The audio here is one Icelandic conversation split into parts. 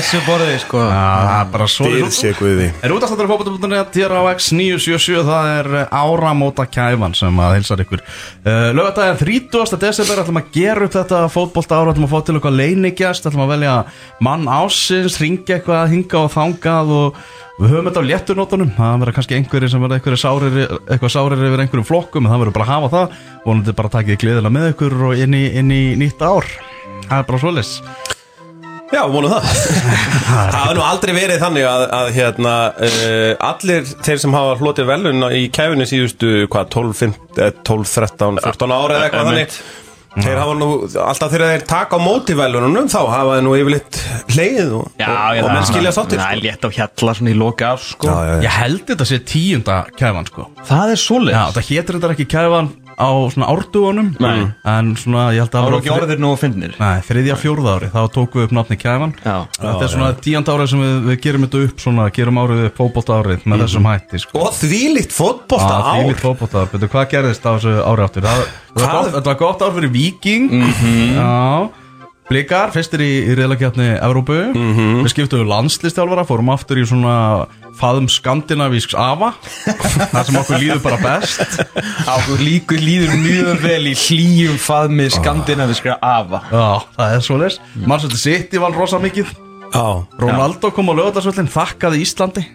Þessu borði sko er bara svo Dýr sé guði Er útastáttur fókbóta.net hér á X977 Það er áramóta kæfan sem að hilsar ykkur Lögata er 30. desember ætlum að gera upp þetta fótbolta ára ætlum að fá til eitthvað leinigjast ætlum að velja mann ásins ringja eitthvað, hinga og þangað og við höfum þetta á léttunótunum það verður kannski einhverjir sem verður eitthvað sárir yfir einhverjum flokkum en það verður bara að hafa það. Vonandi bara takið gleðilega með ykkur og inn í, inn í nýtt ár. Það er bara svoleiðis. Já, vonum það. Það hafa nú aldrei verið þannig að, að hérna, uh, allir þeir sem hafa hlotið velun í kæfinu síðustu hvað, 12, 15, eh, 12 13, 14 ára eða eitthvað þannig Þeir hafa nú, alltaf þegar þeir taka á móti velunum þá hafa þeir nú yfirleitt hleið og, Já, og, og menn skilja sáttir Það er sko. létt á hjalla svona í loka af sko. Já, já, já. Ég held þetta sé tíunda kæfan sko. Það er svoleið Já, það hétur þetta ekki kæfan á svona árdugunum. En svona, ég held að Það voru ekki orðir nú að finnir Nei, þriðja fjórða ári, þá tókum við upp nafni kæfan. Þetta er svona tíanda árið sem við, við gerum þetta upp svona, gerum árið upp fótbolta árið með þessum hætti sko. Og þvílíkt fótbolta Já, ár þvílíkt fótbolta ár, betur, hvað gerðist á þessu ári áttur? Það, það var þetta var gott ár fyrir Viking Mhm. Já Blikar, fyrstir í, í reyðlakjarni Evrópu. Mhm. Við skiptum við landslistjálfara Fórum aftur í svona faðum skandinavísks afa. Það sem okkur líður bara best. Águr líkur líður mjög vel í hlýjum faðmi skandinaviskra afa. Já, það er svo leys Mannsvöldi City vann rosa mikið. Já. Ronaldo kom á lögadagsvöllin, þakkaði Íslandi.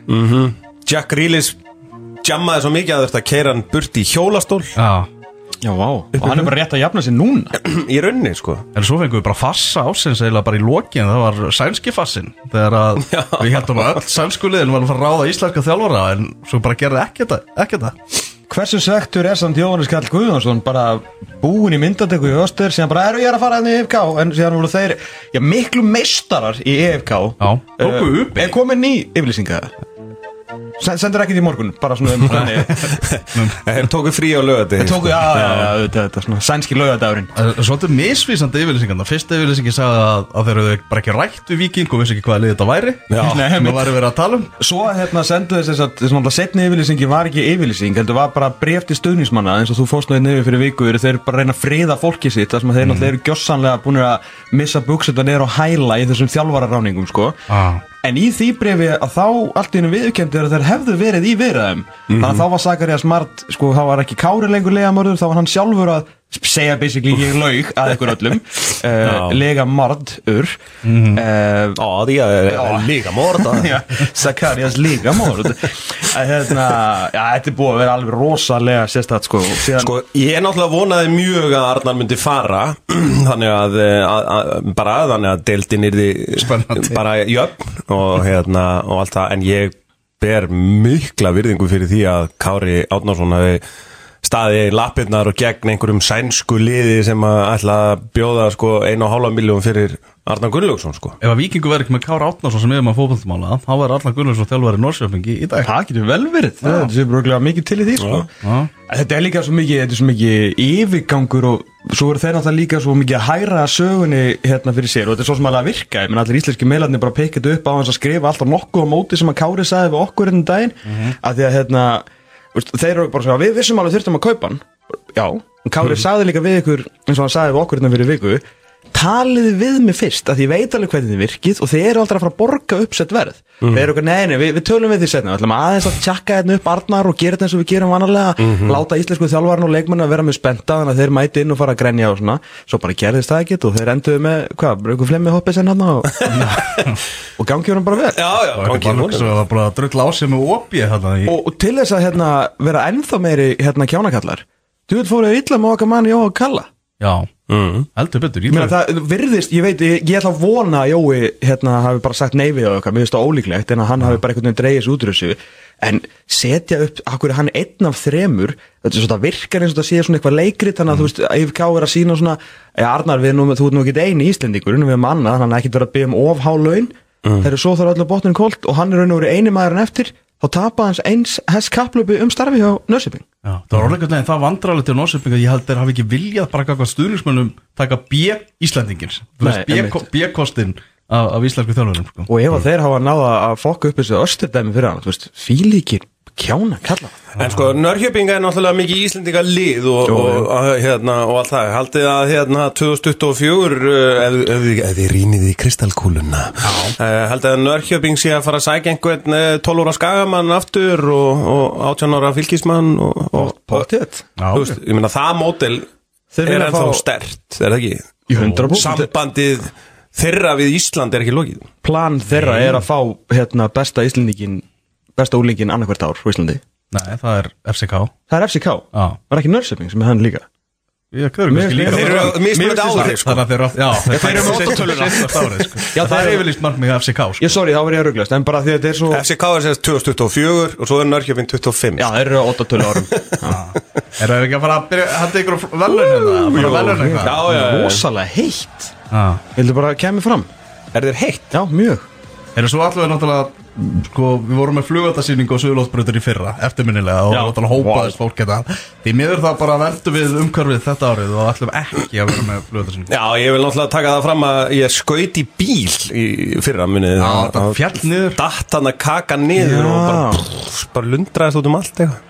Jack Grealish jammaði svo mikið að þetta keira hann burt í hjólastól. Já Já, vá. Og hann er bara rétt að jafna sig núna? Í raunni sko. En svo fengum við bara fassa ásins eiginlega bara í lokin. Það var sænski fassin Þegar að við heldum að öll sænsku liðin var að fara að ráða íslenska þjálfara En svo bara gerði ekki þetta, Hversu svektur er samt Jóhannes Karl Guðjónsson bara búin í myndatöku í Öster síðan bara eru ég er að fara henni í EFK en síðan voru þeir já, miklu meistarar í EFK Já, tóku Eh, upp Er komin ný yfirlýsinga? Sen- Sendur ekkert í morgun, bara svona um þannig Þeir tóku frí á lögati Tóku, já, já, já, þetta, þetta svona sænski laugadagurinn Það er Svolítið misvísandi yfirlýsingarna Fyrsta yfirlýsingi sagði að, að þeir eru bara ekki rætt við Viking og vissi ekki hvaða lið þetta væri. Já. Nei, Nú mitt- væri verið að tala um. Svo hérna sendu þess að þess að setni yfirlýsingi var ekki yfirlýsing heldur var bara bref til stuðnismanna eins og þú fórst náðu nefnir fyrir viku eru þeir bara að reyna að friða fólki sitt þar sem að þeir náttúrulega eru gjössanlega búin að missa bukseta neður á hæla í þessum þjálfararáningum sko. Ah. En í því brefi að þá allt í hennu viðurkenndi er að þeir hefðu verið í viðræðum. Þannig að þá var Sakarias Mart, sko, þá var ekki Kári lengur legamörður, þá var hann sjálfur að segja basically ég laug að ykkur öllum. Uh, Legamörður mm uh, Já, því að er morda Já, Sakarias legamörð að hérna, þetta er búið að vera alveg rosalega sérstætt, sko. Og síðan, Sko, ég er náttúrulega vonaði mjög að Arnar myndi fara þannig að, að, að bara þannig að deildin er Spennandi. bara jöfn og hérna og allt það, en ég ber mikla virðingu fyrir því að Kári Átnarsson hafi staðið í lappirnar og gegn einhverjum sænsku liði sem að ætla að bjóða sko einu og hálfa miljón fyrir Arnar Gunnlaugsson sko. Ef að Vikingu verður ekki með Kára Átnarsson sem er með fótballmála þá verður Arnar Gunnarsson þjálfari Norsjöfingi í dag. Það getur vel verið. Þetta sé bruglega mikið til í því, sko. Já. Þetta er líka svo mikið, þetta er svo mikið yfirgangur og svo eru þeir náttúrulega líka svo mikið að hæra sögunni hérna fyrir sér og þetta er svo sem alveg að virka, ég menn allir íslenski meilarnir bara pekit upp á hans að skrifa alltaf nokkuð á móti sem að Kári sagði við okkur hérna um daginn. Að því að hérna, þeir eru bara svona, við vissum alveg þurftum að kaupa hann. Já, en Kári sagði líka við ykkur eins og hann sagði við okkur hérna fyrir viku taliði við mig fyrst að ég veit alveg hvernig þið virkið og þið eru aldrei að fara að borga uppsett verð. Þeir eru okkur, nei, nei, við, við tölum við því setna við ætlum aðeins að tjekka hérna upp Arnar og gera þetta eins og við gerum vanalega láta íslensku þjálfarn og leikmann að vera með spenta þannig að þeir mæti inn og fara að grenja og svona. Svo bara gerðist það ekkert og þeir enduðu með hvað, bara einhver flemmi hoppið sen hann og, og gangi honum bara vel. Já, já, gangi honum. að hérna og, og til þess að hérna, vera ennþá meiri hérna kjánakallar. Þú veit fóruð illa með okkar mann Jóa Kalla Já, heldur betur Ég meina, það virðist, ég veit, ég, ég ætla að vona að Jói hérna hafi bara sagt nei við okkar, mér finnst það ólíklegt en að hann hafi bara einhvern veginn dreigis út úr þessu. En setja upp, akkur hann einn af þremur, þetta er svona virkar eins og þetta sé svona eitthvað leikrit, þannig að þú veist IFK er að sína svona, ja Arnar við nú, þú ert nú ekki eini íslendingur, við erum annað hann er ekkert verið að byggja um of há laun. Þeir eru svo þar öllu botnin kolt og hann er raun og verið eini maður en eftir, þá tapa hans eins hess kapplöpu um starfi hjá Nörsiping Já, það var orðlega það vandrarlega til Norsjöfinga ég held þeir hafi ekki viljað bara kakvað stuðningsmönnum taka B Íslandingins Þú Nei, veist, B- einmitt. B-kostin af, af íslensku þjálfurum sko. og ef að þeir hafa náða að fokka upp þessu östurdæmi fyrir hann, fílíkir Kjána, kalla. En sko, Nörhjöping er náttúrulega mikið íslendinga lið og, jú. og, og, hérna, og allt það. Haldið að hérna 2024 uh, ef, ef, ef þið rýnið í kristalkúluna uh, Haldið að Nörhjöping sé að fara að sækja einhvern uh, 12 ára skagamann aftur og, og 18 ára fylgismann og, veist, ég meina það mótel er ennþá fá- stert, er það ekki? Í 100%. Sambandið þeirra við Ísland er ekki lokið. Plan þeirra er að fá hérna, besta Íslendingin Besta úlingin annarkvært ár á Íslandi Nei, það er FCK Það er FCK Já. Var ekki Nörsöping sem er hann líka Ég köður Mér- kannski líka Þeir eru mismunandi á þeir sko Þannig að þeir eru Já, þeir þeir eru með óttatöluna. sko. Já, Það það er er- yfirlýst markmið FCK sko. Ég sorry, þá var ég að rugglast En bara því að þetta er svo FCK er sérst 2024 og svo er Nörhjöping 25 Já, þeir eru 8 tölu árum Er það ekki að fara að byrja Hætti ykkur velun hérna Fara að velun eitthvað Já, já, já. Rosalega heitt Já. Vildu bara kemur fram Er þér heitt? Já, mjög Erum svo allavega náttúrulega Sko, við vorum með flugvöldarsýningu og sögulótsbröður í fyrra Eftirminnilega og hópaðist fólk þetta Því miður það bara veldu við umhverfið þetta árið Og ætlum ekki að vera með flugvöldarsýningu Já, ég vil náttúrulega taka það fram að ég skaut í bíl í fyrra munið Já, það? fjall niður. Datt hann að kaka niður Já. og bara, bara lundraðist út um allt eitthvað.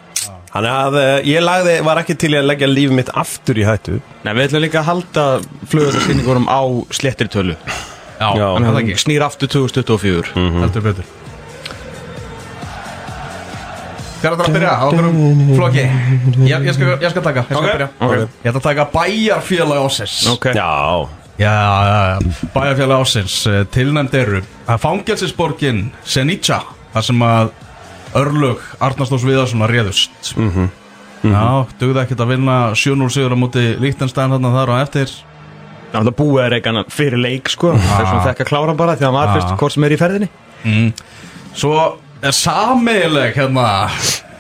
Þannig að eh, ég lagði, var ekki til að leggja líf mitt aftur í hættu. Nei, við ætlum líka að halda flugöldarsýningunum á sléttri tölu. Já, Já. snýr aftur 2024 Heldur betur Hver er það að byrja? Á okkurum flokki? Ég, ég, skal, ég skal taka, ég skal byrja. Ok. Ég ætla að taka bæjarfélag ásins Ok. Já, Já, já, já, bæjarfélag ásins eh, Tilnæmd eru að Fangelsisborgin Senica þar sem að örlög Arnarsdós Viðarssonar réðust. Mhm. Já, dugði ekkert að vinna 7-0 sigur á móti Líktenstein þarna þar á eftir. Það er búið að reyka hann fyrir leik sko. Það er svona þekka að klára hann bara Því að hann var Ah. fyrst hvort sem er í ferðinni. Svo er sameigileg hérna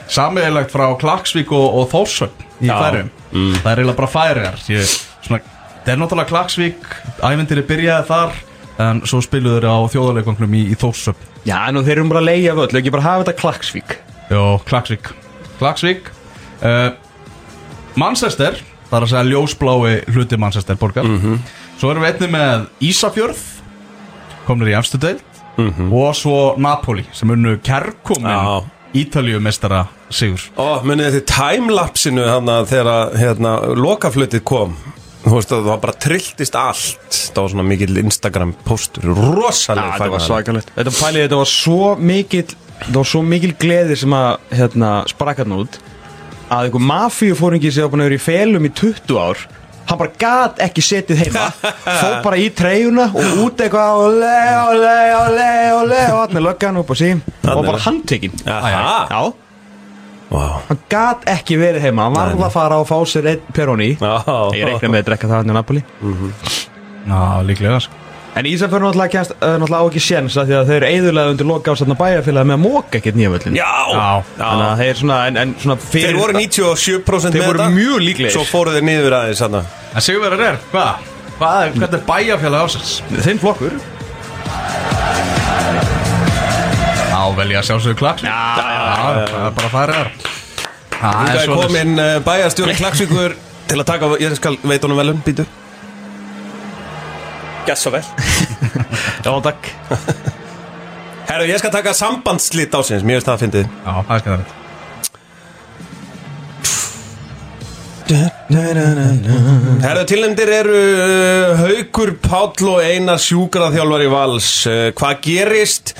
Sameiginlegt frá Klaksvík og, og Þórsögn í færum Það er eiginlega bara færiðar Það er náttúrulega Klaksvík Æventýri byrjaði þar En svo spiluðu þeir á þjóðarleikonglum í, í Þórsögn Já, nú þeir eru bara að leigja völl Ekki bara hafa þetta klaksvík? Jó, Klaksvík. Klaksvík uh, Manchester Það er að segja ljósblái hluti Manchester borgar. Svo erum við einnig með Ísafjörð Komnir í efstu deild Og svo Napoli sem unnu kærkomin Já. Ítalíu mestara sigur. Ó, munið þetta timelapsinu þarna þegar hérna, lokaflutið kom? Þú veist að það bara trilltist allt. Það var svona mikill Instagram postur Rosaleg þetta var svakalegt. Þetta pælið, þetta var svo mikil Það var svo mikil gleði sem að hérna, sprakka hann út að einhver mafíufóringi sem var búin að vera í felum í 20 ár hann bara gat ekki setið heima. Fór bara í treyjuna og út eitthvað ole, ole, ole, ole og hann er löggan upp á sí og bara handtekinn. Aha, Já, wow. hann gat ekki verið heima. Hann varð að fara og fá sér einn peroni Já. ég reikna með að drekka það hann í Napoli. Já, líklega sko En Ísafjörn náttúrulega kemst uh, náttúrulega á ekki séns að því að þeir eru eðurlega undir loka á þarna bæjarfélagi með að móka ekkert nýja völlin Já, Já. Þannig að þeir svona, en, en svona fyrir Þeir voru 97% Þeir með voru þetta. mjög líklegir. Svo fóru þeir niður aðeins þarna. En Sigurverðar er, hvað? Hvað er, hvað er bæjarfélag ásins? Þinn flokkur. Já, vel ég að sjálfsögðu klaks Já, það er bara færið þar. Það Það er er svona komin uh, bæjarstjóri Klagsvíkur til að taka, ég skal veit honum velum, býtu Gessa vel Já, takk. Herru, ég skal taka sambandslit ásins, mér finnst það að fyndið. Já, það er skæðan Herru, tilnefndir eru uh, Haukur, Páll og Einar sjúkraþjálfari vals. Uh, Hvað gerist?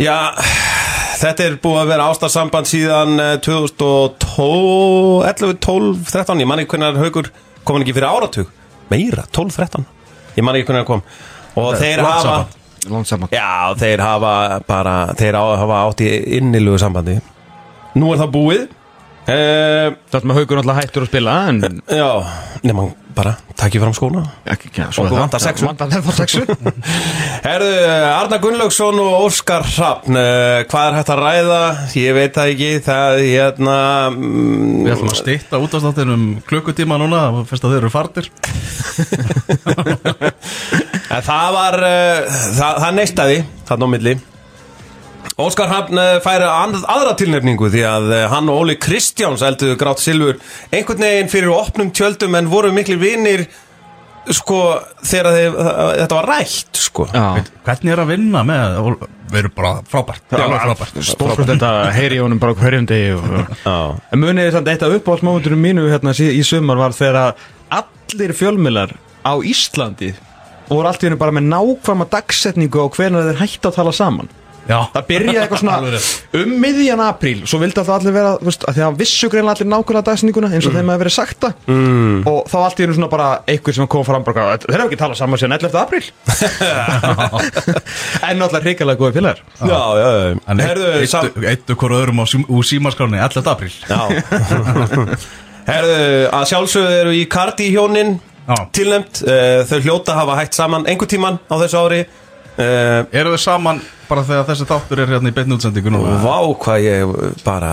Já, þetta er búið að vera ástarsamband síðan uh, 2012, 11, 12, 13 Ég man ekki hvernig Haukur kom hann ekki fyrir áratug. Meira, 12, 13 Ég man ekki hvernig hann kom. Og þeir hafa samband. Langt saman Já, þeir hafa bara Þeir á- hafa átt í innilugu sambandi. Nú er það búið. Uh, Það með haugur náttúrulega hættur að spila En Já, nema bara Takk fram skóna. Og vantar sexu. Herðu, Arna Gunnlaugsson og Óskar Hrafn uh, Hvað er hægt að ræða? Ég veit það ekki Það, hérna mm, Við ætlum að stýtta útastáttin um klukkutíma núna Fyrst að þeir eru fartir En það var uh, það, það neistaði þarna á milli Óskar Hafn uh, færi aðra tilnefningu því að uh, hann og Óli Kristjáns elduðu grátt silfur einhvern veginn fyrir opnum tjöldum en voru miklu vinir sko þegar þið, þetta var rætt sko. Já, Hvernig er að vinna með Við erum bara frábært er stórkvæmt þetta heyri í honum bara hverjum degi. En munið samt eitt af uppáhaldsmómentunum mínu hérna sí- í sumar var þegar allir fjölmiðlar á Íslandi voru allt í hennu bara með nákvæma dagsetningu á hvernig þeir hætti að tala saman Já. Það byrjaði eitthvað svona um miðjan apríl. Svo vildi alltaf allir vera, þú veist, að því að vissu greinlega allir nákvæmlega dagsetninguna eins og þeim hefði verið sagt það. Mm. Og þá allt í hennu svona bara einhver sem kom fram bara, Þeir hefur ekki talað saman síðan 11. apríl? En náttúrulega hrikalega góði félagar. Já, já, já. En Herðu, sam- eittu, hvort öðrum úr símaskráni 11. apríl. Já. Herðu, að sjálfsögðu eru í Cardi hjónin Já. tilnæmt uh, Þau hljóta hafa hægt saman einhver tíman á þessu ári uh, Eru þau saman bara þegar þessi þáttur er hérna í beinni útsendingu nú? Vá, hvað ég bara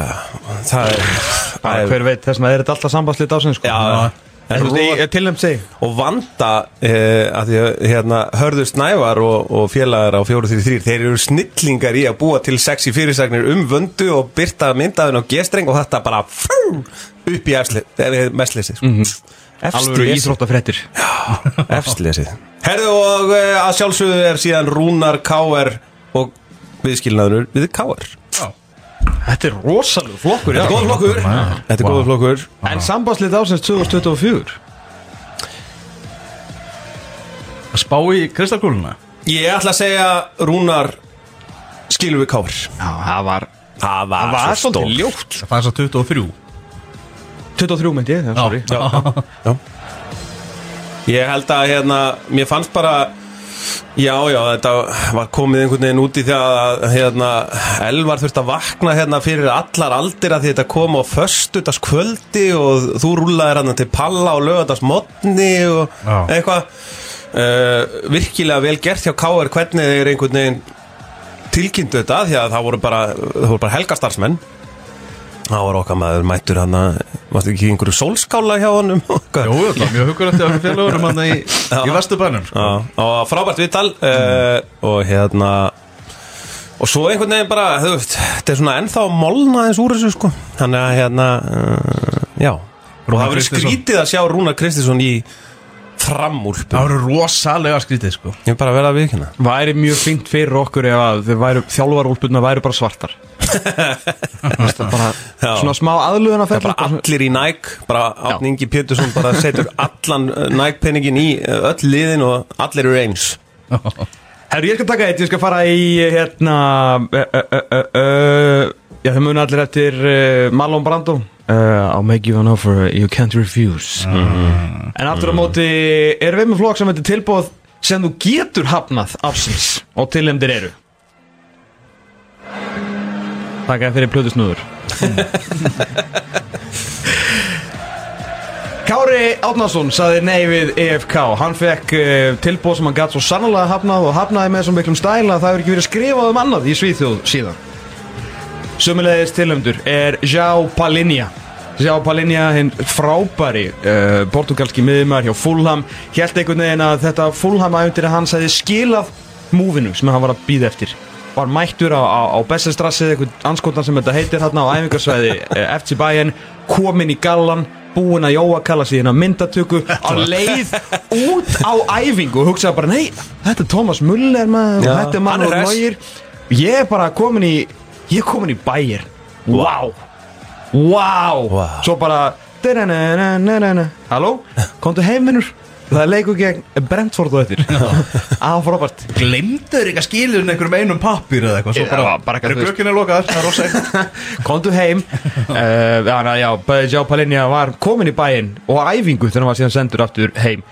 Það er, það er Hver veit, þess að er þetta alltaf sambandslið ásinn sko. Já, En þú veist, ég tilnæmt segi og vanda uh, að því að hérna, hörður Snævar og, og félagar á 433 þeir eru snillingar í að búa til sexy fyrirsagnir um vöndu og byrta myndaðin á gestreng og þetta bara frú, upp í mestleysi sko. mm Alveg íþróttafréttir. Efstlesið Herðu og uh, að sjálfsögðu er síðan Rúnar K.R. og viðskilnaður við K.R. Já. Þetta er rosalega flokkur Þetta er góður flokkur. Þetta er góður flokkur. En sambandslið ásins 2024 Að spá í kristalkúluna? Ég ætla að segja Rúnar skilur við K.R. Já, það var Það Það var svolítið ljótt. Það er svo 23 23 myndi ég, já, sorry. Já, já. Ég held að hérna Mér fannst bara Já, já, þetta var komið einhvern veginn út í því að hérna, Elvar þurfti að vakna hérna fyrir allar aldir að því þetta kom á föstudagskvöldi og þú rúlaðir hann til palla og lögadagsmotni og Já. eitthvað. Uh, virkilega vel gert hjá Káar hvernig þeir einhvern veginn tilkynntu þetta því að það voru bara, það voru bara helgastarsmenn það var okkar maður mættur hann að varstu ekki einhverju sólskála hjá honum? Jú, þetta var mjög hugulegt að félagurum hann í, í Vesturbænum sko. Já, og frábært viðtal uh, og hérna og svo einhvern veginn bara, þetta er svona ennþá molna eins úr þessu sko. Þannig að hérna uh, já, og Rúnar það Kristinsson. skrítið að sjá Rúnar Kristinsson í framúlpu Það voru rosalega skrítið sko. Ég er bara að vera að viðkynna Væri mjög fínt fyrir okkur ef að væru þjálfarúlpurna væru bara svartar. Bara svona smá aðlugun að bara allir í Nike bara Átni Ingi Pétursson bara setur allan uh, Nike penningin í uh, öll liðin og allir eru eins. Herru, ég skal taka eitt, ég skal fara í hérna uh, uh, uh, uh, Já, þau muni allir eftir uh, Marlon Brando. Uh, I'll make you an offer you can't refuse. En aftur á móti erum við með flokk sem þetta tilbúð sem þú getur hafnað ársins og tilhemdir eru? Takk fyrir plötu snúður. Kári Átnason saði nei við EFK Hann fekk uh, tilbúð sem hann gatt svo sannlega hafnað og hafnaði með svo miklum stæla að það hefur ekki verið skrifað um annað í Svíþjóð síðan Sömulegðis tilhemdur er João Palinha João Palinha, hinn frábæri uh, portugalski miðumar hjá Fulham Hjælt einhvern veginn að þetta Fulham æfundir hans hefði skilað múfinu sem hann var að býða eftir. Var mættur á, á, á Bessestrassið, einhvern anskotan sem þetta heitir hérna á æfingarsvæði uh, FC Bayern Komin í gallan, búinn að jóa kalla síðan að myndatöku á leið út á æfingu og hugsaði bara, nei, þetta er Thomas Muller maður þetta er mann og náir Ég er bara komin í Ég er komin í bæir Vá. Vá. Vá. Svo bara. Halló, komdu heimvinnur Það er leiku gegn Brentford og eftir. Á, frábært. Glemdur ekki að skilur einhverjum einum pappir eða eitthvað Já, bara, bara eitthvað, er þú veist. glögginn er lokaðar Komdu heim. Uh, Já, já, bæði Sjá Palinja var komin í bæinn Og á æfingu þegar hann var síðan sendur aftur heim.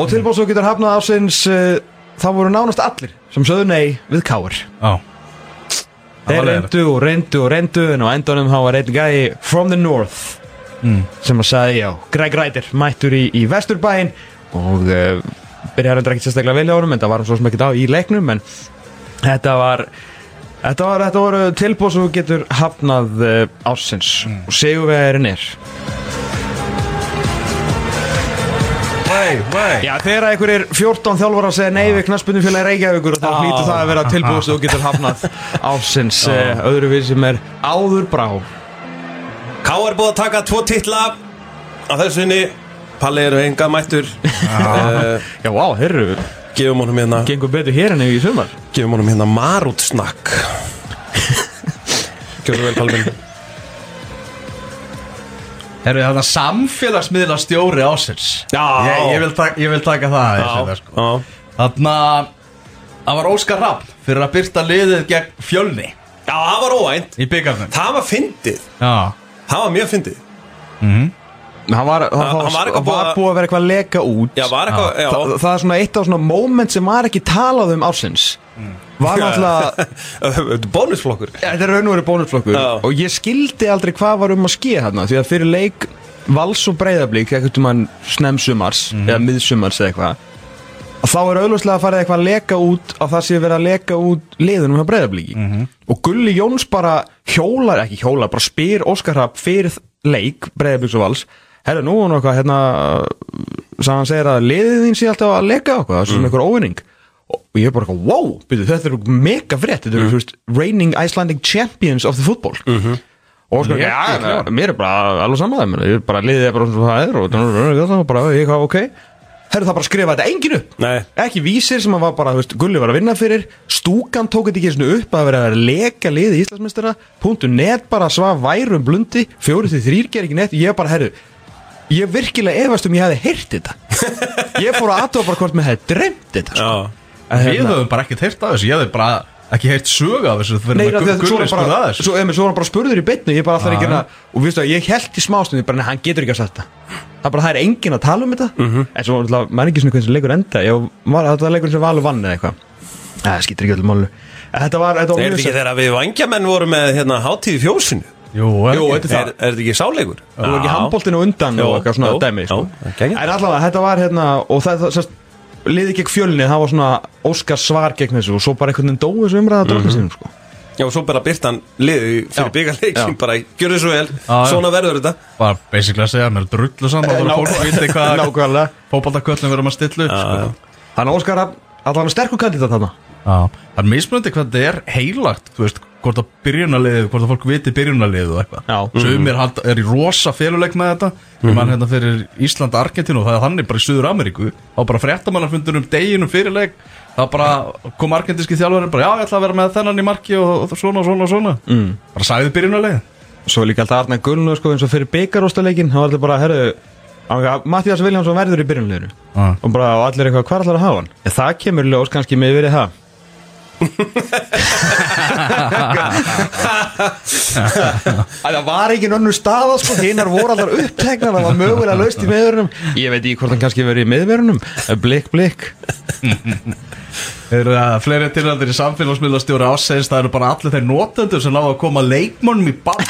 Og getur hafnað ásins uh, Það voru nánast allir sem sögðu nei við káir Já. Það Þeir reyndu og reyndu og reyndu En á endanum þá var einn gæi from the north Sem að sagði já Greg Ryder mættur í, í Vesturbæin Og uh, byrjaði hann ekki sérstaklega vel á honum En það var hann svo sem ekki á í leiknum En þetta var Þetta, var, þetta voru tilbúð sem þú getur hafnað uh, ársins. Og segjuvegarinn er Vei, vei Já, þegar einhverjir 14 þjálfar að segja nei við knaspunni félagi Reykjavíkur og þá hlýtur það að vera sem þú getur hafnað ársins uh, öðru við sem er áður brá. K er búið að taka tvo titla á þessu sinni. Palli eru enga mættur? Já, vá, herru, Gefum honum hérna gengur betur hér en í sumar. Gefum honum hérna marútsnakk. Gjörðu vel Palli minn Herru, það er samfélagsmiðla stjóri ásins Já. ég, ég, vil taka, ég vil taka það aðeins, sko. Þarna Það var Óskar Rapp fyrir að byrta liðið gegn fjölni. Já, það var óvænt. Í byggarnum Það var fyndið. Já, Það var mjög fyndið Hann var, hann, Hann- var var búið að- búið að vera eitthvað að leka út. Já, var eitthvað, já, Þa, það er svona eitt af svona moment sem var ekki talað um ársins. Var náttúrulega er bónusflokkur. Þetta er raun og verið bónusflokkur. Og ég skildi aldrei hvað var um að ske hérna Því að fyrir leik Vals og Breiðablík Ekkert um hann snemsumars Eða miðsumars eða eitthvað þá er auðvitað að fara eitthvað að leka út Að það sé verið að leka út liðunum hjá Breiðablíki Og Gulli Jóns bara hjólar Ekki hjólar, bara spyr Óskar Rapp Fyrir leik Breiðablíks og Vals Herra, nú er eitthvað hérna hann segir að liðið þín sé alltaf að leka okkur Það er svona eitthvað óvinning. Og ég er bara wow, byrju, þetta er mega frétt, þetta eru, þú veist, reigning Icelandic champions of the football. Og sko, Létt í já, klár. mér er bara alveg saman það, ég er bara liðið er bara svona það er og það bara, ég hvað, ok. Herru það bara skrifa þetta engin upp. Nei. ekki vísir sem að var bara, þú veist, Gulli var að vinna fyrir stúkan tók þetta ekki svona upp að vera að leka liði Íslandsmeistara punktu net bara svaf værum blundi fjóri til þrýr ger ekki neitt, ég bara, herru ég virkilega efast um ég hefði heyrt þetta. Ég fór að aðtóa bara hvort mér hefði dreymt þetta sko. Já. En við hérna- höfum bara ekkert heyrt af þessu. Ég hefði bara ekki heyrt sög af þessu Nei, Fyrir af því að að svo gulli er að bara, þessu. svo, emi, svo var hann bara spurður í bytnu ég bara alltaf ekki hérna og viðstu að ég held í smástund bara, nei, hann getur ekki að sagt þetta það bara, það er enginn að tala um þetta. En svo náttúrulega, maður ekki svona hvernig leikur enda. Ég var, þetta var leikur sem Valur vann eða eitthvað? Það skýtur ekki öllum málu en þetta var, þetta var Er þetta ekki þegar við vangjamenn voru með hérna, hátíð í fjósinu? Jú, Jú, ekki. þetta Er, er þetta ekki sáleikur? það var ekki handbóltinu undan Jú, og eitthvað svona jú, dæmi sko. jú, en allavega, þetta var hérna og það, það liði gegn fjölni það var svona Óskar svar gegn þessu og svo bara einhvern veginn dói þessu umræða Mhm. mm -hmm. sko. Já, og svo bara byrtan liði fyrir Já. bara, gjör svo vel, svona verður þetta Bara basically að segja mér drullu saman Það Ná- var fólk viti hvað verðum að stilla upp sko. þannig Óskar allavega sterkur kandidat þarna það er mismunandi hvað þetta er heilagt Þú veist, hvort að byrjunarliðið Hvort að fólk viti byrjunarliðið og eitthvað. Sumir hald- er í rosa féluleik með þetta. Ég man hérna fyrir Ísland og Argentínu og Það er þannig bara í Suður Ameríku Þá bara fréttamannafundunum deginum fyrir leik Það bara kom argentíski þjálfari bara, Já, ég ætla að vera með þennan í marki og, og svona og svona og svona. Mm. Bara sagði byrjunarliðið. Svo er líka alltaf Arna Gullnu sko eins og fyrir byggaróstaleikin hann var alltaf bara, herru Mattias Viljánsson verður í byrjunleginu Já. og bara og allir eitthvað, hvað ætlar að hafa hann? Það kemur ljós kannski með verið það Það var ekki önnur staða sko, hinnar voru allar uppteknar það var mögulega laust í meðverunum ég veit ekki hvort hann kannski verið í meðverunum blikk, blikk. Eru það fleiri tilhændir í samfélagsmiðlastjóri ásegist það eru bara allir þeir notendur sem náðu að koma leikmönnum í bann.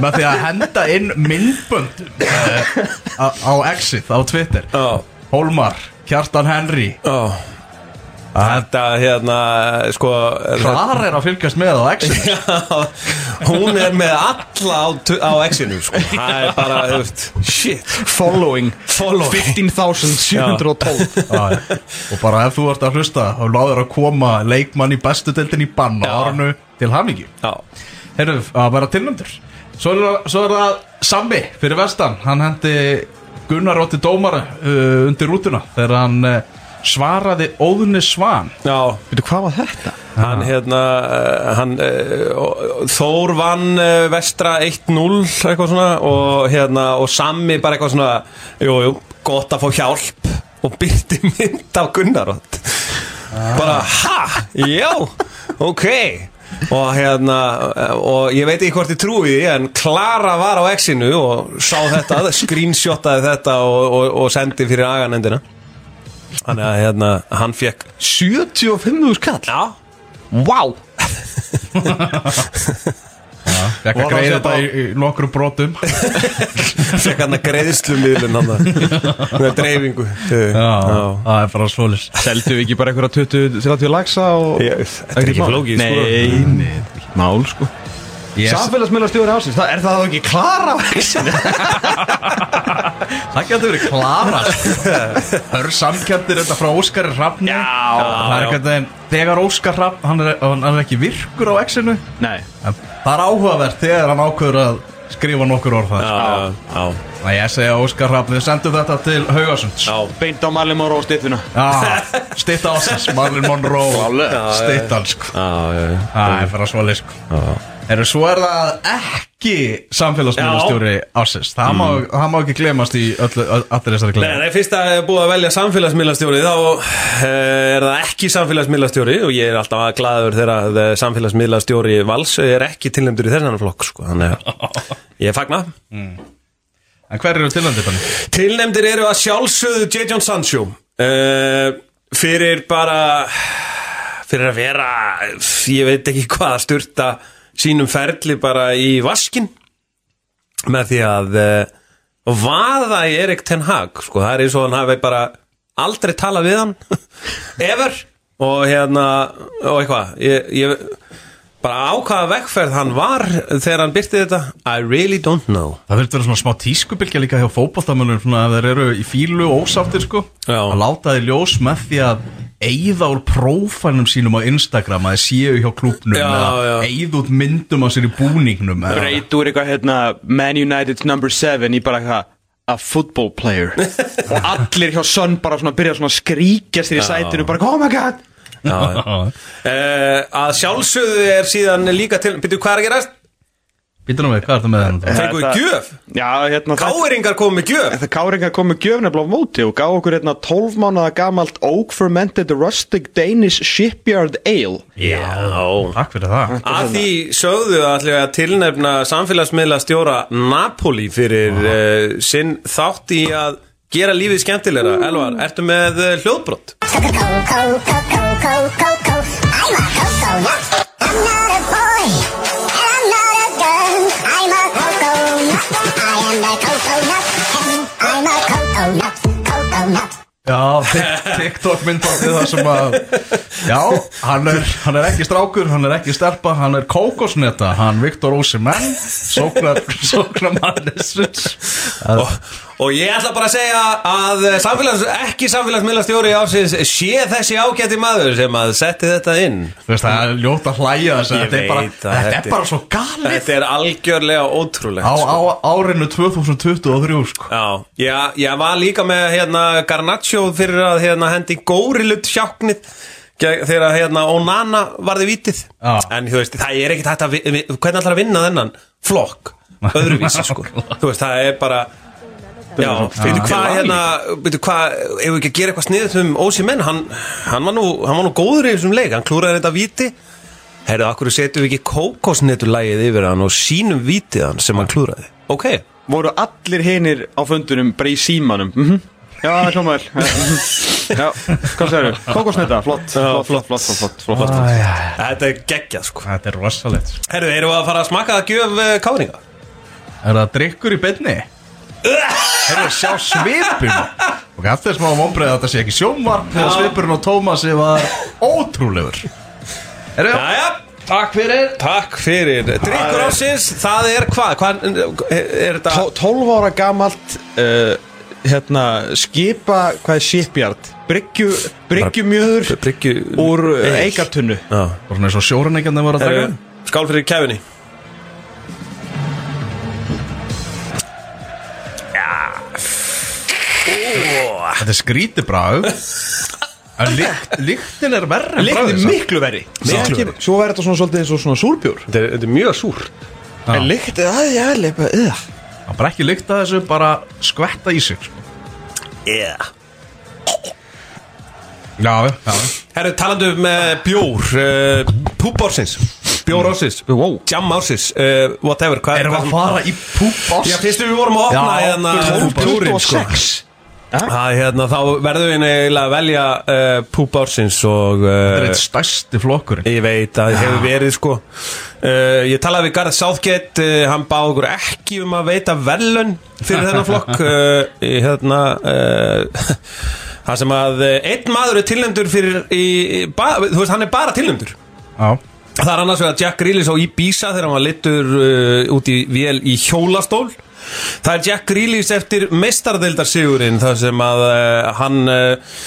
Með því að henda inn myndbönd uh, á Exit, á Twitter. Já, Hólmar, Kjartan Henry. Já Þetta, hérna, sko Hvar er að fylgjast með á Exit? Hún er með alla á, á exinu, sko. Það er bara, þú veist, shit. Following, Following. 15.712 Já, já. og bara ef þú ert að hlusta þá láður að koma leikmann í bestu deildin í bann Já. á árinu til hamingi Já, Herru, að vera tilnöndur svo, er svo er það Sambi fyrir vestan. Hann hendi Gunnar Ótti Dómara uh, undir rútuna Þegar hann uh, svaraði Óðunni Svan já. Veitu, hvað var þetta? Hann, hérna, uh, hann uh, Þór vann uh, vestra 1-0 eitthvað svona og hérna, og Sammi bara eitthvað svona jú, jú, gott að fá hjálp og byrti mynd á Gunnarótt bara, ha, já ok. Og hérna, og ég veit ekki hvort ég trúi því en Klara var á exinu og sá þetta, screenshotaði þetta og, og, og sendi fyrir aganendina þannig að hérna, hann fekk 75.000 kall? já, Wow Fekk að greiða þetta í, í nokkru brotum. Fekk hann að greiðslumiðlun hann með dreifingu. Já, það er bara svolis Seldu við ekki bara einhverja 20-30 lagsa og Ég- þetta er ekki flókið, sko. Nei, nei, er ekki mál sko yes. Samfélagsmiðlastjóri ásins, það er það þá ekki klara? Það getur verið klara. Það eru samkjöndir þetta frá Óskari Hrafni. Já, Það er ekki að þegar Óskar Hrafn hann er, hann er ekki virkur á exinu það er áhugavert þegar hann ákveður að skrifa nokkur orð þar. Já, já, Það ég segja Óskar Hrafn, við sendum þetta til Haugasunds. Já Beint á Marley Monroe stittuna Já, stitta ásins, Marlon Monroe. Stittan sko. Já, já, já. Það er fyrir að svali sko Eru svo er það ekki samfélagsmiðlastjóri ásins það, má, það má ekki glemast í öllu, öll- allir þessari Nei, glem nei, fyrst að ég er búið að velja samfélagsmiðlastjóri þá eh, er það ekki samfélagsmiðlastjóri og ég er alltaf glaður þegar að eh, samfélagsmiðlastjóri vals er ekki tilnæmdur í þessan flokk sko. þannig að ég fagna En hver eru tilhandi þannig? Tilnæmdir eru að sjálfsögðu J. John Sancho uh, fyrir bara fyrir að vera ég veit ekki hvað að styrta sínum ferli bara í vaskin með því að uh, vaða í Erik Ten Hag sko, það er eins og hann hafi bara aldrei talað við hann ever. Og hérna og eitthvað ég, ég bara á hvaða vegferð hann var þegar hann byrti þetta? I really don't know. Það verður vera svona smá tískubylgja líka hjá fótballtamönnum svona að þeir eru í fílu og ósáttir sko. Já. að láta þeir ljós með því að eigða úr prófælnum sínum á Instagram að séu hjá klúbnum Já, eða eigða út myndum á sér í búningnum eða- Breyt úr eitthvað hérna Man United's number 7 í bara eitthvað A football player. Og allir hjá Son bara svona byrja svona að skríkja sér í sætinu bara Oh my god að sjálfsögðu er síðan líka til Býtu hvað er að gerast? Býtum við, hvað er það með þennan? Fenguðu gjöf? Já, hérna Káeringar komið með gjöf Það káringa kom með gjöf nefnilega á móti og gaf okkur hérna 12 mánuða gamalt Oak Fermented Rustic Danish Shipyard Ale Já Takk fyrir það Að því sögðu allir að tilnefna samfélagsmiðla stjóra Napoli fyrir uh, sinn þátt í að gera lífið skemmtilegra Elvar, ertu með uh, hljóðbrott? Já, Tik- TikTok myndbandið það sem að Já, hann er, hann er ekki strákur, hann er ekki stelpa, hann er kókosneta, hann Viktor Ósimenn, sóknar, sóknar Og, og ég ætla bara að segja að samfélags, ekki samfélagsmiðla stjóri ásins sé þessi ágæti maður sem að setti þetta inn Þú veist, það er ljótt að hlæja þess að Ég þetta er bara, þetta er bara svo galið Þetta er algjörlega ótrúlegt á, sko. á árinu 2023 sko. Já, já, ég var líka með hérna Garnaccio fyrir að hérna hendi górilut sjáknið gegn- þegar hérna Onana varði vítið. Já. en þú veist, það er ekkert hægt að hvernig ætlar að vinna þennan flokk? Öðruvísi sko, þú veist, það er bara Já, veitu hvað hérna veitu hvað, ef við ekki að gera eitthvað sniðið um Ósi menn, hann, hann, var nú, hann var nú góður í þessum leik, hann klúraði þetta víti. Herðu, akkur setjum við ekki kókosnetulægið yfir hann og sínum vítið hann sem hann klúraði? Ok, Voru allir hinir á fundunum bara í símanum? Mm Já, hljómaður Já, hvað segir þú? Kókosneta, flott, flott, flott, flott, flott, flott, flott. þetta er geggjað sko Þetta er rosalegt Herru, erum við að fara að smakka að gjöf uh, káringa? Er það drikkur í beinni? Við sjá svipin Og eftir smá vombrið að þetta sé ekki sjónvarp Þegar svipurinn á Tómasi var ótrúlegur við? Jæja, Takk fyrir takk fyrir Drykkur ásins, það er hvað? Hvað er þetta? Tó- 12 ára gamalt uh, hérna, skipa, hvað er shipyard? Bryggju, bryggjumjöður Bryggju úr eigartunnu Og svona eins og sjórinnegjandi var að taka. Herru, skál fyrir kæfinni. Þetta er En lykt, lyktin er verri en Líkti bragðið, samt. miklu verri. Svo verður þetta svona svolítið eins og svona súrbjór. Þetta er, þetta er mjög súr En líkti, að ég er leipa hann bara ekki lykta þessu, bara skvetta í sig sko. yeah. Já, já Herru, talandu um, með eh, bjór eh, uh, Púp ársins Bjór ársins, mm. wow. jam ársins uh, Whatever, hvað Erum við að fara í púp ársins? Já, fyrstu við vorum að opna 12.6 Það, hérna, þá verðum við eiginlega að velja uh, Púp ársins og Þetta er uh, eitt stærsti flokkurinn. Ég veit að það hefur verið sko. Uh, Ég talaði við Gareth Southgate uh, Hann báði okkur ekki um að veita velun Fyrir þennan flokk. Uh, hérna, uh, Það sem að uh, einn maður er tilnæmdur fyrir í, í, ba, Þú veist, hann er bara tilnæmdur Já Það er annars vegar Jack Grealish á Ibiza þegar hann var littur uh, út í vél í hjólastól. Það er Jack Grealish eftir mestardeildarsigurinn þar sem að uh, hann uh,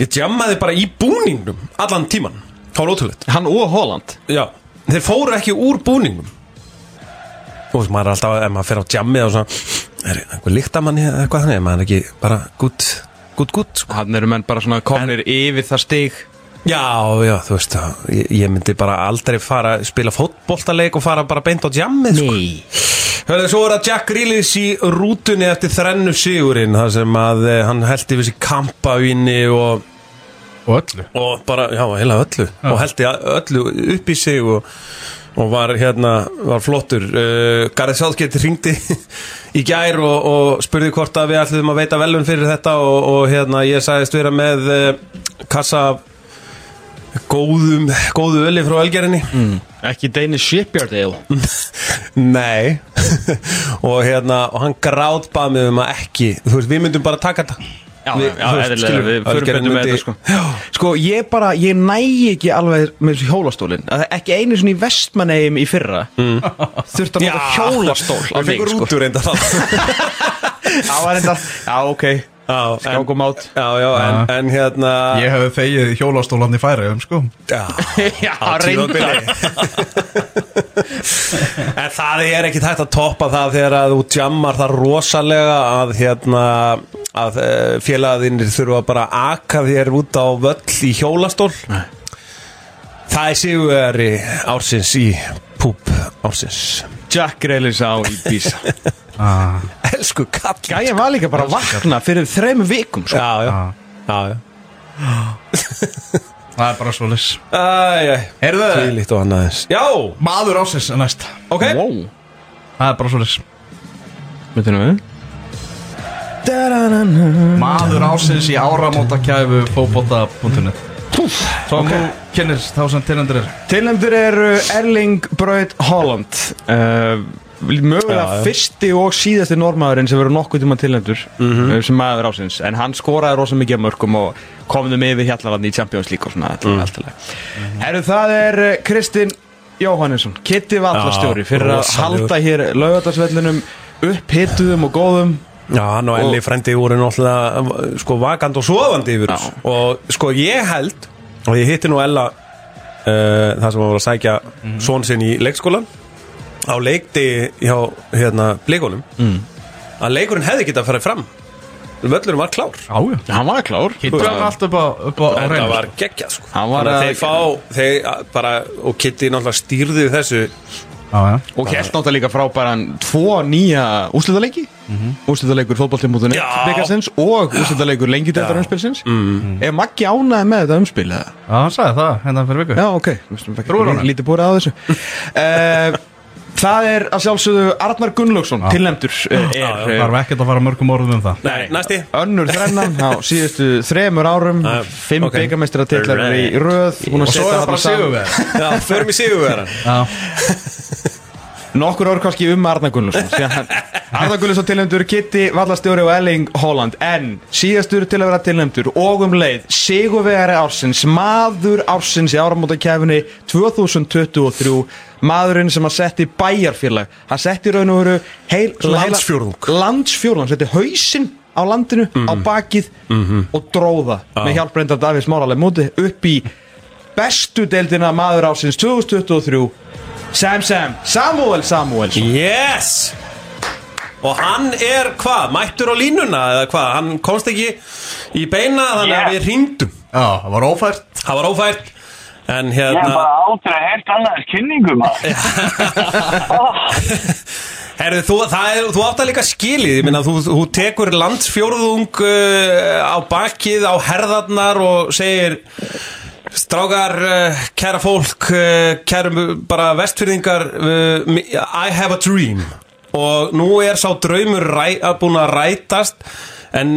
ég jammaði bara í búningnum allan tíman Það var ótrúlegt. Hann og Holland. Já, þeir fóru ekki úr búningnum. Þú veist, maður er alltaf, ef maður fer á jammið og svona Er einhver líktamanni eða eitthvað þannig Maður er ekki bara gutt, gutt, gutt sko. Hann eru menn bara svona komnir yfir það stig Já, já, þú veist það. Ég, ég myndi bara aldrei fara Spila fótboltaleik og fara bara beint á jammið sko. Hörðu, svo er það Jack Grealish í rútunni eftir þrennu sigurinn þar sem að eh, hann held yfir sér kampavíni og, Og öllu. og bara, já, heila öllu. Og held öllu upp í sig og, og var hérna, var flottur. Uh, Garðið Sáðgett ringdi í gær og, og spurði hvort að við ætlum að veita velun fyrir þetta og, og hérna, ég sagðist vera með uh, kassa af góðum, góðu öli frá Elgerinni Ekki Danish Shipyard Ale. Nei. Og hérna, og hann grátbað mig um að ekki, þú veist, við myndum bara taka þetta. Já, Við- já, eðlilega, skilur, við betur með þetta sko. Sko, ég bara, ég næ ekki alveg með þessu hjólastólin Að Ekki einu svona í vestmannegjum í fyrra mm. Þurfti að nota hjólastól Við mig, fengum sko. rútur reynda það Það var enda, já, ok Já, en, Skák og mát já, já, en, en hérna Ég hefði þegið hjólastólan í færiðum sko. Já, Já, tímabili. En það er ekki tægt að toppa það þegar að þú jammar það rosalega að hérna að uh, félagarðinir þurfa bara að aka þér út á völl í hjólastól. Nei. Það er sigurveri ársins í púp ársins. Jack Grealish á í Bísa ah. Elsku kall Gæja var líka bara að vakna fyrir þrem vikum sko. Já, já, já, já. Það er bara svo lis æ, Heyrðu, Tvílíkt og annaðins Já, maður ásins er næst. Ok. Wow. Það er bara svo lis Myndinu við? Maður ásins í áramótakæfu fókbóta.net Svo okay. nú kynir þá sem tilhendur er Tilnæmdur eru Erling Braut Holland uh, Mögulega já. fyrsti og síðasti normaðurinn sem verður nokkuð tíma tilnæmdur Mhm. sem maður ásins En hann skoraði rosa mikið mörgum og kom þeim yfir hjallarandi í Champions League og svona Mm. mm. allt til Herru, það er eh, Kristinn Jóhannesson, Kitty Vallastjóri fyrir að halda hér laugardagsvellinum upphituðum og góðum Já, hann og Elli frendi voru náttúrulega sko vakand og sofandi yfir þessu. og sko ég held og ég hitti nú Ella uh, það sem var að sækja mm són sinn í leikskólan á leikti hjá hérna blíkonum mm. að leikurinn hefði getað að fara fram. Völlurinn var klár. Ájú Hann var klár. Hittu hann allt upp á, upp á, reynu var geggjað sko. Var þeir fá þeir bara, og Kitty náttúrulega stýrði þessu. Já, já. Og held náttúrulega líka frábæran tvo nýja úrslitaðleiki mm -hmm. Úrslitaðleikur fótballtímútunni Já. byggarsins og úrslitaðleikur lengjudældar umspilsins mm. Er Maggi ánæði með þetta umspil? eða? Já, hann sagði það hérna fyrir viku Já, ok, lítið búið á þessu uh, Það er að sjálfsögðu Arnar Gunnlaugsson, uh, já, er Það var ekkert að fara mörgum orðum um það Nei, næsti önnur þrennan á síðustu þremur árum Já, Fimm ok. okay. byggamestrar tillar í röð Og svo er það bara Já, förum í sigurverðan Já, Nokkur orð kannski um Arnar Gunnlaugsson síðan- Arnar Gunnlaugsson tilnefndur Kitty, Vallastjóri og Elling Holland En síðastur til að vera tilnefndur Og um leið Sigurvegari ársins Maður ársins í áramótakæfinni 2023 Maðurinn sem að setti bæjarfélag. Hann setti í raun og veru heil, Landsfjórðung. Landsfjórðung, hann setti hausinn á landinu Á bakið Og dróða Með hjálp reynda Davís Máraleg móti Upp í bestu deildina Maður ársins 2023 Sam Sam, Samuel Samuelsson Yes. Og hann er hvað, mættur á línuna eða hvað, hann komst ekki í beina þannig að við hringdum. Já, það var ófært. Það var ófært. En Ég hef hérna bara aldrei heyrt annars kynningum. Herðu, þú, það er, þú átt að líka skilið. Ég minna, þú, þú tekur landsfjórðung uh, á bakið á herðarnar og segir Strákar, uh, kæra fólk, uh, kæra bara vestfyrðingar uh, I have a dream Og nú er sá draumur ræ, að búin að rætast En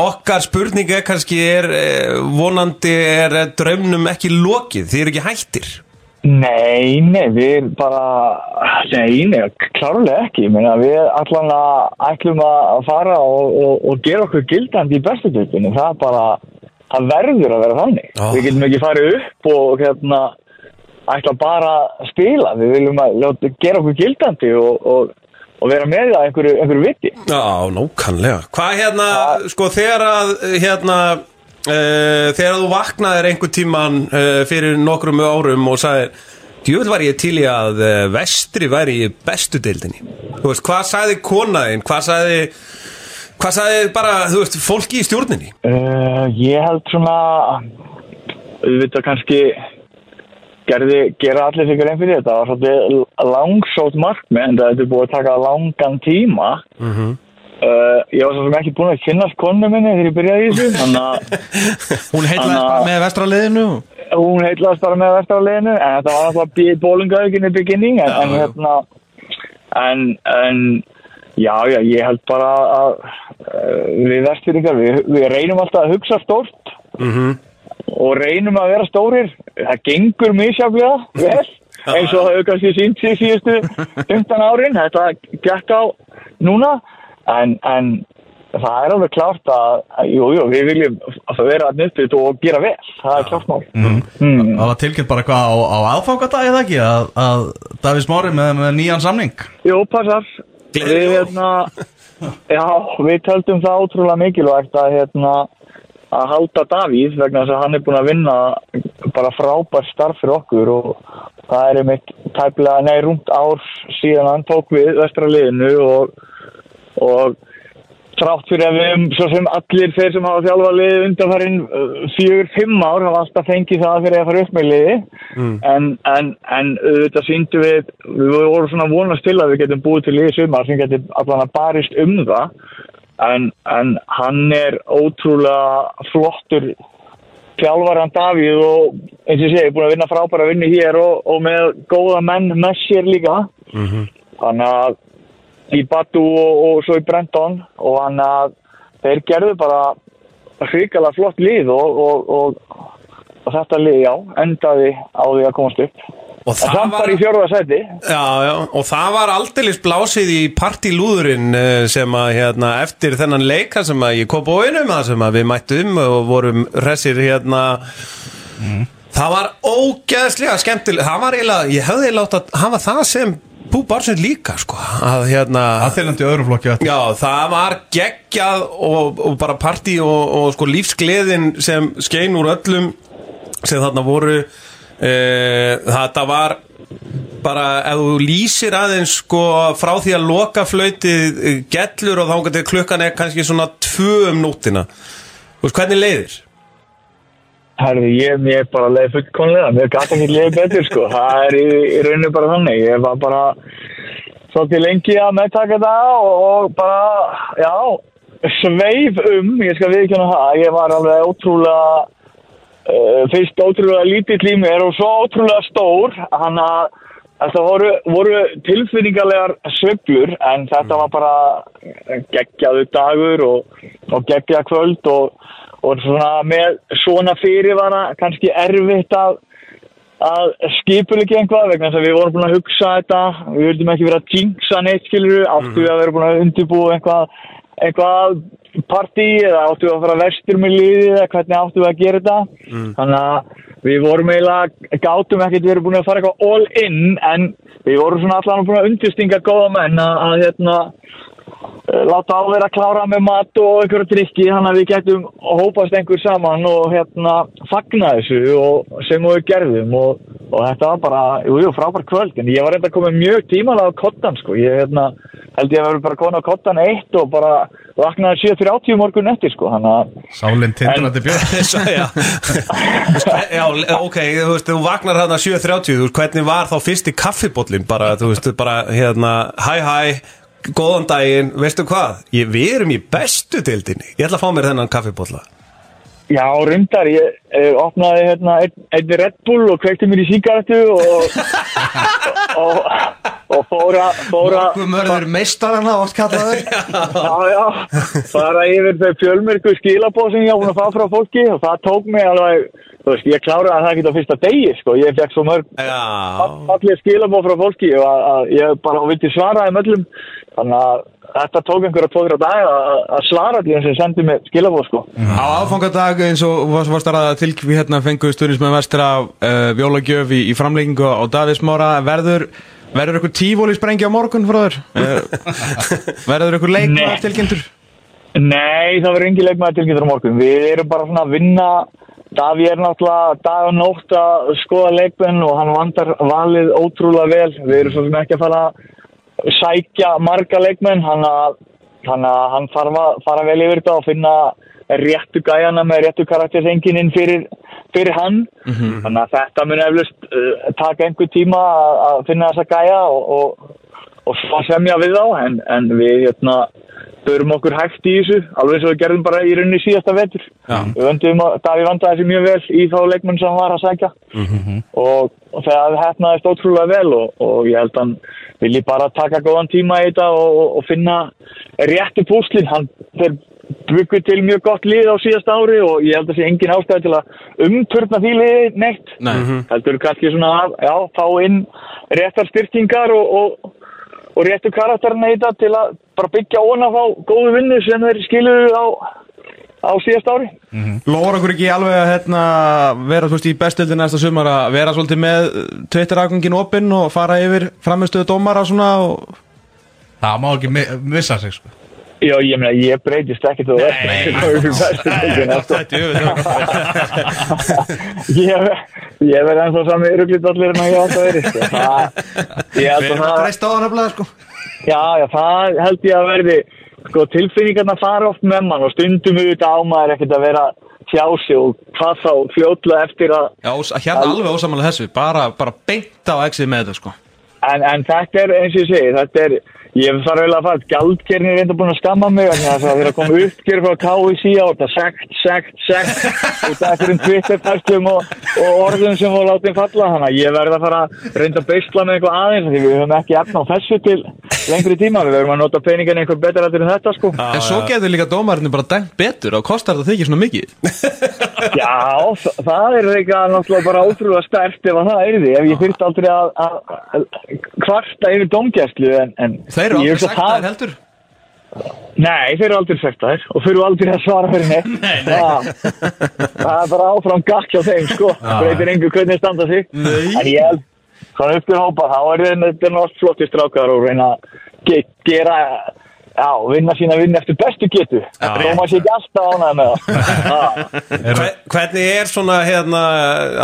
okkar spurning er kannski er, vonandi er draumnum ekki lokið, þið eru ekki hættir Nei, nei, við bara, nei, nei, klárlega ekki. Meina, við allan að ætlum að fara og, og, og gera okkur gildandi í bestu dildinu. Það er bara, það verður að vera þannig. Já. Við getum ekki farið upp og hérna, ætla bara að spila. Við viljum að láta, gera okkur gildandi og, og, og vera með það einhverju, einhverju viti. Já, nákvæmlega Hvað hérna, sko, þegar að hérna, uh, þegar þú vaknaðir einhver tíman uh, fyrir nokkrum árum og sagðir Djúvel var ég til í að eh, vestri væri í bestu deildinni hvað sagði konaðinn, hvað sagði Hvað sagði bara, þú veist, fólki í stjórninni? Uh, ég held svona auðvitað kannski gerði, gera allir sig grein fyrir þetta það var svolítið langsótt markmið en þetta er búið að taka langan tíma. Uh, ég var svo sem ekki búin að kynnast konu minni þegar ég byrjaði í þessu Hún heitlaðist bara með vestraliðinu hún heitlaðist bara með vestarleginu en þetta var alltaf bólingauðin í beginning en, en hérna en, en já, já, ég held bara að uh, við vestfyringar, við, við reynum alltaf að hugsa stórt. Og reynum að vera stórir. Það gengur misjaflega vel eins og það hefur kannski sínt sig síðustu 15 árin, þetta gekk á núna. En, en það er alveg klárt að, jú, jú, við viljum að vera að nýttið og gera vel, það er klárt mál. Mm. Það var tilkynnt bara eitthvað á, á aðfangadag eða ekki? Að, að Davís Mári með, með nýjan samning? Jú, passar. Við, hérna, já, við töldum það ótrúlega mikilvægt að, hérna, að halda Davíð vegna þess að hann er búinn að vinna bara frábært starf fyrir okkur og það er einmitt tæplega, nei, rúmt ár síðan hann tók við vestra liðinu og, og þrátt fyrir að við, svo sem allir þeir sem hafa þjálfað liðið undanfærin fjögur, fimm ár hafa alltaf fengið það fyrir að fara upp með liði en, en, en þetta síndu við við vorum svona vonast til að við getum búið til liðið sumar sem getum allan að barist um það. En, en hann er ótrúlega flottur þjálfaran Davíð og eins og segi, búin að vinna frábæra vinnu hér og, og með góða menn með sér líka. Þannig að í Batu og, og svo í Brenton og hann að þeir gerðu bara hrikalega flott lið og, og, og, og þetta lið, já, endaði á því að komast upp. Og En samt bara í fjórða seti. Já, já, og það var aldeilis blásið í partilúðurinn eh, sem að hérna eftir þennan leika sem að ég kom bóinum að sem að við mættum og vorum hressir hérna Það var ógeðslega skemmtileg Það var eiginlega, ég hefði eiginlega átt að hafa það sem Bú Barsund líka sko að hérna Aðþýrlandi öðrum flokki Já, það var geggjað og, og bara partí og, og sko lífsgleðin sem skein úr öllum sem þarna voru. E, þetta var bara ef þú lýsir aðeins sko frá því að loka flautið eh, gellur og þá getur klukkan er kannski svona tvö um nóttina. Veist, hvernig leiðir? Herði, ég, mér bara leiði fullkonlega, mér gæti ekki leiði betur sko, það er í, í rauninu bara þannig, ég var bara svolítið lengi að meðtaka það og, og bara, já, sveif um, ég skal viðkjöna það, ég var alveg ótrúlega, uh, fyrst ótrúlega lítill í mér og svo ótrúlega stór, hann að þetta voru, voru tilfinningarlegar sveiflur en þetta var bara geggjaðu dagur og, og geggjað kvöld og og svona með svona fyrirvara kannski erfitt að að skipulegja einhvað vegna þess að við vorum búin að hugsa þetta. Við vildum ekki vera að jinxa neitt skilur áttu við að vera búin að undirbúa einhvað einhvað partí eða áttu við að fara vestur með liði eða hvernig áttu við að gera þetta. Þannig að við vorum eiginlega gátum ekkert verið búin að fara eitthvað all in en við vorum svona allan búin að undirstinga góða menn að, að hérna láta á vera að klára með mat og einhverja drikki þannig að við getum hópast einhver saman og hérna fagna þessu og sem við gerðum og, og þetta var bara, jú, jú, frábær kvöld en ég var reynda að koma mjög tímalega á kottan sko, ég hérna, held ég að vera bara komin á kottan eitt og bara vaknaði 7.30 morgun eftir sko, Sálinn tindrandi björn já. já, ok, þú veist, þú vagnar hérna 7.30, þú veist, hvernig var þá fyrsti kaffibóllin bara, þú veist, bara hérna, hæ hæ, góðan daginn, veistu hvað, ég, við erum í bestu dildinni, ég ætla að fá mér þennan kaffibólla Já, reyndar, ég eh, opnaði hérna einn ein Red Bull og kveikti mér í sígarettu og, og, og fóra, fóra Mörður meistarana oft kallaður. Já, já, fara yfir þau fjölmyrku skilabóð sem ég á að fá frá fólki og það tók mig alveg, þú veist, ég kláraði það ekki á fyrsta degi, sko, ég fekk svo mörg allir skilabóð frá fólki og að, að ég bara vildi svara þeim öllum, þannig að þetta tók einhverja tókra dag að, að svara allir sem sendi mig skilabóð, sko. Á aðfangadag eins og varst var starrað til við hérna fengu stundins með vestra uh, Vjólagjöf í, í framleggingu á Davísmára verður verður eitthvað tífóli sprengja á morgun frá þér uh, verður eitthvað leik Nei. tilkynntur? Nei, það verður engin leikmaður tilkynntur á morgun. Við erum bara svona að vinna Daví er náttúrulega dag og nótt að skoða leikmenn og hann vandar valið ótrúlega vel. Við erum svo sem ekki að fara að sækja marga leikmenn, hann að hann, að, hann þarf að fara vel yfir þetta og finna réttu gæjana með réttu karaktersengininn fyrir, fyrir hann. Þannig að þetta mun eflust uh, taka einhver tíma að, að finna þessa gæja og, og, og semja við þá, en, en við hérna börum okkur hægt í þessu, alveg eins og við gerðum bara í rauninni síðasta vetur. Já. Við vöndum að Daví vandaði þessi mjög vel í þá leikmenn sem hann var að sækja og, og það hefnaðist ótrúlega vel og, og ég held að hann vilji bara taka góðan tíma í þetta og, og, og finna réttu púslinn. Hann þeir byggur til mjög gott lið á síðasta ári og ég held að sé engin ástæði til að umturna því liði neitt. Nei, Heldur kannski svona að já, fá inn réttar styrkingar og, og, og réttu karakterna í þetta til að bara byggja ón að fá góðu vinnu sem þeir skiluðu á, á síðast ári. Lóra okkur ekki alveg að hérna, vera veist, í bestöldin næsta sumar að vera svolítið með Twitter-agangin opinn og fara yfir framistöðu dómara svona og... Það má ekki mi- missa sig sko Já, ég meina, ég breytist ekkert og Þetta er Ég ég verði ennþá sami rugglit allir en að ég átt að veri sko. Það- Ég held að það Reist á hann að sko. Já, já, það held ég að verði sko, tilfinningarna fara oft með mann og stundum auðvitað á maður ekkert að vera hjá sig og hvað þá fljótlega eftir að Já, hérna alveg ósamála þessu bara, bara beint á exið með þetta sko. En, en þetta er eins og ég segi þetta er, ég þarf vel að fara gjaldkerni er reynda búin að skamma mig það er að koma uppgjör frá KIC á þetta. Sekt, sekt, sekt. Og það er fyrir Twitter-pæstum og, og orðum sem voru látið falla. Þannig að ég verð að fara að reynda að beisla með eitthvað aðeins því við höfum ekki efna á þessu til lengri tíma, við verðum að nota peningin einhver betur eftir en þetta sko. En svo getur líka dómarinn bara dæmt betur og kostar þetta þykir svona mikið Já, þa- það er eitthvað náttúrulega bara ótrúlega stert ef að það er því ef ég þurft aldrei að, að, kvarta yfir domgæslu en, en Þeir eru aldrei sagt það- það heldur. Nei, þeir eru aldrei sektaðir og fyrir aldrei að svara fyrir neitt. Nei, nei. Það, það er bara áfram gakk hjá þeim sko. Breytir engu hvernig standa sig. Nei. en ég held, svona upp til hópa þá er þetta er nátt flotti strákar og reyna að ge gera já, vinna sína vinna eftir bestu getu. Þá maður sé ekki alltaf ánægð með það. Hve- Hvernig er svona hérna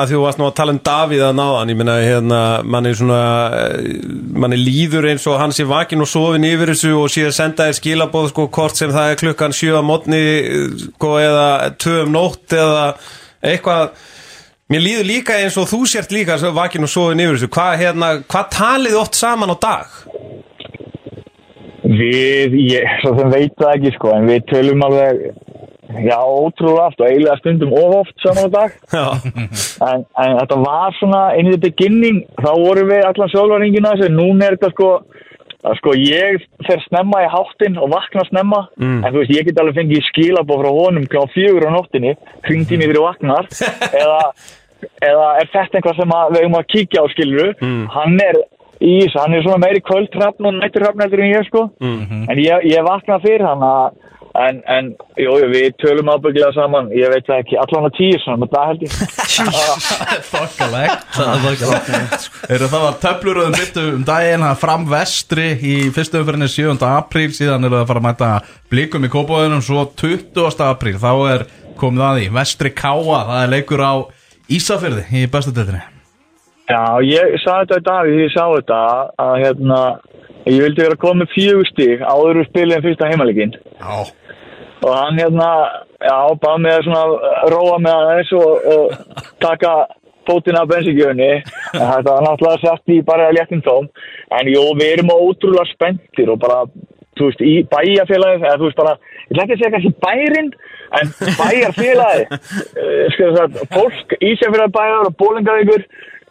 að þú varst nú að tala um Davíð að náðan ég meina hérna manni svona eh, manni líður eins og hann sé vakin og sofin yfir þessu og sé að senda þér skilabóð sko hvort sem það er klukkan sjö að mótni sko eða tvö um nótt eða eitthvað. Mér líður líka eins og þú sért líka vakin og sofin yfir þessu. Hvað hérna, hvað talið oft saman á dag? Við, ég, svo sem veit það ekki sko, en við tölum alveg, já, ótrúlega oft og eiginlega stundum of oft saman á dag. En, en þetta var svona, inn í the beginning, þá vorum við allan sjálfaringina þessu, núna er þetta sko, að sko ég fer snemma í háttinn og vakna snemma, en þú veist, ég get alveg fengið skilabóð frá honum kl. fjögur á nóttinni, hringdi mér fyrir vaknar, eða, eða er þetta eitthvað sem að, við eigum að kíkja á skiluru, hann er í þessu, hann er svona meiri kvöldhrafn og nætturhrafn eftir en ég sko, en ég, ég vakna fyrir hann að, en, en, jú, við tölum ábygglega saman, ég veit ekki, allan að tíu svona, með það held ég. Þokkalegt. Eru það var töflur og byttu um daginn að fram vestri í fyrstu umfyrinni 7. apríl síðan eru það að fara að mæta blikum í kópáðunum svo 20. apríl. Þá er komið að því. Vestri káa það er leikur á Ísafyrði í bestu deildinni Já, ég sagði þetta í dag því ég sá þetta að hérna, ég vildi vera með fjögur stík áður við spilum fyrsta heimalegin Já. Og hann hérna, já, bað mig að svona róa með aðeins og, og taka fótina af bensingjöfni en þetta var náttúrulega sett í bara léttin tóm en jú, við erum ótrúlega spenntir og bara, þú veist, í bæjarfélagið, eða þú veist bara, ég ætla ekki að segja kannski bærin, en bæjarfélagið uh, sko þess að fólk, Ísjafélagið bæjar og bólingavíkur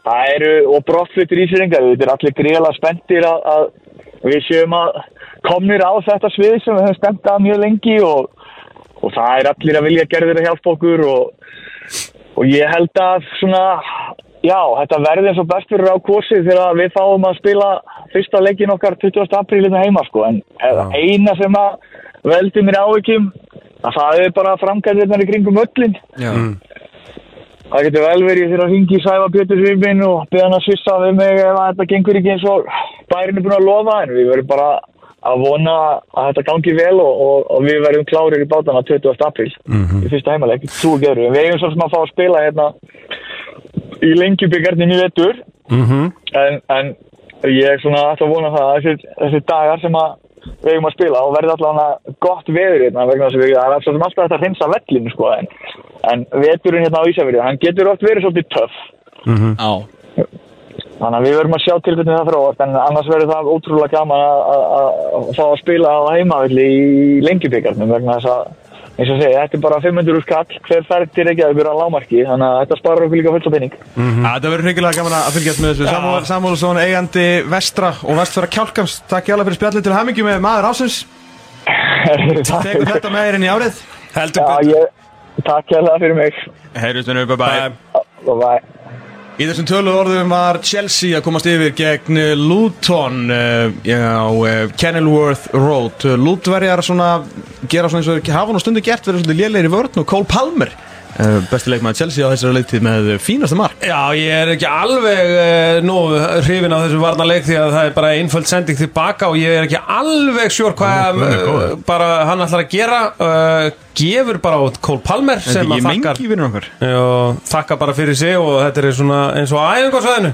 það eru, og brottfluttir Ísjafélagið, þetta er allir greiðlega spenntir að, að við séum að komnir á þetta svið sem við höfum stemt að mjög lengi og og það er allir að vilja gerðir að hjálpa okkur og, og ég held að svona, já, þetta verði eins og best fyrir á kursi þegar við fáum að spila fyrsta leikin okkar 20. apríl hérna heima sko, en ja. eina sem að veldi mér áhyggjum að það er bara framkæðirnar í kringum öllin Já, það getur vel verið þegar að ringi Sæfa Pétur Svipin og beða hann að svissa við mig ef þetta gengur ekki eins og bærin er búin að lofa en við verðum bara að vona að þetta gangi vel og, og, og við verðum klárir í bátana 20. apríl í fyrsta heimaleg, þú gerur við eigum svo sem að fá að spila hérna í lengjubíkarnin í vetur. En, en ég er svona að vona það að þessi, þessi dagar sem að við eigum að spila og verði allavega gott veður hérna vegna þess að við, það er alltaf þetta að hreinsa vellinu sko en, en veturinn hérna á Ísafjörði, hann getur oft verið svolítið töff. Já. Þannig að við verðum að sjá til hvernig það þróast en annars verður það ótrúlega gaman að, að, að, að fá að spila á heimavilli í lengjubíkarnum vegna þess að eins og segja, þetta er bara 500 skall hver ferð til ekki að vera lámarki þannig að þetta sparar okkur líka fullt af penning Ja, Þetta verður hringilega gaman að fylgjast með þessu. Samúl Samúlsson, eigandi Vestra og Vestfjara Kjálkams Takk hjá fyrir spjallið til hamingi með maður ásins Tekur þetta með þér inn í árið. Heldur Já, betur. ég, takk hérlega fyrir mig. Heyrjustunum, bye bye. Bye. Bye Í þessum tölu orðum var Chelsea að komast yfir gegn eh, Luton uh, á uh, Kenilworth Road. Lutverjar gera svona eins og hafa nú stundu gert verið svona lélegir í vörn og Cole Palmer besti leikmaður Chelsea á þessari leiktíð með fínasta mark. Já, ég er ekki alveg uh, nú hrifin á þessu varnarleik því að það er bara einföld sending tilbaka og ég er ekki alveg sjór hvað Guð minn góður. bara hann ætlar að gera uh, gefur bara út Cole Palmer Þetta sem er að ekki þakkar mengi vinnur okkar. Og þakka bara fyrir sig og þetta er svona eins og æfingarsvæðinu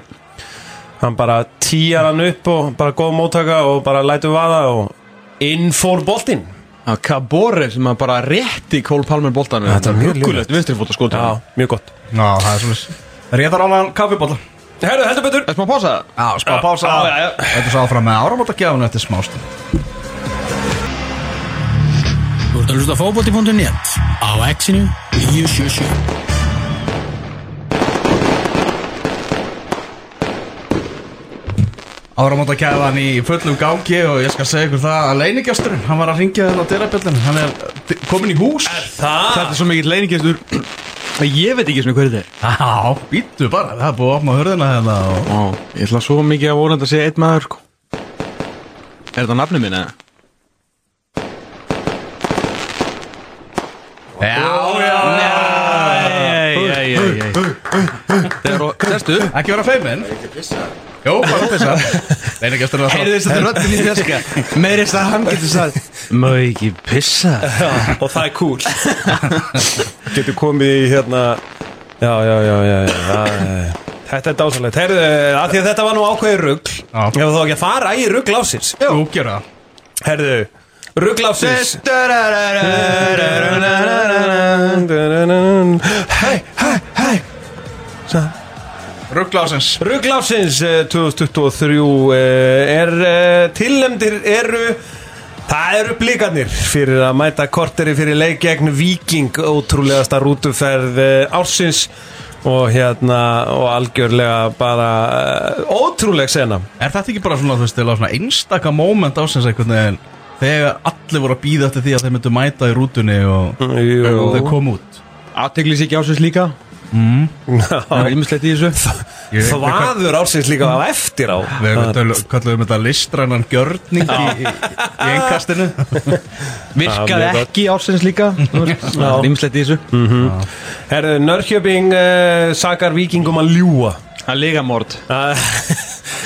hann bara týjar hann upp og bara góð móttaka og bara lætur vaða og inn fór boltinn að Kabore sem að bara rétti Cole Palmer boltan Þetta er mjög Ruggulegt vinstri fóta skot Já, mjög gott. Já, það er svona Réðar álan kaffibólla Herru, heldur betur. Maður pása? Já, spá pása. Já, já, já. Þetta er svo áfram með áramótagjáðinu eftir smástund Þú ert að hlusta á fótbolti.net á Exinu 977 Áramótakæðan í fullum gangi og ég skal segja ykkur það að leinigjasturinn, hann var að ringja þennan á dyrabjöldin, hann er d- komin í hús. Það? Þetta er svo mikill leiningestur Ég veit ekki svona hverju þetta er. Já, býttu bara, það er búið að opna hurðina hérna og... Ó, Ég ætla svo mikið að vonandi að segja einn maður sko. Er þetta nafnið minn eða? Já, já, Nei, nei, nei, nei Þegar og, sérstu Ekki vera feimin Jó, bara pissa Leinigjasturinn er Heyrðu þess að röddin í fjarska Meiri þess að hann getur sagt Má ég ekki pissa? Og það er cool. Getur komið í hérna Já, já, já, já, já, já Þetta er dásalegt Herðu, að því að þetta var nú ákveðið rugl Já. Hefur þá ekki að fara í rugl ásins Jú, gera það. Herðu, rugl ásins Hei, hei, hei Rugglásins Rugl ásins eh, 2023 eh, er eh, tilnefndir eru Það eru blikarnir fyrir að mæta korteri fyrir leik gegn Viking ótrúlegasta rútuferð ársins og hérna og algjörlega bara uh, ótrúleg sena. Er þetta ekki bara svona, veist, svona einstaka moment ásins veginn Þegar allir voru að býða eftir því að þeir myndu mæta í rútunni og, og þeir kom út? Aðteglis ekki ásins líka Það er ýmislegt í þessu. Þvaður ársins líka á eftir á. Við kölluðum þetta listrænan gjörning í, í, í mjög gott. ekki ásins líka. Það er ýmislegt í þessu. Herðu, Nörkjöping uh, sakar Vikingum að ljúa Það er ligamord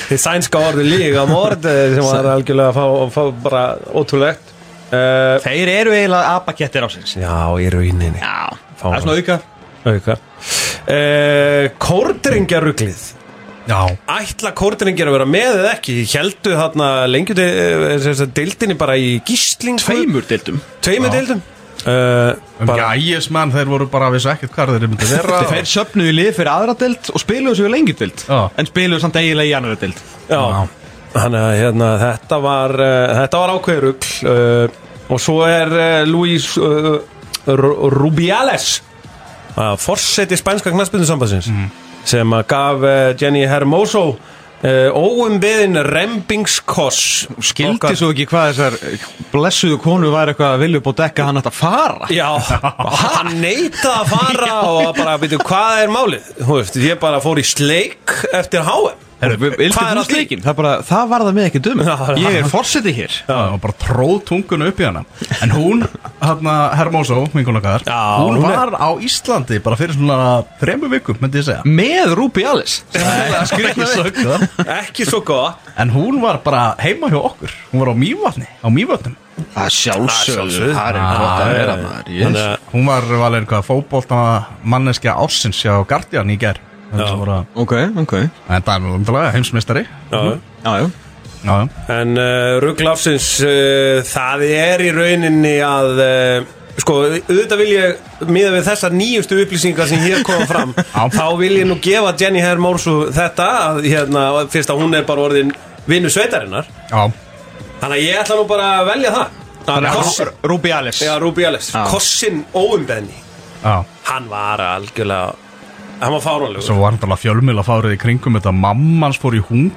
Þið sænska orði líka mord eh, sem var algjörlega að fá, fá bara ótrúlegt. Uh, Þeir eru eiginlega abakettir ásins Já, í rauninni. Já. Það er svona auka Auka uh, Kórdringjaruglið Já. Ætla kórdringjar að vera með eða ekki? Hjeldu þarna lengi deildinni bara í gísling Tveimur dildum Tveimur deildum? Uh, Um bara, gægismann, þeir voru bara að vissu ekkert hvað þeir myndu vera. Þeir söpnuðu lið fyrir aðra dild og spiluðu svo í lengi dild Já. En spiluðu samt eiginlega í annara dild Já, þannig að hérna, þetta var uh, þetta var ákveður rugl uh, og svo er uh, Luis uh, Rubiales uh, forseti spænska knaspindusambansins sem að gaf uh, Jenny Hermoso uh, óumbeðin rembingskoss Skildi Okkar- svo ekki hvað þessar blessuðu konu var eitthvað að vilja á dekka hann að fara. Já, hann neitaði að fara og bara, veitu, hvað er málið? Þú veist, ég bara fór í sleik eftir HM Vildi Hvað er því? sleikin? Það, bara, það var það með ekki dum það- Ég er fórsetið hér. Já, og bara tróð tunguna upp í hana. En hún Hérna okkar Já, Hún hún er- var á Íslandi bara fyrir svona þremmu vikum, myndi ég segja. Með Ruby Alice. Ekki svo gott. Ekki svo gott. En hún var bara heima hjá okkur. Hún var á Mývatni, á Mývatnum Það sjálfsögðu. Það Hún var valin hvað fótbolta manneskja ásins hjá Guardian í ger En Ok, ok. Það er nú umtalega heimsmeistari. Já. Já, já. Já, En uh, rugglafsins uh, það er í rauninni að uh, sko, auðvitað vil ég miða við þessar nýjustu upplýsingar sem hér koma fram þá vil ég nú gefa Jenny Hermorsu þetta að hérna, fyrst að hún er bara orðin vinnu sveitarinnar. Já. Þannig að ég ætla nú bara að velja það. Þannig að Kossin, óumbeðni. Já, hann var algjörlega hann var fáránlegur svo var hann fjölmjöla fárið í kringum þetta mammans fór í þið?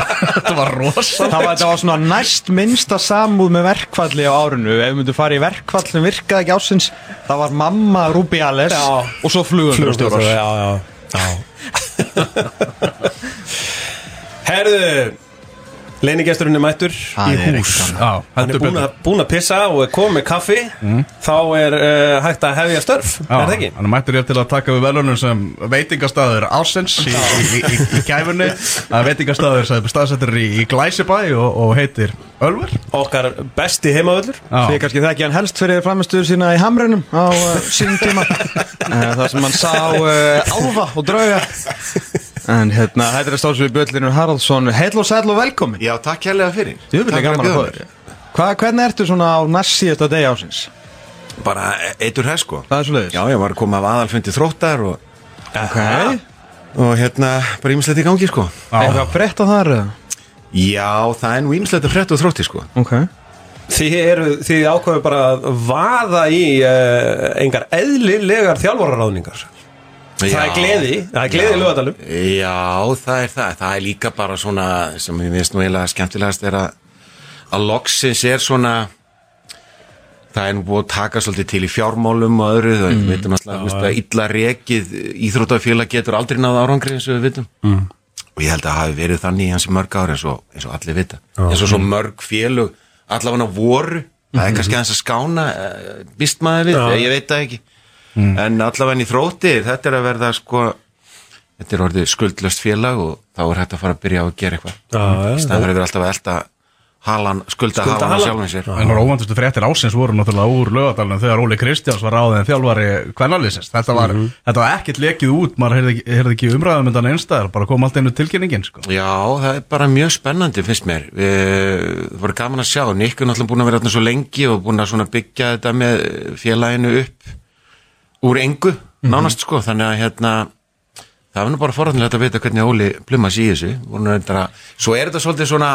Þetta var rosa Það var, það var svona næst minnsta samúð með verkfalli á árinu Ef við myndum fara í verkfall sem virkaði ekki ásins Það var mamma Ruby Alice Já. Og svo flugumstjórar já, já, já. Herðu Leinigesturinn er mættur Það í hús. Já, Hann er búin búin að pissa og er komið með kaffi. Þá er uh, hægt að hefja störf Já, Er það ekki? hann er mættur hér til að taka við velunum sem veitingastæður ásins í, í, í, í, í gæfunni. Það er veitingastæður sem staðsettur í, í Glæsibæ og, og heitir Ölver. Okkar besti heimavöllur. Þið Já, kannski þekki hann helst fyrir framistuðu sína í Hamrunum á uh, sínum tíma. Uh, Það sem hann sá uh, álfa og drauga En hérna, þetta er stóðsvið Björnlinur Haraldsson. Heil og sæl og velkomin. Já, takk kærlega fyrir. Ég vil Takk gaman að bjóða þér. Hva, Hvernig ertu svona á næst síðasta degi ásins? mér. Bara eitur hæð sko. Það er svo leiðis Já, ég var að koma af aðalfundi þróttar og, Ok. Og hérna, bara ímislegt í gangi sko. Eitthvað breytt á þar? eða? Já, það er nú ímislegt að frétta og þrótti sko. Ok. Þið, eru, þið ákveðu bara að vaða í uh, engar eðlilegar þjálfararáðningar Það er gleði, það er gleði í lögadalum Já, það er það. Það er líka bara svona sem ég veist nú eiginlega skemmtilegast er að að loksins er svona það er nú búið að taka svolítið til í fjármálum og öðru, það mm. veitum alltaf illa rekið íþrótafélag getur aldrei náða árangri eins og við vitum. Mm. og ég held að það hafi verið þannig í hans í mörg ári eins og, eins og allir vita. Eins og svo mörg félög allavega voru, það er kannski aðeins að skána uh, býst maður við, ég veit það ekki en allavega í þrótti þetta er að verða sko þetta er orðið skuldlöst félag og þá er hægt að fara að byrja á að gera eitthvað. Fyrir að vera alltaf að elta halan, skulda, Skulda halan halann. sjálfum sér. En óvandustu fréttir ásins voru náttúrulega úr lögadalunum þegar Óli Kristjáns var ráðið en þjálfari kvennalýsins. Þetta var, þetta var ekkert lekið út, maður heyrði ekki, heyrði ekki umræðum undan einstæðar, bara kom allt einu tilkynningin, sko. Já, það er bara mjög spennandi finnst mér. Við, það voru gaman að sjá er náttúrulega búin að vera þarna svo lengi og búin að byggja þetta með félaginu upp úr engu nánast sko, þannig að hérna það var nú bara forðanlega að vita hvernig Óli plumma sig í þessu Voru að- svo er þetta svolítið svona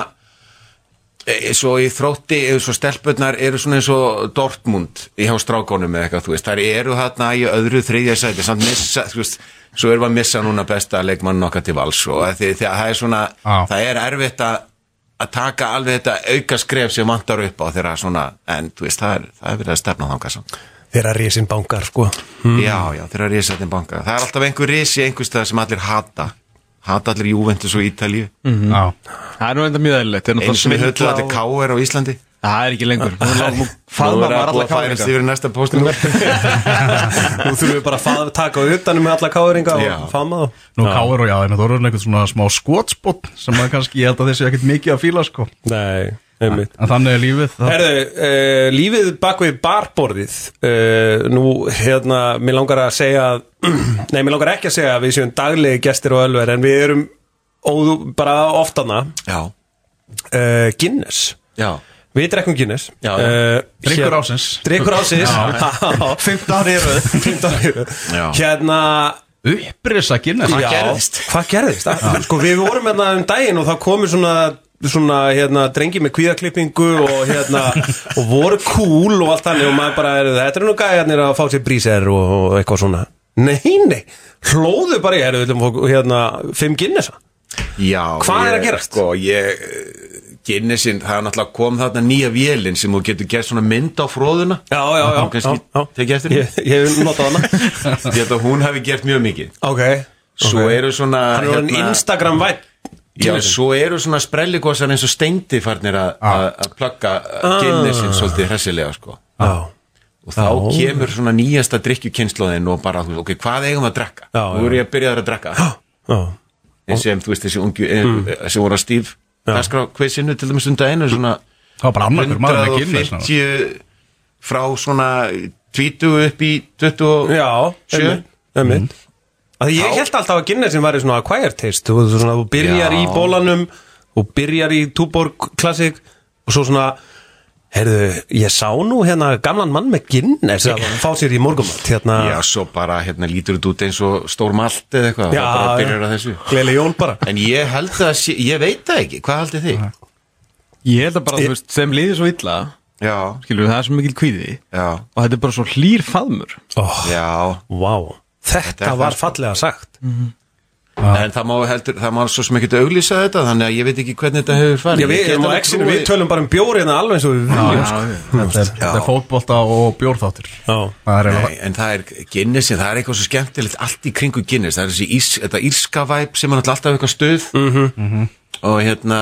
e, svo í þrótti, svo stelpunnar eru svona eins og Dortmund í hjá strákónum eða eitthvað, þú veist, þær eru þarna í öðru þriðja sæti, samt missa þú veist, svo erum við að missa núna besta leikmann okkar til vals og því, því að það er svona Já. það er erfitt að að taka alveg þetta auka skref sem vantar upp á þeirra svona, en þú veist, það er, það er verið að stefna þangað samt. Þeirra risin bankar sko Já, já, þeirra risaðin banka. Það er alltaf einhver risi einhver stað sem allir hata. Hata allir Juventus og Ítalíu. Já. Það er nú enda mjög eðlilegt Það er Eins og við höfðu allir K.R. á Íslandi. Það er ekki lengur Nú nú Nú faðma maður það alla póstinu. Nú þurfum við bara að taka utanum með alla káringa Já. og faðma þá Nú káir og já, en það voru einhvern svona smá skotspott sem kannski, ég held að þessi ekkert mikið að fíla, sko. Nei, En þannig er lífið. Það, Herðu, uh, lífið bak við barborðið uh, Nú, hérna, mér langar að segja Nei, mér langar ekki að segja að við séum daglegi gestir og ölver En við erum óðu, bara oftana Já, uh, Guinness já. Við drekkum Guinness já. uh, ársins. Drykkur ásins 15 ári eru 15 ári eru Já. Hérna upprisa Guinness. já, gerðist? Hvað gerðist? Sko, við vorum hérna um daginn og það komur svona svona, hérna, drengi með kvíðaklippingu og hérna, og voru cool og allt þannig og maður bara, er, þetta er nú gæjarnir að fá sér bríser og, og eitthvað svona Nei, nei, hlóðu bara ég, er, hérna, fimm Guinnessa Já. Hvað er ég- að gerast? Sko, ég, Guinnessin, það er náttúrulega kom þarna nýja vélinn sem þú getur gert svona mynd á fróðuna. Já, já, já, já, já. eftir Ég, ég hef notað hana Því að hún hefði gert mjög mikið. Ok Svo ok. eru svona, Hann er orðin Instagram væn Já, svo eru svona sprelligosar eins og steindi farnir að- að að plugga Guinnessin svolítið hressilega sko. Já, og þá kemur svona nýjasta drikkjukynnslóðin og bara, ok, hvað eigum við að drekka? Já, Nú er ég að byrja að drekka. Já, eins sem, þú veist, þessi ungu mm. sem voru að dagskrá kveðsinu til dæmis undan einu svona Það var bara annakur maður með Guinness núna. 150 frá svona 20 upp í 20 já Sjö. Ég held alltaf að Guinness væri svona acquired taste. Þú, þú, svona, þú byrjar Já. í bólanum og byrjar í Tuborg Classic og svo svona heyrðu, ég sá nú hérna gamlan mann með Guinness að fá sér í morgumat hérna, Já, svo bara, hérna, lítur þetta út eins og stór malt eða eitthvað, Já, það bara byrjar að þessu. Gleðileg jól bara. En ég held að, sé, ég veit það ekki, hvað haldið þið? Ég held að bara, þú veist, þeim liðir svo illa Já, Skilur, það er svo mikil kvíði já, Og þetta er bara svo hlýr faðmur. Oh, já. Vá, þetta Þetta var fallega sagt. En það má heldur, það má svo sem ekki auglýsa þetta Þannig að ég veit ekki hvernig þetta hefur farið. Já, við exinu, trúið- við tölum bara um bjórina alveg eins og við viljum sko. Þetta er, er fótbolta og bjórþáttur. Já. Það er Nei, en það er Guinnessin, það er eitthvað svo skemmtilegt allt í kringu Guinness, það er þessi ís, þetta írska væp sem er alltaf eitthvað stuð. Mhm. Og hérna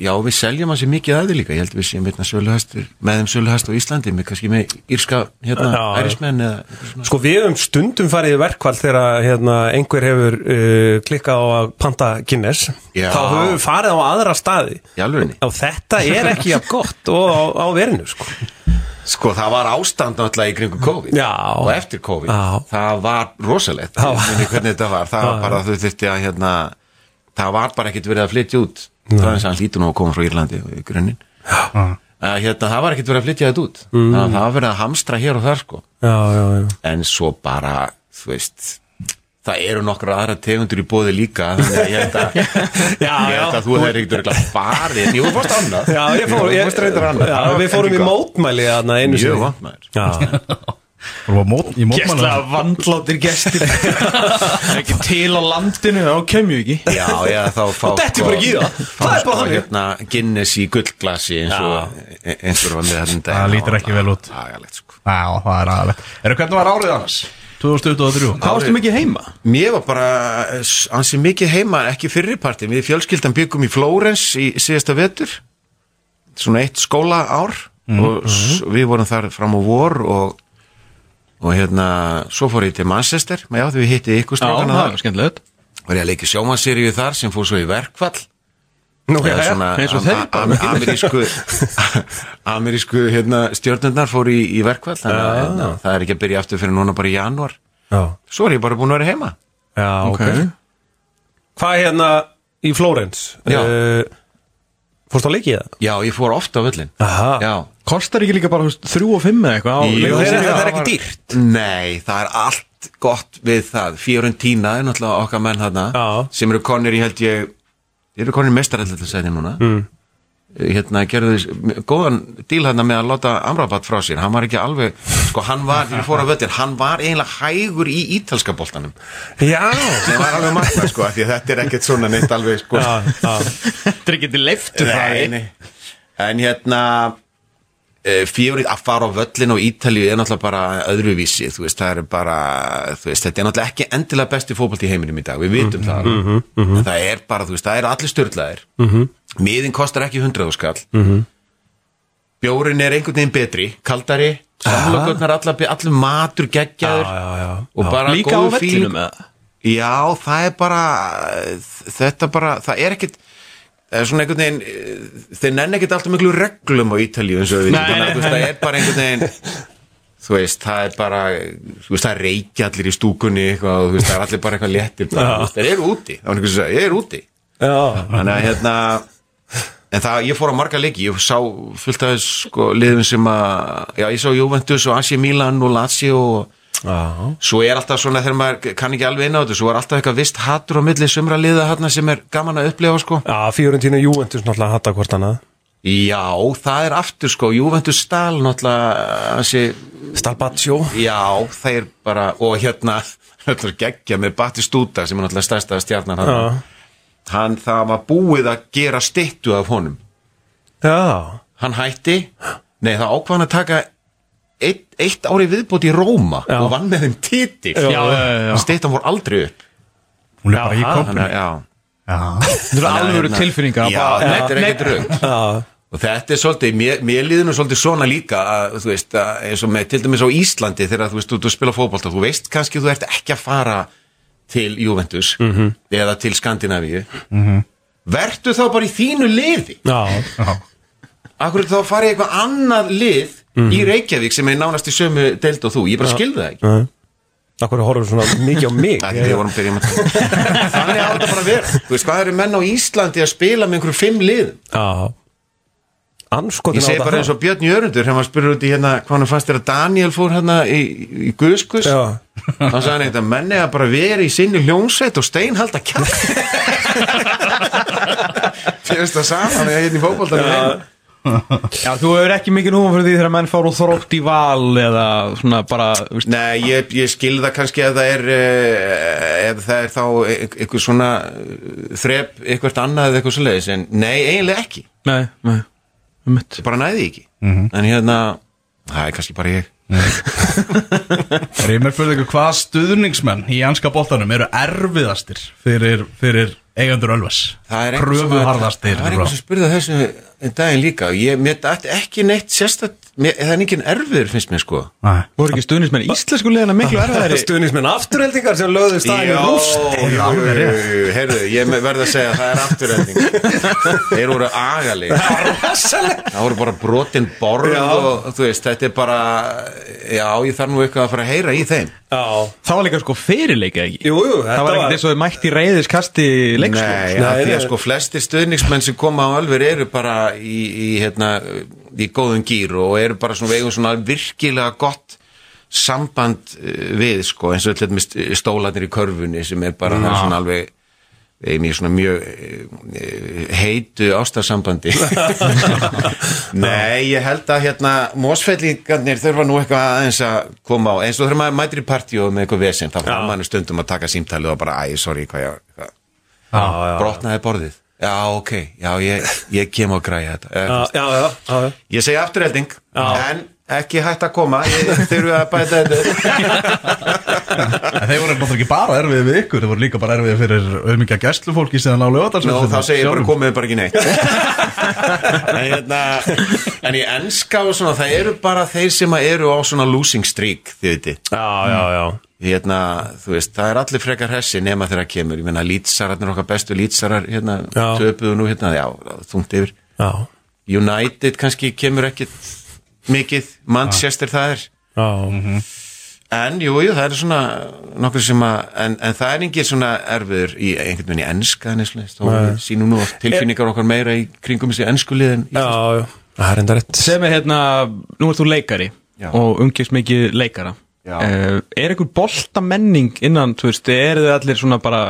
já, við seljum hans mikið að því líka ég held við séum veitna söluhestur með þeim söluhest á Íslandi, með kannski með írska hérna, ærismenn. Sko við höfum stundum farið verkvall þegar hérna, einhver hefur uh, klikkað á að panta Guinness Já. þá höfum við farið á aðra staði og þetta er ekki jafn gott og á, á verinu sko. Sko það var ástand náttúrulega í kringu COVID Já. og eftir COVID Já. það var rosalegt. Ég muni hvernig þetta var, það var bara þau þurfti að hérna, það var bara ekkert verið að flytja út. Það er eins og hann lítur nú að koma frá Írlandi í grunninn. Hérna, það var ekkert verið að flytja þetta út. Mm. það var verið að hamstra hér og þar sko. Já, já, já. en svo bara, þú veist það eru nokkra aðra tegundur í bóði líka þannig að ég held að, Já, ég held að þú hefur ekkert verið farið. Þú fórst annað. Já, ég fór, ég, fórst reyndar annað. já, við fórum í mótmæli einu mjög við mót, Gæstlega vandláttir gestir Ekki til á landinu, þá kemur ég ekki Já, já, þá fá Og detti bara ekki það. Það er bara sko, þannig. hérna, Guinness í gullglasi eins og e- þessum dag Það lítur ekki vel út. Agalegt, sko. Já, það er aðalegt Eru hvernig var árið annars? 2023 Hvað varstu mikið heima? Mér var bara eh, ansi mikið heima, ekki fyrriparti Við fjölskyldan byggum í Flórens í síðasta vetur Svona eitt skóla ár og s- við vorum þar fram á vor og, og hérna svo fór ég til Manchester. Já, því við hitti ykkur strákana þar. var skemmtilegt. Var ég að leika sjómanseríu þar sem fór svo í verkfall. Nú, já, svona eins og am- þeir am- með amerísku amerísku hérna, stjórnundar fór í, í verkfall. Þannig að hérna, það er ekki að byrja aftur fyrir núna bara í janúar. Já, svo er ég bara búin að vera heima. Já, ok. Ok. Hvað er hérna í Flórens? Uh, fórstu að leikið það? já, ég fór ofta á völlin Aha. já Kostar ekki líka bara þrjú og fimm eða eitthvað á Jú, Þetta er- þetta það ekki dýrt. Nei, það er allt gott við það Fiorentina er náttúrulega okkar menn þarna Já. sem eru konir í held ég eru konir mestarallit að segja núna mm. hérna gerðu þess góðan díl hérna með að láta Amrabat frá sér hann var ekki alveg, sko hann var ég fór á völlin, hann var eiginlega hægur í ítalska boltanum Já, sem var alveg magna sko, af því að þetta er ekkert svona neitt alveg sko já, já. Þetta er ekki til Nei, nei. en hérna fjórið að fara á völlin og Ítalíu er náttúrulega bara öðruvísi þú veist, það er bara þú veist, þetta er náttúrulega ekki endilega besti fótbolt í heiminum í dag við vitum það alveg. en það er bara, þú veist, það er allir störlaðir miðin kostar ekki 100 skall bjórin er einhvern veginn betri kaldari, samlokkurnar allar, allir matur geggjaður Já, já, já. og bara Líka á vellinum feeling. eða? Já, það er bara þetta bara, það er það er svona einhvern veginn eh, þeir nenni ekkit alltaf miklu reglum á Ítalíu eins og við það er bara einhvern veginn þú veist, það er bara þú veist, það reykja allir í stúkunni eitthvað, þú veist, það er allir bara eitthvað léttir þeir eru úti, það var einhvern veginn að segja, ég er úti. Já. þannig að hérna en það, ég fór á marga leiki, ég sá fullt af sko, liðum sem að já, ég sá Juventus og AC Milan og Lazio og já. Svo er alltaf svona þegar maður kann ekki alveg inn á þetta Svo er alltaf eitthvað vist hattur á milli sumra liða hérna sem er gaman að upplifa sko. Já, Fiorentina Juventus náttúrulega hatta hvort annað. Já, það er aftur sko. Juventus Stal náttúrulega þessi, Stalbaccio Já, það er bara Og hérna, þetta er geggja með Battistúta sem er náttúrulega stærsta stjarnar hann, hann, það var búið að gera styttu af honum. Já, Hann hætti. Nei, það ákvað hann að taka eitt, eitt ári viðbót í Róma Já. og vann með þeim Já, já, já, já. Styttan fór aldrei upp. Hún er bara í Já, kompinu. Þannig að, já. Þetta eru alvöru hérna- tilfinningar Já, bara- þetta er ekkert rögt Já, Og þetta er svolítið, mér, mér líður nú svolítið svona líka að, þú veist, að, eins og með, til dæmis á Íslandi þegar þú veist, þú, þú spila fótbolta, þú veist kannski þú ert ekki að fara til Juventus eða til Skandinavíu. Vertu þá bara í þínu liði. Já, Akkur þá í eitthvað annað lið í Reykjavík sem er nánast í sömu deild og þú, ég bara skilði það ekki. Akkur horfum svona mikið á mig? Það er því að að bara að vera. Þú veist, hvað eru menn á Íslandi að spila með einhverjum fimm Anskotin Ég segi bara eins og Björn Jörundur þegar maður spurur út í hérna hvað hann fannst þér að Daniel fór hérna í, í Guðskus? Þá sagði hann eitthvað menni að bara vera í sinni hljónsveit og steinhalda kjall Fyrst það saman eða hérna í fótboltanum Já, þú hefur ekki mikið núma fyrir því þegar menn fáru þrótt í val eða svona bara, veist, Nei, ég, ég skil það kannski ef það er eh, ef það er þá eitthvað svona eh, þrep, eitthvað annað eða eitthvað svo leiðis en nei, eiginlega ekki. Nei, nei, um mitt bara næði því ekki. En hérna, það er kannski bara ég. Reymir fyrir ykkur hvað stuðningsmenn í anska boltanum eru erfiðastir fyrir, fyrir eigendur Ölvas Kröfuharðastir Það er einhver sem spurði þessu en daginn líka. Ég, dætti ekki neitt sérstætt, mér, það er engin erfiður finnst mér sko. Nei. Voru ekki stuðnismenn íslensku liðina miklu erfiðari? Stuðnismenn afturheldingar sem lögðu staðin í rúst. Heyrðu, ég verð að segja að það er afturhending Þeir voru agaleg Það voru bara brotin borð Já. og þú veist, þetta er bara já, ég þarf nú eitthvað að fara að heyra í þeim. Já. Það var líka sko fyrirleika ekki? Jú, jú, Það var ekkert eins og þau mætti reyðiskasti leikslum Nei, Nei, af því að sko flestir stöðningsmenn sem koma á Ölver eru bara í, í, hérna, í góðum gýr og eru bara svona vegum svona virkilega gott samband eh, við sko eins og til dæmis stólarnir í körfunni sem er bara það svona alveg í svona mjög eh, heitu ástarsambandi. Nei, ég held að hérna mósfellingarnir þurfa nú eitthvað aðeins að koma á eins og þegar maður mætir í partíu með eitthvað vesinn þá fara mann stundum að taka símtalið og bara æ, sorry, hvað ég brotnaði borðið Já, ok, já, ég, ég kem og græja þetta. Já, já, já, já. Ég segi afturhelding. En ekki hægt að koma. Ég þurfu að bæta þetta þeir voru náttúrulega ekki bara erfiðið við ykkur Þeir voru líka bara erfiðið fyrir auðmikið gæslufólki sem nálu öðvitað Nú, þá segir ég bara komið bara ekki neitt. En, hérna, en í enska og svona Það eru bara þeir sem eru á svona losing streak Þið viti Já, já, já. Hérna, þú veist, það er allir frekar hessi nema þegar það kemur, ég meina lýtsararnir okkar bestu lýtsarar, hérna, Já. töpuðu nú hérna, já, þungt yfir. Já, United kannski kemur ekkit mikið, Manchester það er. Já en jú, jú, það er svona nokkuð sem að, en, en það er engin svona erfiður í einhvern veginn í enska þá við sínum nú tilfinningar okkar meira í kringum þessi enskulið en Já, já, það er enda rétt. Sem er hérna, nú ert þú leikari Já. og umgist mikið leikara. Já. uh, Er einhver bolta menning innan, þú veist, eru þið allir svona bara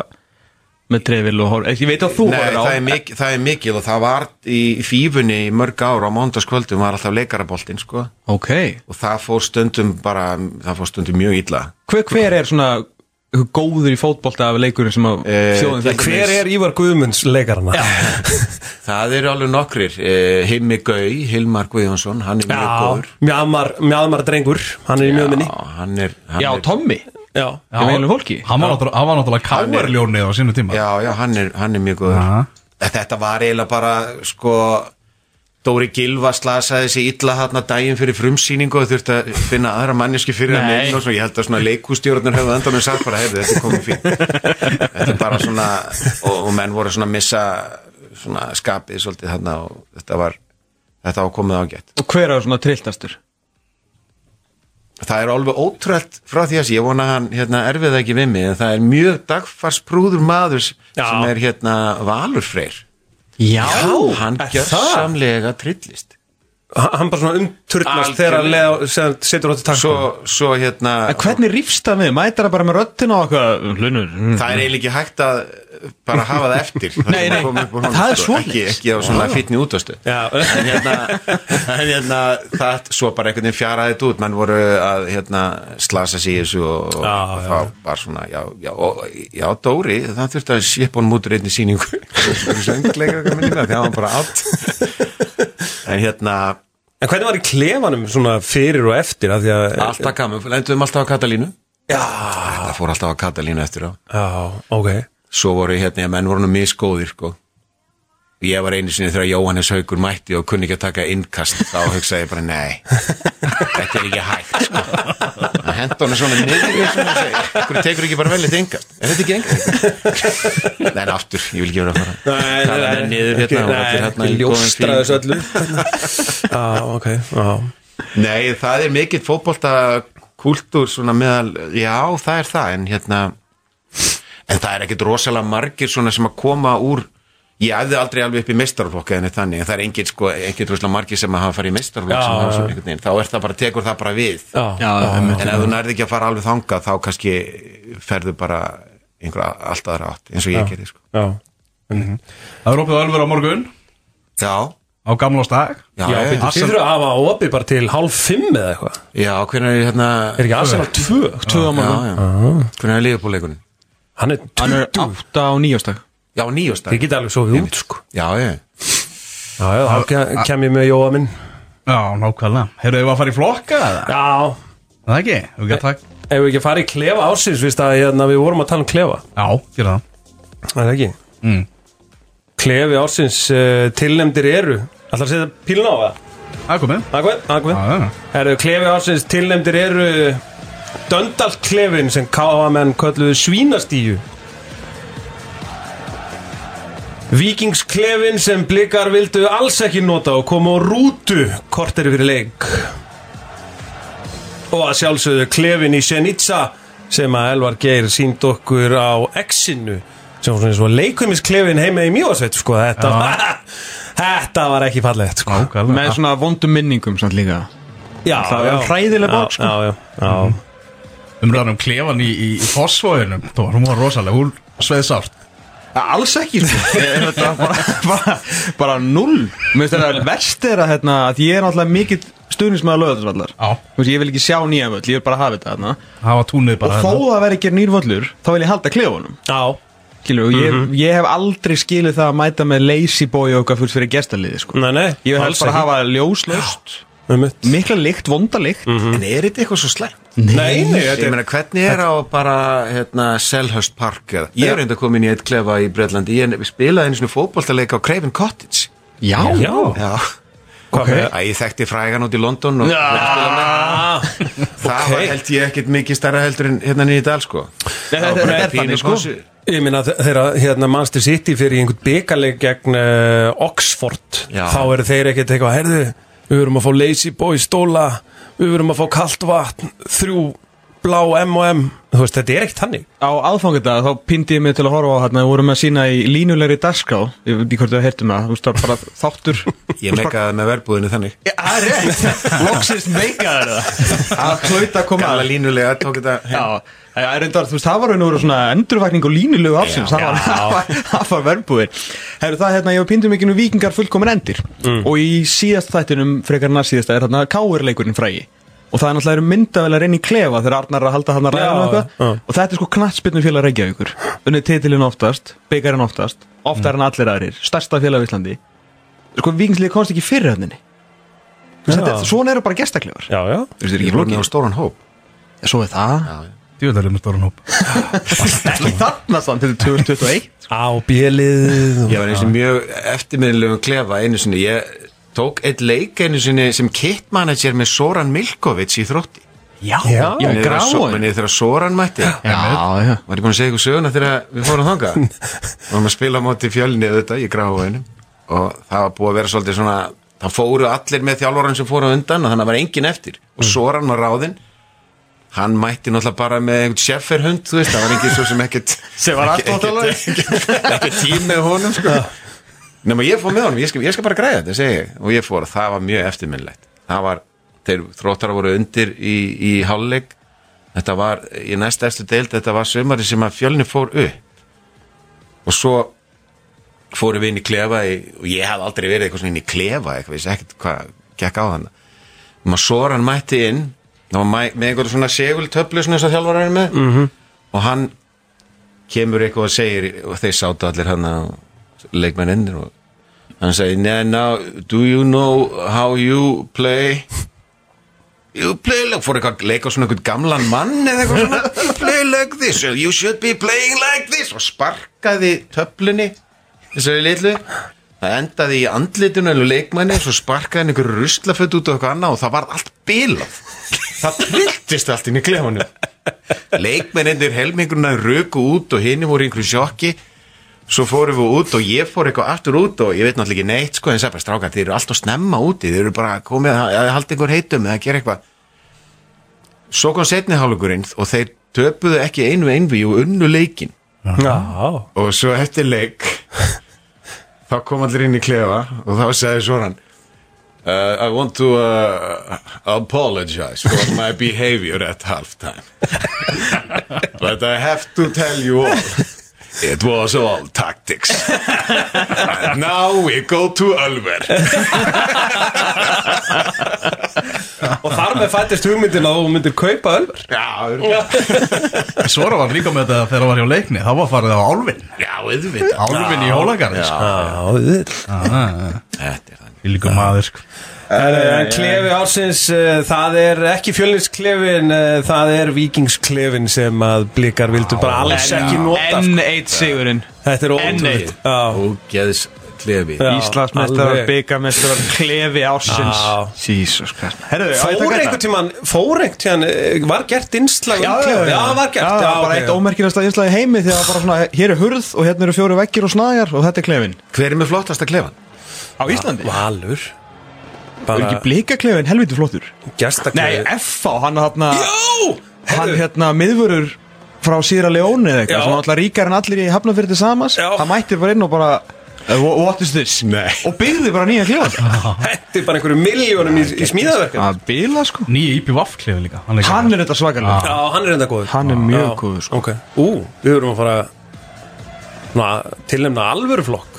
með trefil og hor Ég veit að þú Nei, horfir á það er, mikið, það er mikið og það var í fífunni í mörg ár á mándaskvöldum var alltaf leikaraboltinn sko. Ok, og það fór stundum bara, það fór stundum mjög illa. Hver, hver er svona góður í fótbolta af leikurinn sem að Eh, þjóðin þekkir? Hver er Ívar Guðmunds leikarana? Það eru alveg nokkrir. Eh, Himmi Gau, Hilmar Guðjónsson hann er mjög Já, góður. Mjadmar drengur Hann er í mjög minni. Já, hann er, hann Hann var náttúrulega- hann var náttúrulega káarljónið á sínu tíma. Já, já, hann er, hann er mjög góður. Aha. Þetta var eiginlega bara sko Dóri Gilva slasaði sig illa þarna daginn fyrir frumsýningu og þurfti að finna aðra manneski fyrir neina og svo ég held að svona leikústjórnur hefðu endan með sagt bara, heyrðu, þetta er komið fín Þetta er bara svona og, og menn voru svona að missa svona skapið svolítið þarna og þetta var þetta var komið ágætt. Og hver er svona trilltastur? Það er alveg ótrúlt frá því að ég vona hann hérna, erfið ekki við mig en það er mjög dagfarsprúður maður Já. sem er hérna Valur Freyr. Já, hann gjör samlega trillist Hann bara svona Algjörlega. þegar hann setur átti takk svo, svo hérna En hvernig rýfst það við? Mætar það bara með röddina og eitthvað Hlunur það er eiginlega ekki hægt að bara hafa það eftir. Það Nei, nei, honum, það er sko. svoleiðis. ekki, ekki á svona fítni útvastu Já, en hérna, en hérna það svo bara einhvern veginn fjaraði þetta út. Menn voru að hérna slasa sig í þessu og, og, Já, og það var svona já, já, og, já Dóri, það þurfti að sépa honum út úr einni söngleikar það var bara allt en hérna En hvernig var í klefanum svona fyrir og eftir því að alltaf gaman, lenduðum alltaf á Katalínu. Já, það fór alltaf á Katalínu eftir á. Já, ok. Svo voru hérna, menn voru nú misgóðir sko ég var einu sinni þegar Jóhannes Haugur mætti og kunni ekki að taka innkast þá hugsaði ég bara nei þetta er ekki hægt sko. Að henda honum svona niður hvernig tekur ekki bara vel eitt innkast? Er þetta ekki innkast? nei, en aftur, ég vil ekki vera að fara. Tala mér niður hérna og allir hérna í ok, já. Nei, það er mikill fótbolta kultúr svona meðal, já það er það en hérna en það er ekkit rosalega margir svona sem að koma úr ég æfði aldrei alveg upp í meistarflokka en það er engin sko, engin rosalega margir sem að hafa farið í einhvern veginn, þá er það bara, tekur það bara við. Já, Já, en ef þú nærði ekki að fara alveg þangað þá kannski ferðu bara einhverja allt aðra átt, eins og ég gerði sko. já. Það er opið alveg á morgun. Já, á já, byrju, þið þurfa að hafa opið bara til hálf fimm eða eitthvað. Já hvernig er hérna Er ekki Arsenal 2? Tvö á morgun. Já, já, hvernig er liðbúleikunum? Hann er Hann er 20 átta á nýjástag Já, nýjóstag Þið geta alveg sofið út sko. Já, já. Já, já, þá kem- kem ég með Jóa minn. Já, nákvæmlega. Heyrðu, við að fara í flokka eða? Já, Það ekki? Við getum takk ef við ekki að fara í klefa ársins Vist að hérna, við vorum að tala um klefa? Já, gera það. Það er ekki? Mm. Klefi ársins uh, tilnefndir eru Ætlar að setja pílun á það? Það akkur Já, já. Herru, klefi ársins tilnefndir eru Döndalklefin sem káamenn kölluðu svínastíu Víkingsklefin sem blikar vildu alls ekki nota og koma á rútu korteri fyrir leik. Og að sjálfsögðu klefin í Sjenitsa sem að Elvar Geir sínd okkur á X-inu sem var svona eins og leikumisklefin heima í Mjóasveit sko, þetta, var, þetta var ekki fallegt sko. Nákvæmlega Með svona vondum minningum samt líka. Já, Það var hræðileg bók, sko. já, já, já. Umræðan um klefan í, í, í Fossvóðunum Hún var rosalega, hún sveið sárt Alls ekki sko Ég- bara, bara, bara null verst er að hérna að ég er náttúrulega mikill. Þú veist, ég vil ekki sjá nýja völl, ég vil bara hafa þetta var túnið Og þó það verði ekki nýr völlur, þá vil ég halda klefunum já. Skilur, og ég, ég hef aldrei skilið það að mæta með lazy boy og eitthvað fullt fyrir gestaliði sko. Nei, nei, Ég vil helst bara ekki. hafa Einmitt. Mikla lykt, vonda lykt. En er þetta eitthvað svo slæmt? Nei, nei, Ég meina, hvernig er á bara hérna, Selhurst Park eða? Ég er reynda komin í eitt klefa í Breitlandi Ég spilaði einu svona fótboltaleik á Craven Cottage. Já, Já, Já. Hvað Ok. með Æ, ég þekkti frægan út í London og Já, það ok. var held ég ekkit mikið starra heldur en hérna í dal sko. Er sko. Ég meina þe- þegar hérna Manchester City fyrir í einhvern byggarleik gegn uh, Oxford Já. þá eru þeir ekkert eitthvað herðu, við verum að fá lazy boy stóla. Við verum að fá kalt vatn. Þrjú blá M&M þú veist, þetta er ekkert hannig Á aðfangadag þá pindi ég mig til að horfa á hérna Við vorum að sína í línulegri dagskrá. Ég veit ekki hvort þú heyrtum það Þú veist það var bara þáttur. Ég meikaði með verbúðinu þannig. Já, það er rétt. Loksist meikaður það Það að koma Gamla línulega tók þetta Já, það er reyndar, þú veist, það var veru svona endurvækning og línulegu ársins, það var, það var, það verbúðir. Herru, það hérna, ég var pindum ekki nú vikingar fullkomin endir. Og í síðast þættinum, frekar næst síðasta, er hérna káurleikurinn frægi og það er náttúrulega myndavelar inn í klefa þegar Arnar er að halda hann að ræða og eitthvað. já. og þetta er sko knattspilnum félag Reykjavíkur. Unnið titilinn oftast, byggarinn oftast oftar en allir aðrir, stærsta félag á Íslandi. Sko vikingslið komst ekki fyrir henni svona eru bara gestaklefar. Já, já, þú veist, þetta er ekki flókið? stóran hóp. Svo er það. Djúðalið með stóran hóp. Ekki þarna samt, þetta er 2021 á bjelið Ég var eins og mjög eftirmiðlegum klefa einu sinni. Ég tók eitt leik einu sinni sem kitmanager með Soran Milkovic í þrótti. Já, Já. að So- gráin niður þegar Soran mætti. Já, já Var ég búin að segja ykkur söguna þegar við fórum þanga varum að spila á móti fjölni auðvitað í gráinu og það var búið að vera svolítið svona það fóru allir með þjálfóran sem fóru undan og þannig að það var engin eftir. Og Soran var ráðinn. Hann mætti náttúrulega bara með einhvern sjefferhund þú veist, það var engin svo sem ekkert Sem var ekki- alltaf þjálfari. ekkert ekki tím með honum sko nema ég fór með honum, ég skal, ég skal bara græða þetta segi ég, og ég fór það var mjög eftirminnlegt það var, þeir þróttara voru undir í, í hálfleik. Þetta var í næst eftir deild þetta var sömari sem að fjölni fór upp. Og svo fórum við inn í klefa í, og ég hef aldrei verið eitthvað svona inn í klefa eitthvað, ég veist ekkert hvað gekk á þann maður Soran mætti inn með einhverjum svona segultöflu svona þess að þjálfara er með. -hmm. og hann kemur eitthvað og segir og þeir sátu allir hann að leikmenninir og hann segir "Now- now, do you know how you play? You play like, fór eitthvað að leika svona einhvern gamlan mann eða eitthvað svona. You play like this, you should be playing like this. Og sparkaði töflunni þessari litlu. Það endaði í andlitinu eða leikmanni svo sparkaði hann einhverju ruslaföt út og eitthvað annað og það var allt bilað. Það trilltist allt inn í klefanum. Leikmennindir helmingurna röku út og hinni voru einhverju sjokki svo fórum við út og ég fór eitthvað aftur út og ég veit náttúrulega ekki neitt sko en það er bara strákar, þeir eru alltaf snemma úti þeir eru bara komið að, halda einhver heitum eða gera eitthvað. Svo kom setni hálfugurinn og þeir töpuðu ekki einu einvi og unnu leikin Já, og svo eftir leik þá kom allir inn í klefa og þá sagði svona uh, I want to uh, apologize for my behavior at halftime but I have to tell you all It was all tactics. And now we go to Ölver. Og þar með fættist hugmyndin að þú myndir kaupa ölver. Já, Svora var líka með þetta þegar það var hjá leikni. Þá var farið á Álfin já, auðvitað. Álfin í Hólagarði sko. Já, Þetta er þannig. Líka maður sko. En klefi ársins, uh, það er ekki fjölnisklefin, uh, það er vikingsklefin sem að blikar vildu bara alls ekki nota. Enn eitt sigurinn. Þetta er eitt. Ógeðs klefi alveg. byggarmeistarar, klefi ársins. Ég að Fór einhvern þetta? tímann, fór einhvern tímann, eh, var gert innslag um klefi? Já, var gert, Já, bara eitt ómerkilegasta einslag í heimi því að bara svona, hér er hurð og hérna eru fjóru veggir og snagar og þetta er klefin Hver er með flottasta klefan? Á Íslandi? Valur Er Bara ekki blikaklefin helviti flottur? gestaklefi Nei, F.A. hann hann Jó! hann hérna miðvörur frá Sýra Leóni eða eitthvað sem var alltaf ríkar en allir í hafnafyrir til samans Já. hann mættir bara inn og bara wha- what is this? Nei. og byggði bara nýja klefan Hendi bara einhverju miljónum í, í smíðaverkefni að bila sko Nýja ípi vaffklefi líka Hann, hann er þetta svakalega Já, hann er enda góður Hann er mjög góður, sko. Ok, ú, við verum að fara tilnefna alvöruflokk.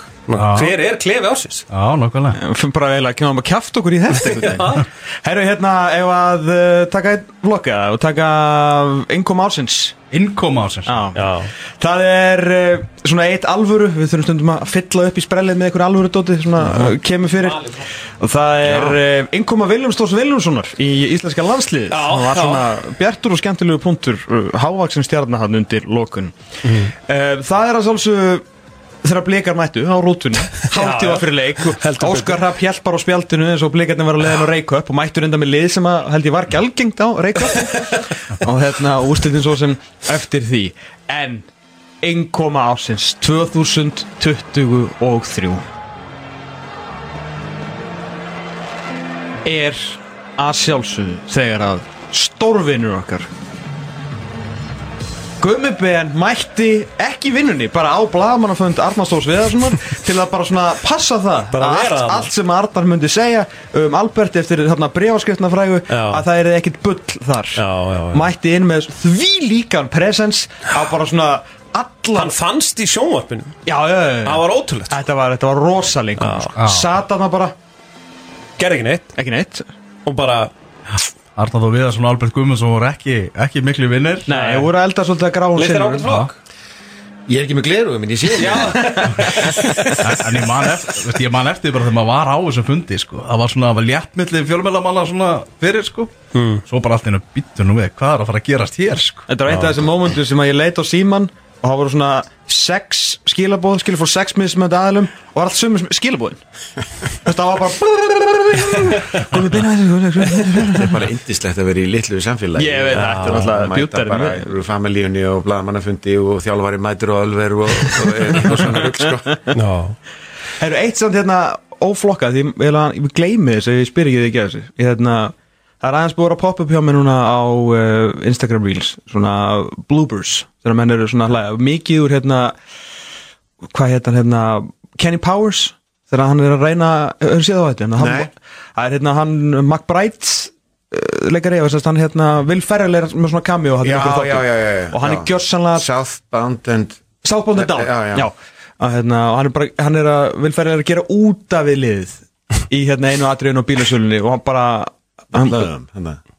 Hver er klefi ársins? Já, nokkulega Fyrir bara eiginlega að kemur að kjafta okkur í þetta. Herru, hérna, ef að uh, taka einn vlogga og taka innkom ársins. Innkoma ásins Já. Já. Það er uh, svona eitt alvöru. Við þurfum stundum að fylla upp í sprellið með einhver alvöru dóti Svona uh, kemur fyrir. Og það er uh, innkoma Viljums Þórs Viljumssonar Í íslenska landslið Já, Það var já. svona bjartur og skemmtilegu punktur uh, Hávaksin stjarnar hann undir lokun. Uh, Það er að sjálfsögðu þegar blikar mættu á rútunni hálftífa fyrir leik Óskar Rapp hjælt bara á spjaldinu eins og blikarnir var að leiðin á Reykjöp og mættu reynda með lið sem að held ég var gælgengt á Reykjöp og hérna úrslitin svo sem eftir því. En innkoma ásins 2023 er að sjálfsögðu þegar að stórvinnur okkar Gummi Ben mætti ekki vinnunni bara á blagamannafönd Arnarstórs Viðarssonar til að bara svona passa það að allt, allt sem Arnar myndi segja um Albert eftir þarna breyfaskriftna frægu Já. að það er ekkit bull þar. Já, já, já. mætti inn með því líkan presens á bara svona allan Hann fannst í sjónvarpinu. Já, já, já, já. Það var ótrúlegt. Þetta var, þetta var rosalingum sko. Sat hann bara, Gerði ekki neitt. Ekki neitt. Og bara Arnar Þó Viðarsson og Albert Guðmundsson voru ekki, ekki miklu vinnir. Nei, ég voru elda svolítið að gráum Leittir ákveð flokk? Ég er ekki með gleru, minn ég sé Já. En ég man eftir, veist, ég man eftir bara þegar maður var á þessum fundi sko. Það var svona, það var léttmillið fjölmjölamanna svona fyrir sko. Svo bara allt einu býttu nú við, hvað er að fara að gerast hér sko? Þetta var eitt af þessum mómentum sem að ég leit á síman og það voru svona sex skilabóð skilur fór sex mismöndi aðlum og var allt sömu skilabóðin Þetta var bara Komið beina þessu Það er bara indislegt að vera í litlu samfélagi. Ég veit, þetta er Mæta bjúttarinn bara úr familíunni og blaðmannafundi og þjálfari mætur og ölver og, og, og, svona rugl sko. Já Það eru eitt samt hérna óflokkað því ég, ég, gleymi þess að ég spyr ekki þig ekki að þessu. Hérna, Það er aðeins búið að poppa upp hjá mér núna á uh, Instagram Reels svona bloopers þegar menn eru svona hlæða mikið úr hérna hvað hérna hérna Kenny Powers þegar hann er að reyna hefur séð á þetta hérna, hann, Nei. það er hérna hann McBride uh, leikari og þess að hann hérna Will Ferrell er með svona cameo Já, já, já, og hann er gjörsanlega Southbound and Southbound and Down. Já, já. Að, hérna, og hann er bara hann er að vilfæri að gera út af við liðið í hérna einu atriðinu á bílasölunni og hann bara Blöðum,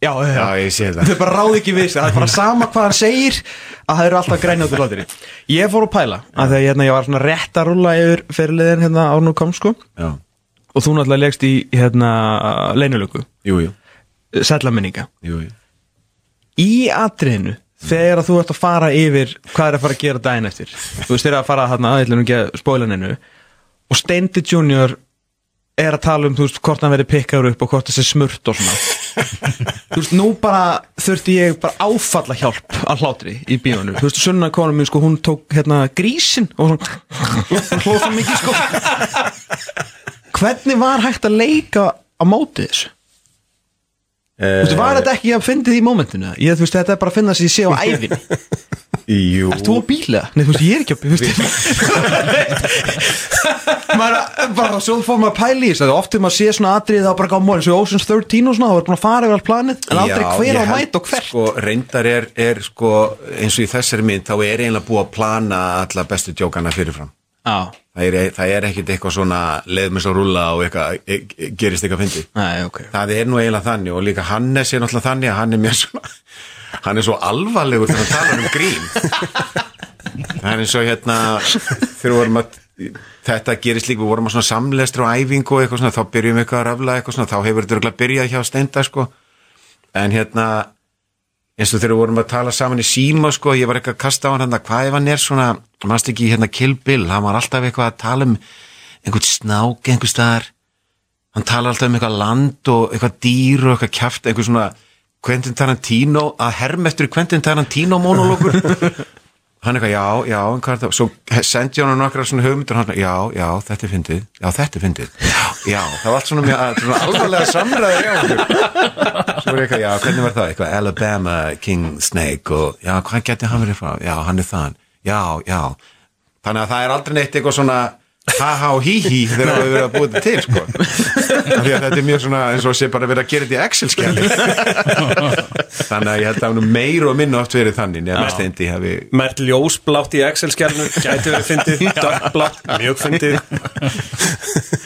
já, já, já. Ég sé það. þau bara ráði ekki við sig það er bara sama hvað hann segir að það eru alltaf grænjátt úr látri ég fór að pæla að þegar hérna, ég var svona rétt að rúlla yfir fyrirliðin hérna árnum kom sko. Já, og þú náttúrulega legst í hérna leinulöku jú, jú. Sætla minninga. Jú, jú. í atriðinu þegar að þú ert að fara yfir hvað er að fara að gera daginn eftir. Þú veist þeir að fara þarna aðeins ekki að spólaninu og Steindi Junior er að tala um þú veist hvort hann verið pikkaður upp og hvort það sé smurt og svona. Þú veist nú bara þurfti ég bara áfalla hjálp að hlátri í bíónu þú veist sunna konum minn sko hún tók hérna grísin og svona hlóð svo mikið sko. Hvernig var hægt að leika á móti þessu? Þú veist, var þetta ekki að fyndið í mómentinu? Ég, þú veist, þetta er bara að finna sig sé á æfinni Jú, Ert þú á bíla? Nei, þú veist, ég er ekki á bíla maður, bara svo fór maður að pæla í þess að ofta maður sé svona atrið þá bara gá móli, svo Ocean's 13 og svona þá er búin að fara yfir all planið, en aldrei hver á mæt og hvert. sko, reyndar er, er sko, eins og í þessari mynd þá er eiginlega búið að plana alla bestu djókana fyrirfram. Já, það er, það er ekkit eitthvað svona leið með svo rúlla og eitthvað, e, e, gerist eitthvað fyndi nei, ok. Það er nú eiginlega þannig og líka Hannes er náttúrulega þannig að hann er mjög svona hann er svo alvarlegur þegar hann talar um grín. Það er og hérna þegar vorum að þetta gerist líka, við vorum að svona samlestri og æfingu og eitthvað svona, þá byrjum við eitthvað að rafla eitthvað svona, þá hefur þetta örugglega byrjað hjá Steinda sko, en hérna eins og þegar við vorum að tala saman í síma sko, ég var eitthvað að kasta á hann hérna, hvað ef hann er svona, mannst ekki hérna Kill Bill, hann var alltaf eitthvað að tala um einhvern snák einhver staðar. Hann talar alltaf um eitthvað land og eitthvað dýr og eitthvað kjaft, eitthvað svona Quentin Tarantino, að herm eftir Quentin Tarantino monologur? Hann eitthvað, já, já, en hvað er það? Svo sendi hann nokkra svona hugmyndur hann, já, já, þetta er fyndið, já, þetta er fyndið. Já, það var allt svona, mjög, svona alvarlega samræður já, svo er eitthvað, já, hvernig var það, eitthvað Alabama King Snake og já, hvað geti hann verið frá, já, hann er þann já, já, þannig að það er aldrei neitt eitthvað svona ha-ha og hí-hí þegar við verðum að búið þetta til sko. Af því að þetta er mjög svona eins og sé bara verið að gera þetta í Excel-skjali þannig að ég held að hann meir og minna oft verið þannig nefnir steindi hafi Mert ljósblátt í Excel-skjálnu Gæti verið fyndið, dökkblátt, mjög fyndið.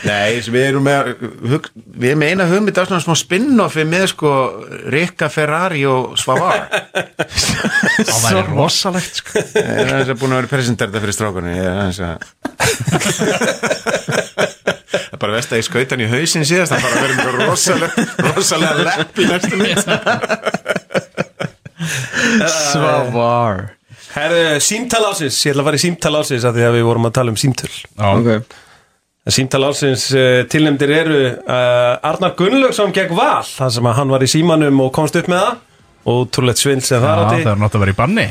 Nei, við erum með hug, við erum með eina hugmynd af svona smá spin-offi með sko Rikka Ferrari og Svavar. Það væri rosalegt sko. Það er aðeins að búin að vera presenterða fyrir strákunni Er að Það er bara vest að ég skauta hann í hausinn síðast Það bara verið mjög rosalega rosalega lepp í næstu mynd. Svavar. Herðu, símtal ásins, ég ætla að fara í símtal ásins af því að við vorum að tala um símtöl. Ok. Símtal ásins uh, tilnefndir eru uh, Arnar Gunnlaugsson gegn Val þar sem að hann var í símanum og komst upp með það. Ótrúlegt svindl sem það átti. það er náttúrulega að vera í banni.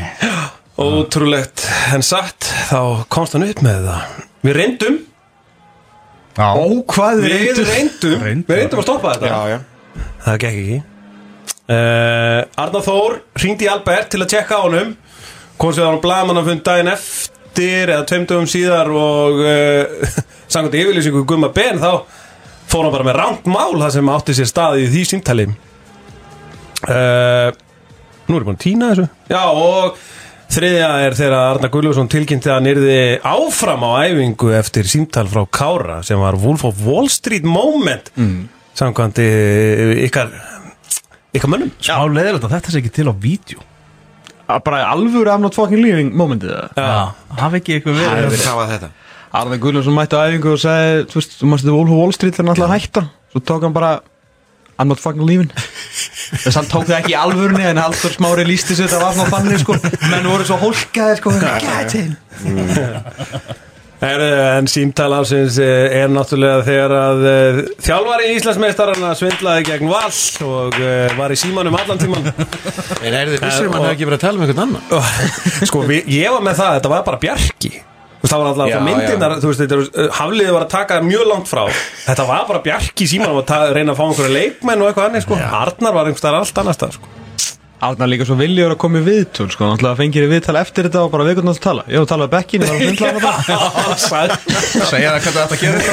Ótrúlegt en satt þá komst hann upp með það Við reyndum. Já, Ó, hvað Við reyndum. Reyndum. Við reyndum að stoppa þetta. Já, já. Það gekk ekki. Uh, Arnar Þór ringdi í Albert til að tjekka á honum. Kom sér á hann blaman að fund daginn eftir eða tveimdugum síðar og uh, samkvæmt yfirlýsingu Gumma Ben þá fór hann bara með rangt mál það sem átti sér stað í því símtali. Uh, Nú er ég búin að týna þessu. Já og þriðja er þegar Arnar Guðljósson tilkynnti að hann yrði áfram á æfingu eftir símtal frá Kára sem var Wolf of Wall Street moment mm. samkvæmt eh, ykkar ykkar mönnum. Smá leðilegt að þetta sé ekki til á vídeo. Bara alvöru I'm not fucking leaving momentið það Já, hafi ekki eitthvað Það verið. Er hvað var þetta. Arne Guðljónsson mætti á æfingu og sagði Þú veist, þú mást þetta Wolf of Wall Street þegar hann ætlaði að hætta. Svo tók hann bara I'm not fucking leaving. Þess að hann tók það ekki í alvörunni En Haldur Smári lísti sér þetta var svona þannig sko. Menn voru svo hólkaði sko. Gætin Herðu, En símtal ásins eh, er náttúrulega þegar að uh, þjálfari Íslandsmeistarana svindlaði gegn Val og uh, var í símanum allan tíman En er þið vissum að hann hefði ekki verið að tala um einhvern annan? Sko, ég var með það, þetta var bara veist, það var alltaf Já, myndirnar, þú veist, þetta er, hafliði var að taka mjög langt frá. Þetta var bara bjarki í símanum að reyna að fá einhverja leikmenn og eitthvað annir, sko. Arnar var einhverstaðar allt annars stað, sko. Arnar líka svo viljur að koma í viðtöl sko. Náttúrulega fengir í viðtal eftir þetta og bara við að tala. Ég var að tala við Bekkin, ég var að svindla hann bara Segja það hvað þetta gerir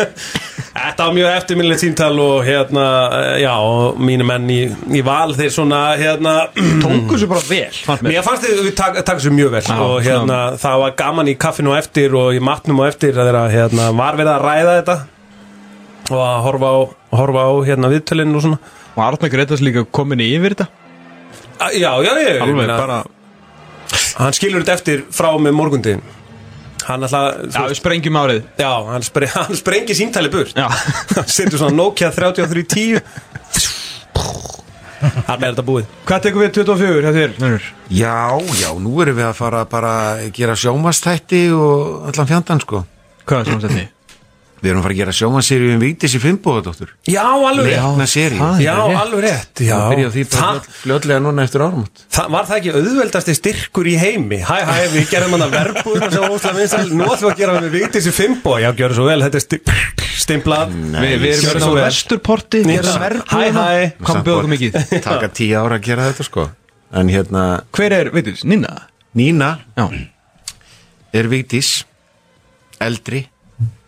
það Þetta var mjög eftirminnilegt símtal og hérna, eh, já, og mínu menn í, í val þeir svona, hérna Tóku sér bara vel. Mér. Fannst þið við tak þessu mjög vel. Já, og hérna, það var gaman í kaffinu og eftir og í matnum og eftir að þeirra, hérna, var verið að ræða þetta og að horfa á, horfa á hérna, viðtölinn og svona. Og Arnar Gretas líka komin yfir þetta? Já, já, ég, ég Alveg meina, bara hann skilur þetta eftir frá með morgundin hann alltaf, Já, við sprengjum árið. Já, hann, spre, hann sprengi símtali burt. Já. Hann setur svona Nokia 3310 Þarna er þetta búið. Hvað tekur við 24 hjá þér? Já, já, nú erum við að fara bara að gera sjómastætti og allan fjandan sko. Hvað er setni? Við erum að fara að gera sjómaseríu um Vítis í Finnbóðadóttur Já, alveg rétt. Leikna seríu. Já, alveg rétt. Já, Það byrja á því bara fljótlega núna eftir það, Var það ekki auðveldasti styrkur í heimi? Hæ, hæ, við gerum hann að verbúðuna sem óslega vinsal Nú ætlum við að gera hann með Vigdísi Fimbo Já, gjör svo vel, þetta er sti stimplað. Við, við erum á svo vel. vesturporti. Við Hæ, hæ. Hvað bjóðu okkur mikið? Taka tíu ára að gera þetta sko. En hérna, Hver er,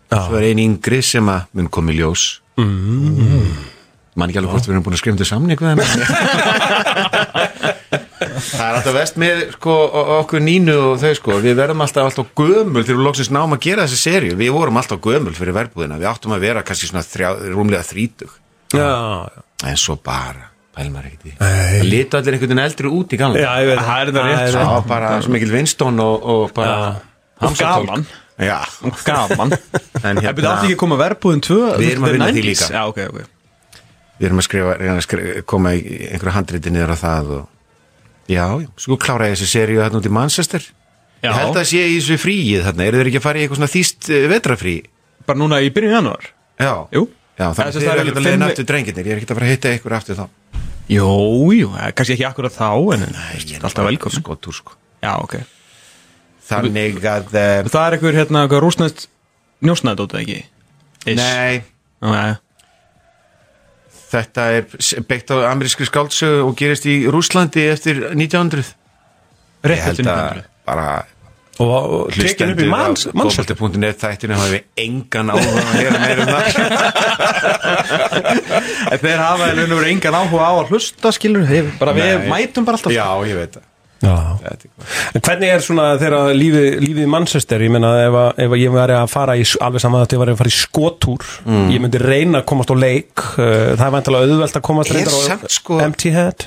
Já. Svo er ein yngri sem að mun komi ljós. Mm. Man ekki alveg hvort við erum búin að skrifa um þetta samning við henni Það er alltaf vest með sko, okkur nínu og þau sko. Við verðum alltaf alltaf gömul þegar við loksins náum að gera þessi serju Við vorum alltaf gömul fyrir verbúðina. Við áttum að vera kannski svona þrjá, rúmlega þrítug. Já, já. En svo bara, pælmar ekkert í. Það litu allir einhvern veginn eldri út í gamla Já, ég veit Það. Er þetta rétt, Það var bara svo mikil vinstón og, og bara Já. Já, Gaman. En Það byrja átti ekki að koma verbúðin 2 Við erum að vinna því líka. Já, ok, ok. Við erum að skrifa, reyna að skrifa, koma í einhverju handriti niður á það og já, já, svo klára ég þessi seríu þarna út í Manchester. Já. Ég held að sé í þessu fríið þarna, eru þeir ekki að fara í eitthvað svona þýst uh, vetrafrí? Bara núna í byrjun januar Já, Jú. Já, þannig sem þeir sagt, eru það ekki eru að leiðin fimm- aftur drengirnir, ég er ekki að fara að hitta ykkur aftur þá. Jú, jú, eh, kannski ekki akkurat þá En en alltaf velkomin Skottúr, sko. Já, ok Þannig að, uh, Það er einhver hérna, eitthvað rúsnæst njósnaði dótið ekki? Ish. nei, Nei. Þetta er byggt á amerískri skáldsögu og gerist í Rúslandi eftir 1900 Ég Rétt eftir að 1900 bara Og, tekin upp í manns Fótbolti.net þættinu hafi engan áhuga að heyra meira um það. Þeir hafa en unnur engan áhuga á að hlusta skilur bara við Nei. mætum bara alltaf. Já, ég veit það En hvernig er svona þegar lífið, lífið í Manchester, ég meina ef, að- ef að ég væri að fara í, alveg saman að ég væri að fara í skotúr, ég myndi reyna að komast á leik, uh, það er vantilega auðvelt að komast reyndar á sko- Empty Head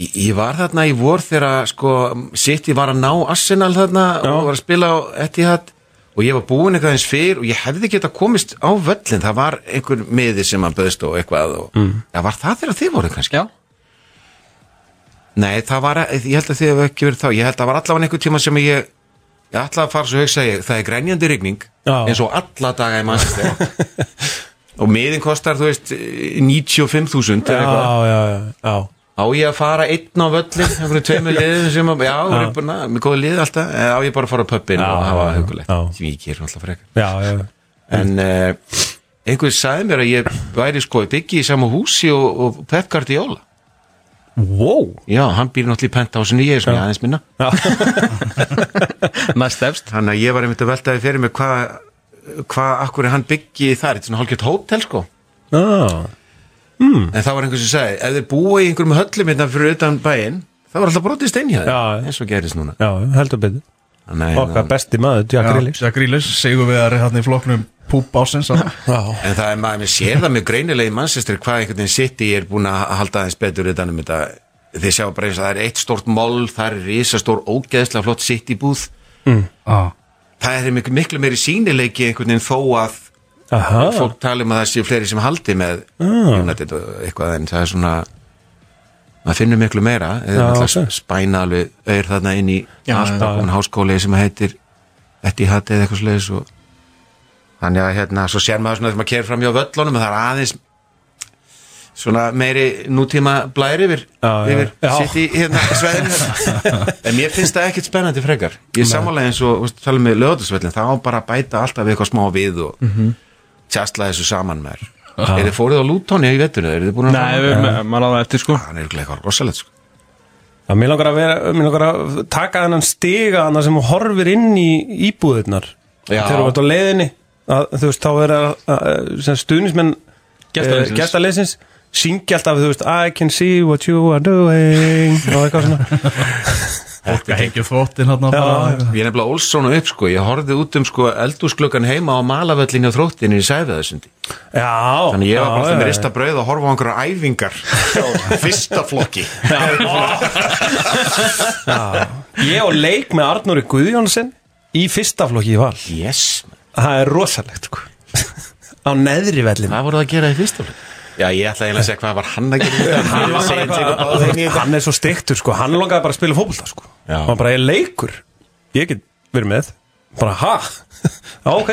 Ég, ég var þarna í vor þegar sko, City var að ná Arsenal þarna Já. og var að spila á Etihad og ég var búinn eitthvað eins fyrr og ég hefði geta komist á völlin það var einhver miði sem að böðst og eitthvað og, mm. já, var það þegar þið voru kannski? Já Nei, það var, ég held að þið hefur ekki verið þá. Ég held að það var allavega einhver tíma sem ég ég ætlaði að fara svo hugsa ég, það er grænjandi rigning eins og alla daga í Manchester og miðin kostar, þú veist 95.000 eða eitthvað. Já, já, já, Á ég að fara einn á völlin einhverju tveimur liðin sem að, já, já. er búin að, með góða lið alltaf, eða á ég bara að fara á pöppin og hafa hugulegt, sem ég ger alltaf frekar. Já, já, já en uh, einhver sagði mér að ég væri sko byggi í sama húsi og, og Wow. Já, hann býr náttúrulega í penthásinu, ég er svona aðeins minna. Næst efst þannig að ég var einmitt að veltaði fyrir mig hvað hvað, akkur er hann byggi þar, þetta er svona hálfgett hótel sko. Já, en það var einhver sem sagði, ef þið búa í einhverjum höllum hérna fyrir utan bæinn, þá var alltaf brotið steinhjað Já. eins og gerist núna. Já, heldur betur. Nei, Okkar besti maður, Jack Grealish. Jack Grealish, segur við að hann í flokknum Púp ásins Já, En það er maður, mér sér það mjög greinilega í Manchester hvað einhvern veginn City er búin að halda aðeins betur utan um þetta. Þið sjá bara eins að það er eitt stort mól það er risastór ógeðslega flott City búð. Ah. það er miklu, miklu meiri sínileiki einhvern veginn þó að aha. fólk tala um að það séu fleiri sem haldi með United og eitthvað en það er svona maður finnur miklu meira. Eða Já, alltaf ok. spæna alveg auður þarna inn í alltaf já, komin háskóli sem heitir Etihad eða eitthvað slegis og þannig að hérna svo sér maður svona þegar maður kerir fram hjá völlunum að það er aðeins svona meiri nútíma blæri yfir, yfir sitt í hérna sveðinu en mér finnst það ekkert spennandi frekar. Ég er sammálega eins og tala með löðarsvellin þá bara bæta alltaf eitthvað smá við og mm -hmm. tjastla þessu saman með þér. Er þið fórið á Lútóni í vettunni er þið búin að Nei, maður á það eftir sko. Hann er örugglega eitthvað rosalegt sko. Já, mér langar að vera, mér langar að taka þennan stiga sem horfir inn í íbúðirnar. Já. þegar þú ert á leiðinni að, þú veist, þá er að, að sem stuðnismenn eh, gestaliðsins syngja alltaf, þú veist, I can see what you are doing og eitthvað svona. Að hengja þvottin hann Já, ég er nefnilega Olssonu upp sko. Ég horfið út um sko eldúsglöggan heima á malavöllin á þróttinni í Sæfiðasundi já. Þannig ég var bara já, með já. rista brauð og horfa á einhverja æfingar á fyrsta flokki. Ég og leik með Arnóri Guðjónsson í fyrsta flokki í val. Yes Það er rosalegt, sko. Á neðri vellin hvað voru það að gera í fyrsta flokki? Já, ég ætla eiginlega að segja hvað var hann að gera hann, var bara eitthvað- hann er svo stiktur sko. Hann langaði bara að spila fótbolta sko. Hann bara er leikur. Ég get verið með. Bara ha? Ok.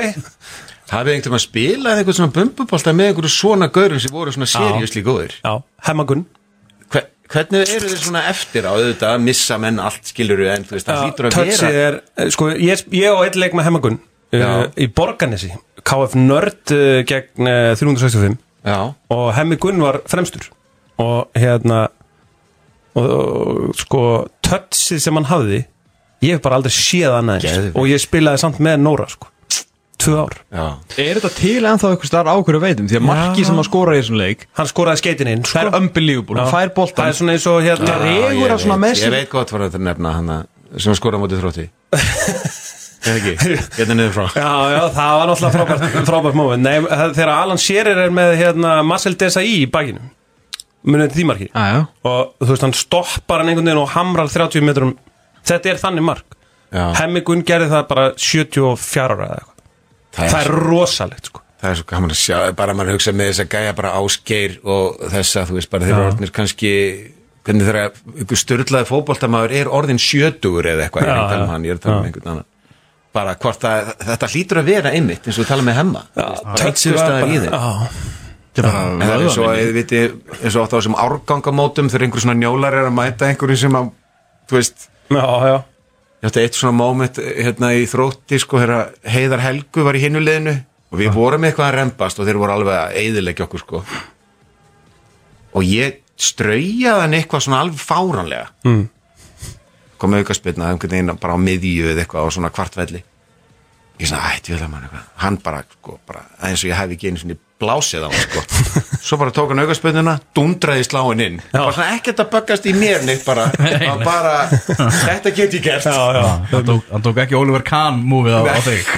Hafið einhvern veginn að spila eða eitthvað svona bumbubólta með einhverju svona gaurum sem voru svona seriösli góðir. Já, hemmagun Hve- Hvernig eru þið svona eftir á auðvitað að missa menn allt skiluru en þú veist það hlýtur að vera er, eh, sko, ég, ég á eitt leik með hemmagun uh. Í Borganesi KF Nörd uh, gegn uh, 365 Já, og Hemmi Gunn var fremstur. Og hérna og, og sko touchið sem hann hafði ég hef bara aldrei séð annað eins. Geðveikt. og ég spilaði samt með Nóra sko. Tvö ár. Já. Er þetta til ennþá eitthvað starf ákveður veitum? Því að marki sem að skora í þessum leik hann skoraði skeitin inn sko. Það er unbelievable, hann fær það boltan er svona eins og hérna Já, regur ég að svona veit- með sér- Ég veit gott hvað þetta nefna hann sem skora á móti þrótti hérna niður frá. Já, já, það var náttúrulega frábært, frábært moment. Nei, það- þegar Alan Shearer er með hérna, Marcel Desai í bakinu munið því marki Já, já. Og þú veist, hann stoppar hann einhvern veginn og hamrar 30 metrum. Þetta er þannig mark. Já. Hemmi Gunn gerði það bara 74 ára eða eitthvað. Það það er, rosalegt sko. Það er svo gaman að sjá bara maður hugsa með þess að gæja bara ásgeir og þessa, þú veist, bara þeir eru orðnir kannski hvernig þeirra ykkur störlaði fótboltamaður er orðin sjötugur eða eitthvað, ég er Já, að tala um já. hann, ég er að tala um einhvern annan bara hvort að þetta hlýtur að vera einmitt eins og við tala með hemma Touchið var tætsugstaðar í bara En það er og, vöðvaminni. eða viti, eins og átt á þessum árgangamótum þegar einhver svona njólar er að mæta einhverju sem að, þú veist, já, já ég átti eitt svona moment hérna í þrótti, sko, Heiðar Helgu var í hinuleginu og við vorum eitthvað að rempast og þeir voru alveg að eyðileggja okkur, sko. Og ég straujaði hann eitthvað svona alveg fáranlega. Mm. Komið auka spilna, einhvern veginn bara á miðju eða eitthvað á svona kvartvelli. Ég svona, ætti vel að mann eitthvað. Hann bara, sko, bara, eins og ég hef ekki einu svona blásið á hann, sko. Svo bara tók hann aukaspönduna, dundraði sláin inn. Bara svona ekkert að böggast í mér neitt bara. Var bara, þetta get ég gert. Já, já, Hann tók, hann tók ekki Oliver Kahn múfið á, á þig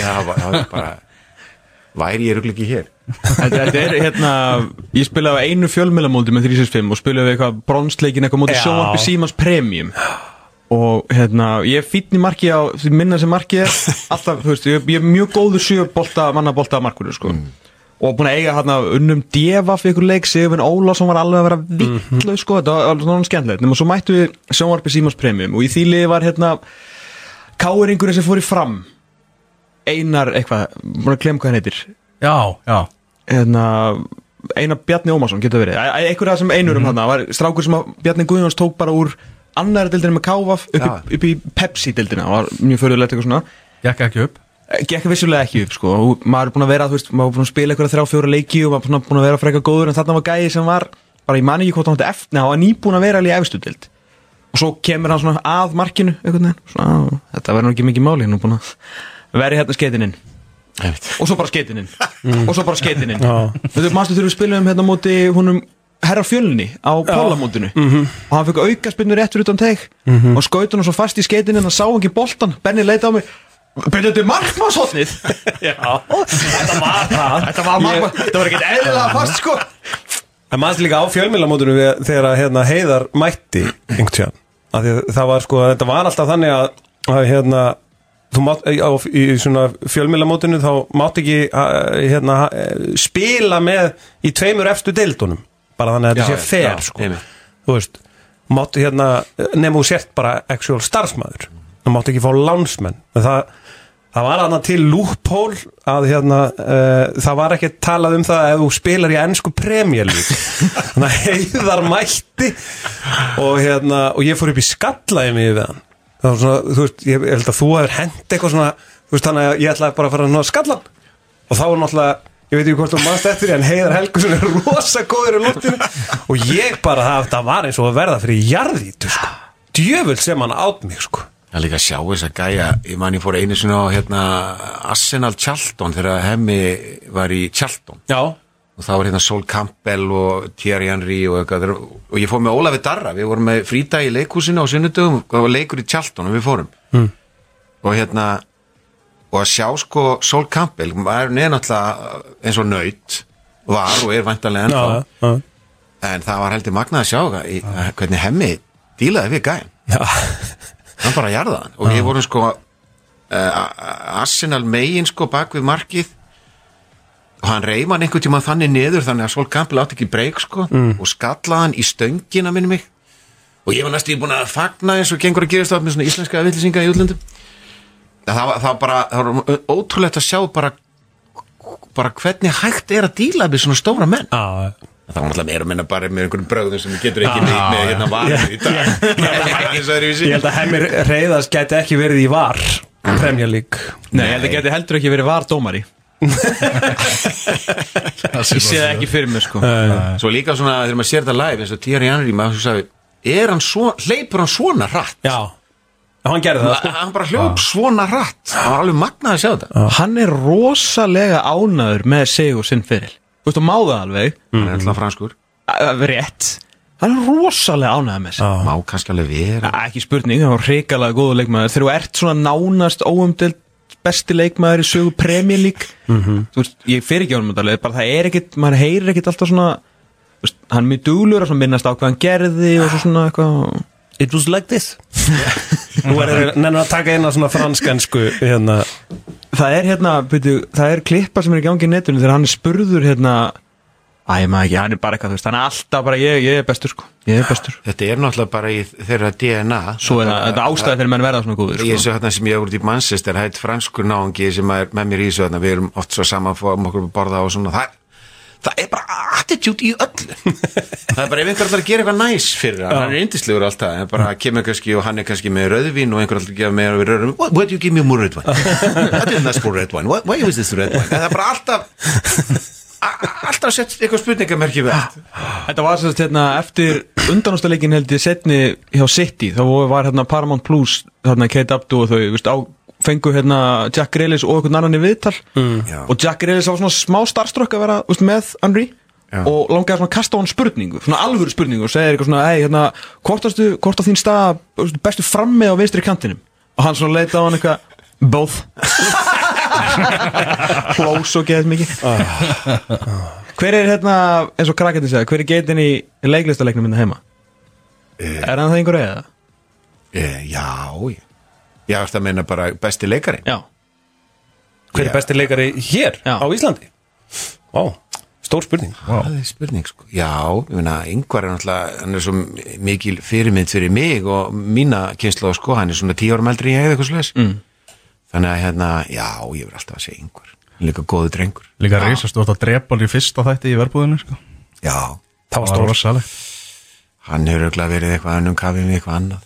Já, var bara, væri ég rugl ekki hér. Þetta þetta er hérna Ég spilaði á einu fjölmjölamóti með 365 og spilaði við eitthvað bronsleikin eitthvað móti Já. sjónvarpi Símans Premium og hérna ég er fínn í marki á minna sem marki er alltaf, þú veist, ég, ég er mjög góður sjö bolta, manna bolta markur sko. og búin að eiga hérna unnum djefa fyrir ykkur leik, Sigurvin Ólafsson var alveg að vera vittlu, sko, þetta var alveg svona skemmtilegt. Nema svo mættu við sjónvarpi Símans Premium og í liði var hérna káeringurinn sem fór í fram Einar eitthvað, að glemma hvað hann heitir. Já, já. Hérna, Einar Bjarni Ómarsson getur verið, Æ- æ- einhver af þessum einurum mm var strákur sem Bjarni Guðjóns tók bara úr annar deildina með Kávaf upp, í- upp í Pepsi deildina og var mjög förðulegt eitthvað svona. Gekk ekki upp? Eh, gekk vissulega ekki upp sko. Og maður er búin að vera, þú veist, maður er búin að spila eitthvað þrjá fjóra leiki og maður er búin að vera frekar góður en þarna var gæði sem var, bara ég mani ekki hvort hann átti eftir, hann var nýbúin að vera alveg í efstu deild. Og svo kemur hann svona að markinu einhvern veginn, svona, á, þetta verður ekki mikið máli, hann er búin að vera hérna skeitininn og svo bara skeitininn og svo bara skeitininn veist, manstu þegar við spilum hérna móti húnum herra fjölni á pólamótinu og hann fekk auka spinnur réttur utan teik og skaut hann svo fast í skeitininn hann sá ekki boltan, Benni leita á mig. Byrju, þetta er markmannshotnið Þetta var það Þetta var markmann, þetta var ekkert eðlilega fast sko. En maður líka á fjölmjölamótunum við, þegar hérna, Heiðar mætti einhvern tíðan það sko, þetta var alltaf þannig að, að hérna, mátt á, í svona fjölmjölamótinu þá mátt ekki að, hérna, eh, spila með í tveimur efstu deildunum bara þannig að þetta sé fair já, sko. þú veist, máttu hérna nefnum þú sért bara actual starfsmæður þú máttu ekki fá lánsmenn. En það, það var þarna til lúphól að hérna uh, það var ekki talað um það ef þú spilar í ennsku premjölík þannig að heiðar mætti og hérna og ég fór upp í skallaði mig við hann. Það var svona, þú veist, ég held að þú hefur hent eitthvað svona, þú veist, þannig að ég ætlaði bara að fara að skallan og þá var náttúrulega ég veit ekki hvort þú mannst eftir því, en Heiðar Helgusson er rosa góður í lúttinu og ég bara, það, það var eins og að verða fyrir jarðítu, sko. Djöfull sem hann átt mig, sko. Það er líka að sjá þess að gæja, ég man ég fór einu sinni á hérna, Arsenal Charlton þegar hemmi var í Charlton. Já, og það var hérna Sol Campbell og Thierry Henry og eitthvað. Og ég fór með Ólafi Darra, við vorum með frídag í leikhúsinu á sunnudögum, það var leikur í Charlton og við fórum. Mm. og hérna og að sjá sko Sol Campbell var neðnáttúrulega eins og nöyt var og er væntanlega já, ennþá. Já, en það var heldur magnað að sjá í, hvernig hemmi dílaði við já. hann bara jarða hann. Og við vorum sko uh, Arsenal megin sko bak við markið. Og hann reyf hann einhvern tíma þannig niður þannig að Sol Campbell átti ekki breyk sko og skallaði hann í stöngina minni mig. Og ég var næstu búin að fagna eins og gengur að gerast það með svona íslenska villisinga í útlöndum það var, það bara það var ótrúlegt að sjá bara bara hvernig hægt er að díla með svona stóra menn. Já, það var náttúrulega meira að minna bara með einhverjum bröðum sem getur ekki með, með hérna varum í dag. er svo öðruvísi. ég held að Hemmir Reyðars geti ekki verið í var Premier League. Nei, ég held að geti heldur ekki verið var dómari. Ég sé það ekki fyrir mér sko. Svo líka svona þegar maður sér þetta live eins og Thierry Henry maður sagði, er hann svo, hleypur hann svona hratt? Já, hann gerði það sko. Hann bara hljóp svona hratt. Hann var alveg magnað að sjá þetta. Hann er rosalega ánæður með sig og sinn fyrir. Þú veist, og máða alveg. Hann er alltaf franskur. Rétt. Hann er rosalega ánæður með sig. Má kannski alveg vera. Ekki spurning, hann var hrikalega góðu leikmaður. Þegar þú ert svona nánast óumdelt besti leikmaður í sögu Premier League Þú veist, ég fyrir ekki á hann bara það er ekkit, maður heyrir ekkit alltaf svona þú veist, Hann er mjög duglur að minnast á hvað hann gerði og svo svona eitthvað. It was like this Nú er það að taka eina svona franskansku hérna. Það er hérna, byrju, það er klippa sem er í gangi í netinu þegar hann er spurður hérna Æ, maður ekki, hann er bara eitthvað, þú veist, hann er alltaf bara ég, ég er bestur sko, ég er bestur. Þetta er náttúrulega bara í þeirra DNA Svo er það, þetta er ástæði fyrir menn verða svona góður ég sko. sé þarna sem ég hef úr í Manchester hætt franskur náungi sem er með mér í þessu þarna. Við erum oft svo saman fórum okkur að borða og svona. Það, það er bara attitude í öllu. Það er bara ef einhver að gera eitthvað næs fyrir hann, hann er indislegur alltaf en bara kemur kannski og hann er kannski með rauðvín og einhver að gefa með rauðvín what, what do you give me more red wine? I didn't ask for red wine. Why, why is this red wine? Það er bara alltaf alltaf sett eitthvað spurningamerki við Þetta var sérst hérna eftir undanústaleikin held ég setni hjá City þá var hérna Paramount Plus hérna Kate Abdu og þau veist, á, fengu hérna Jack Grealish og einhvern annan í viðtal. Já. og Jack Grealish var svona smá starströkk að vera veist, með Henry. Já. og langaði svona að kasta á hann spurningu svona alvöru spurningu og segir eitthvað svona hey, hérna, hvort, á þín stað bestu frammi á vinstri kantinum? Og hann svona leita á hann eitthvað both. Hlós og geðið mikið. Hver er hérna eins og krakkandi segja, hver er geitin í leiklistaleiknum minna heima? Er hann það einhver eða? Eh, já ég- já, það meina bara besti leikari. Já, Hver er besti leikari hér Já. á Íslandi? Ó, stór spurning. Það er spurning sko. Já, ég meina, yngvar er náttúrulega hann er svo mikil fyrirmynd fyrir mig og mína kynslu sko, hann er svona tíu árum eldri en ég eða eitthvað slags mm. Þannig að hérna, já, ég verð alltaf að segja yngvar Líka góðu drengur. Líka reisastórt að drepa hann í fyrsta þætti í verbúðinu sko. Já, Það var stór rosalegt. hann hefur örugglega verið eitthvað annum kafið með eitthvað annað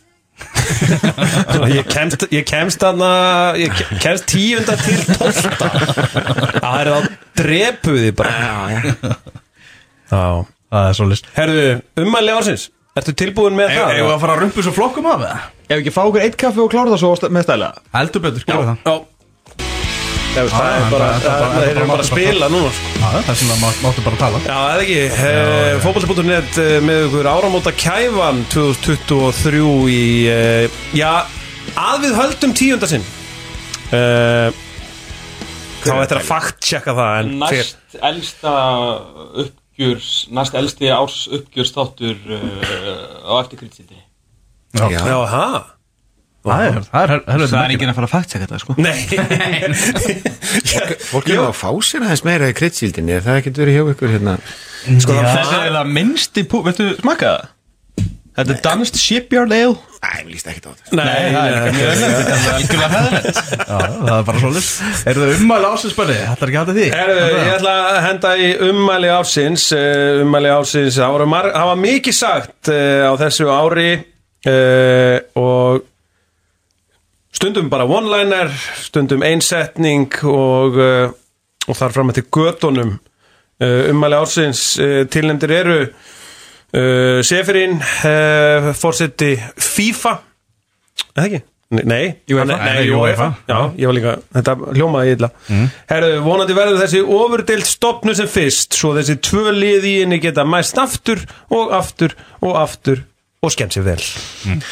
Ég kemst, ég kemst þarna Ég ke- kemst tíunda til tólta Það er það drepuði bara. Já, Það er svo list Herðu, ummæli ársins Ertu tilbúin með það? Eða? að fara að rumpu svo flokkum af það? ef ekki fá okkur eitt kaffi og klára það svo með stæla. Heldur betur, skoðu það. Já Það er bara, þeir eru bara að spila núna sko. Já, Það er svona máttu bara að tala. Já, eða ekki? Uh, Fótbolti.net uh, með ykkur áramóta kæfan 2023 í uh, Já, að við höldum tíunda sinn. Uh, Þá ættir að fakt checka það næst elsta uppgjörs næst elsti árs uppgjörs þáttur á eftir kritsildinni Já, Já, ha Það er, það er, það er, það er enginn að fara að fakta þetta sko. Nei. Fólk er nú að fá sér aðeins meira í kryddsíldinni Er það ekkert verið hjá ykkur hérna? Sko þetta er það minnsti pú viltu smaka það? Þetta er Danskt Shipyard Ale. Æ, ég líst ekkert á þetta. Nei, það er ekki öðvöld Þetta er algjörlega Já, það er bara svo list Er það ummæli ásinsbæli? Þetta er ekki hægt að því? Ég ætla að henda í ummæli ársins. Uh, ummæli ársins, það var, mar- það var mikið sagt uh, á þessu ári uh, og stundum bara one-liner stundum einsetning og, uh, og þar fram eftir gödunum uh, ummæli ársins uh, tilnefndir eru uh, Seferin fórseti FIFA eða ekki? Nei, nei, UEFA. nei, UEFA. UEFA. Já, ég var líka, þetta hljómaði illa mm. Herðu, vonandi verður þessi ofurdeild stopnu sem fyrst Svo þessi tvö lið í henni geta mæst aftur og aftur og aftur og skemmt sér vel mm.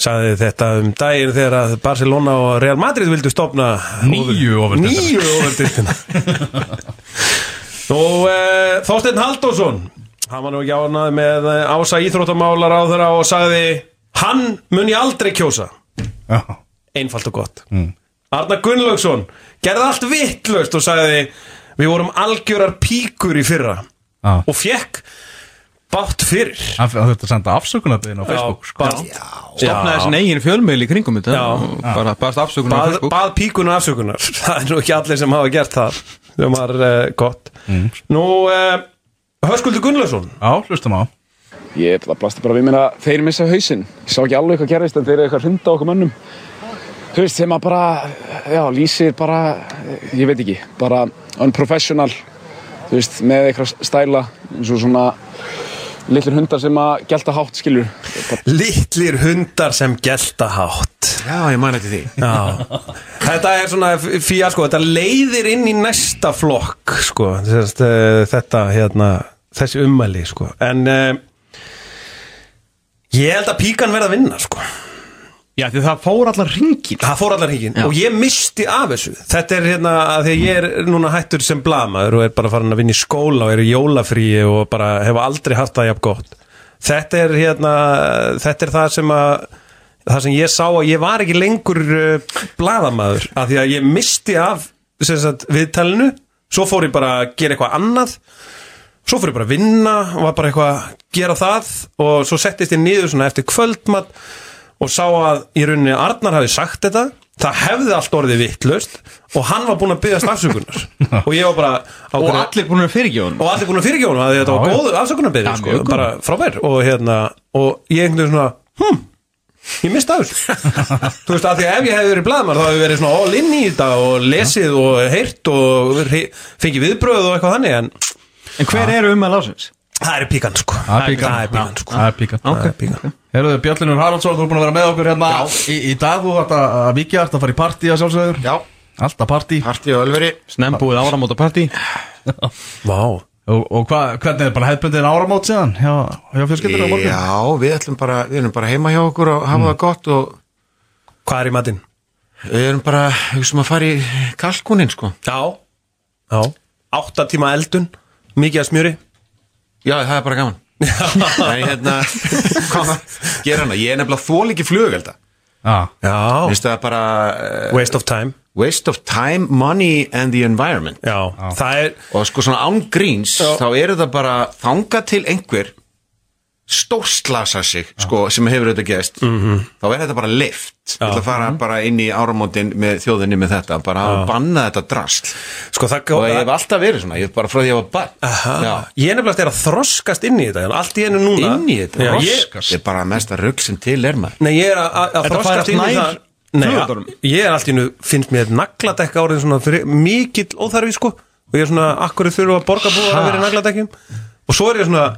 Sagði þetta um daginn þegar að Barcelona og Real Madrid vildu stopna Nýju ofurdeildina Og uh, Þorsteinn Halldórsson Hann var nú ekki ánað með eh, ása íþróttamálar á þeirra og sagði Hann mun ég aldrei kjósa. Einfalt og gott. Mm. Arnar Gunnlaugsson gerði allt vittlust og sagði Við vorum algjörar píkur í fyrra. Já. Og fekk bátt fyrir. Að senda afsökunarbiðin á Facebook sko. Stopnaði þessin eigin fjölmiðl í kringum þetta? Bara baðast afsökunar á Facebook? bað píkuna afsökunar. Það er nú ekki allir sem hafa gert það sem var uh, gott. Nú, uh, Höskuldur Gunnlaugsson. Já, hlustum á. Ég það blasti bara við mér að þeir missa hausinn. Ég sá ekki alveg hvað gerist en þeir eru eitthvað hrinda okkur mönnum. Þú veist, þeim að bara, já, lýsir bara, ég veit ekki, bara unprofessional, þú veist, með eitthvað stæla, eins og svona litlir hundar sem að gelta hátt, skilur. Littlir hundar sem gelta hátt Já, ég mani til því Já. Þetta er svona fíja sko, þetta leiðir inn í næsta flokk sko, uh, þetta hérna, þessi ummæli sko, en uh, ég held að píkan verða að vinna sko. Já, því það fór allar ringin Það fór allar hringin og ég misti af þessu. Þetta er hérna að því að ég er núna hættur sem blamaður og er bara farin að vinna í skóla og er í jólafríi og bara hef aldrei haft það jafn gott. Þetta er hérna, þetta er það sem að það sem ég sá að ég var ekki lengur uh, bladamaður að því að ég misti af sagt, viðtalinu. Svo fór ég bara að gera eitthvað annað. Svo fór ég bara að vinna og var bara eitthvað að gera það. Og svo settist ég niður svona eftir kvöldmatt og sá að í rauninni Arnar hafi sagt þetta það hefði allt orðið vittlust og hann var búinn að byggast afsökunar. Og ég var bara Og hverju- allir búin að fyrirgjóðun og allir búin að fyrirgjóna að þetta var góð afsökunarbyrði sko, bara frábær. Og hérna og ég einhvern veginn svona hm, ég mista þessu. Þú veist að því að ef ég hefði verið blaðmar þá hefði verið svona all in í þetta og lesið og heyrt og fengið viðbröð og eitthvað þannig en En hver eru um að lásins? Það er píkan sko. Það er píkan. það er píkan sko. Það er píkan. Það er píkan. Herruðu, Björlinur Haraldsson, þú er búin að vera með okkur hérna í, í dag, þú ætti að vikja, ætti að fara í partí að sjálfsögur Já, Alltaf partí. Partí og ölveri. Snembúið áramóta partí. Vá. Og, og hva, hvernig er bara hefðbundin áramót síðan hjá, hjá fjölskyldur á morgun? Já, við ætlum bara, við erum bara heima hjá okkur og hafa það gott og hvað er í matinn? við erum bara, hugsaum að fara í kalkunin, sko. Já. Já. Átta tíma eldun mikið að smjöri Já, það er bara gaman. En hérna, hvað gera hana? Ég er nefnilega þól ekki Já, já. Vistu það bara uh, waste of time. waste of time, money and the environment. Já. Það er og sko svona án gríns þá eru það bara þanga til einhver stórslasa sig sko, sem hefur auðvitað geðst þá er þetta bara lift við ætla að fara bara inn í áramótin með þjóðinni með þetta, bara að banna þetta drasl. Sko og ég hef alltaf verið svona, ég hef bara frá því að ég var barn. Ég er nefnilega að þroskast inn í þetta Allt í einu núna inn í þetta, Já, ég, þetta er bara mesta rugg sem til er maður. Nei, ég er að- að að þroskast inn í það Nei, að- ég er allt í einu Finnst mér nagladekka orðin svona fyrir, Mikill óþarfi sko. Og ég er svona, akkur þurfa að borga búið að vera nagladekkjum? Og svo er ég svona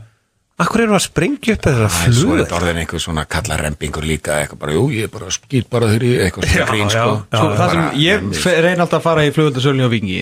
Akkur eru að sprengja upp þessar Æ, svo er flug þetta orðin einhver svona kalla rempingur líka eitthvað bara, jú, ég er bara skýt bara þeirri eitthvað svona Já, grín, já, sko já. Svo það sem ég reyni alltaf að fara í flugöldasölni á Vingi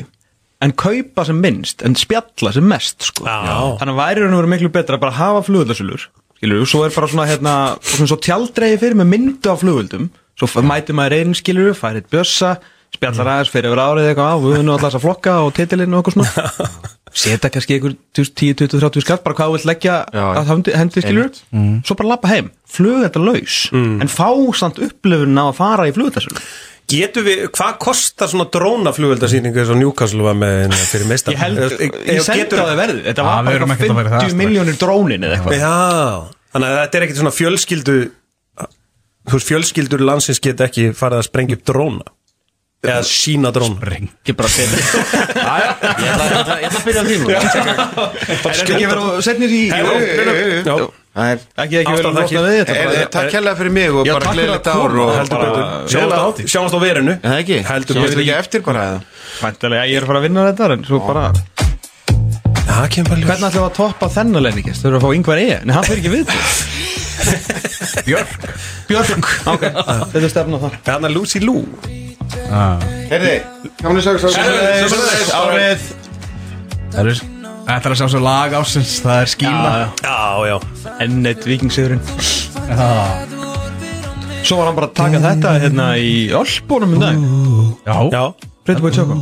En kaupa sem minnst, en spjalla sem mest sko. Já. Þannig væri raun og verið miklu betra að bara hafa flugöldasölur Skilur, svo er bara svona hérna Svona svo tjaldreiði fyrir með myndu af flugöldum Svo mætir maður einn skilur, færið bjössa Spjallar aðeins fyrir árið eitthvað á Við höfum nú alltaf að flokka og titilinn og eitthvað svona Seta kannski einhver 10, 20, 30 skatt Bara hvað þú vilt leggja Já. að hendi, hendi skilur Svo bara lappa heim, flugöldalaus En fá samt upplifun á að fara í flugöldasölu Getum við, hvað kostar svona drónaflugveldasýningu eins og Newcastle var með hérna fyrir meistar Ég held, ég sendi á það verði. Þetta var bara erum ekkert að vera í það 50 strax. miljónir drónin eða eitthvað. Já, þannig að þetta er ekkit svona fjölskyldu Þú veist, fjölskyldur landsins geta ekki farið að sprengja upp dróna Eða sína dróna Ekki bara fyrir Ég ætla ég ég að byrja á því Er þetta ekki verið að setja í Já, Það er, Ekki ekki verið að losna við þetta. Er, er, takk hérlega fyrir mig og bara gleðilegt að ár og Sjáumst á- á verinu. Er það ekki? Heldur er ekki eftir bara ég er að fara að vinna þetta En svo bara Það kemur bara ljós. Hvernig ætlum við að toppa þennan leiningist? Þau eru að fá yngvar E? Nei, hann fyrir ekki við. Björk. Björk. Ok, þetta er stefna þar. Þannig að Lucy Lou Heyrði, kannu sagði svo Árið Það er Þetta er að sjá svo lag ásins, það er skína Já, já. Enn eitt vikingsigurinn Svo var hann bara að taka þetta hérna í Ölbónum um dag. Já, Já. Pretty Boy Choco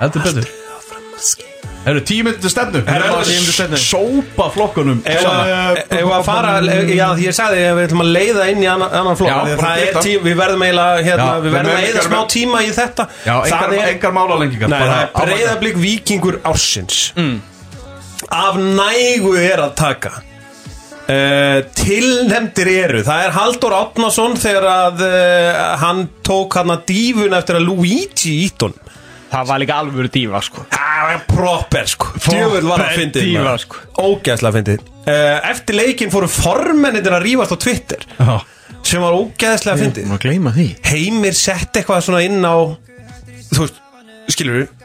heldur betur Herru, tímyndu stefnu. Tíu mínútur stefnu. að sópa flokkunum Ef að- fara, já því ég sagði að við ætlum að leiða inn í annan, annan flokk. Það er byrta. tím, við verðum eiginlega hérna, við verðum að ekki smá tíma í þetta. Já, engar, er, málalengingar nei, það er breyðablík vikingur ársins. Af nægu er að taka. Uh, tilnefndir eru. Það er Haldur Átnason þegar að uh, hann tók hann að dífun eftir að Luigi ítt hún Það var líka alvöru dífa sko. Það var proper sko. Djöfull var það fyndið dífa, sko. Ógæðslega fyndið. Uh, Eftir leikinn fóru formenninir að rífast á Twitter Já. sem var ógæðslega fyndið. Má gleyma því. Heimir sett eitthvað svona inn á Þú veist, skilur við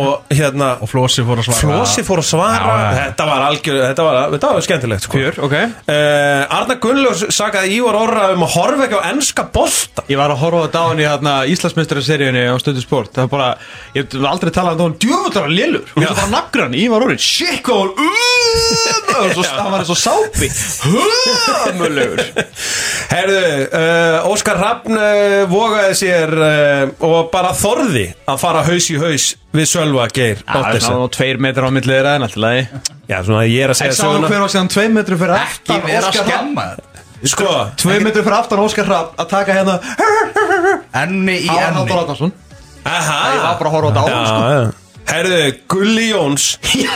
Og hérna Og Flósi fór að svara. Flósi fór að svara. Já. Þetta var algjör Þetta var, þetta var skemmtilegt sko. Fjör, ok. Uh, Arna Gunnlaus sagaði Ívar Orra um að horfa ekki á ennska bolta. Ég var að horfa á á henni hérna Íslandsmeistaraseríunni á stundu sport. Það var bara, ég hef aldrei talað um það Djöfundar að lélur, þú veist bara naggur hann Ívar orðin, shit hvað hann uh, Það var eins og sápi. Hömulugur Herðu, uh, Óskar Hrafn uh, vogaði sér uh, og bara þorði að fara haus í haus við Sölva Geir Það er náttúrulega tveir metrar á millið þeirra en alltaf lagi. Já, svona ég er að En segja söguna. hver var síðan tvei metru fyrir Ekki aftan vera að skemma þetta Sko, Tvei metru fyrir aftan Óskar Hrafn að taka hérna Enni í Á enni. Ég var bara að horfa á þetta á Herðu, Gulli Jóns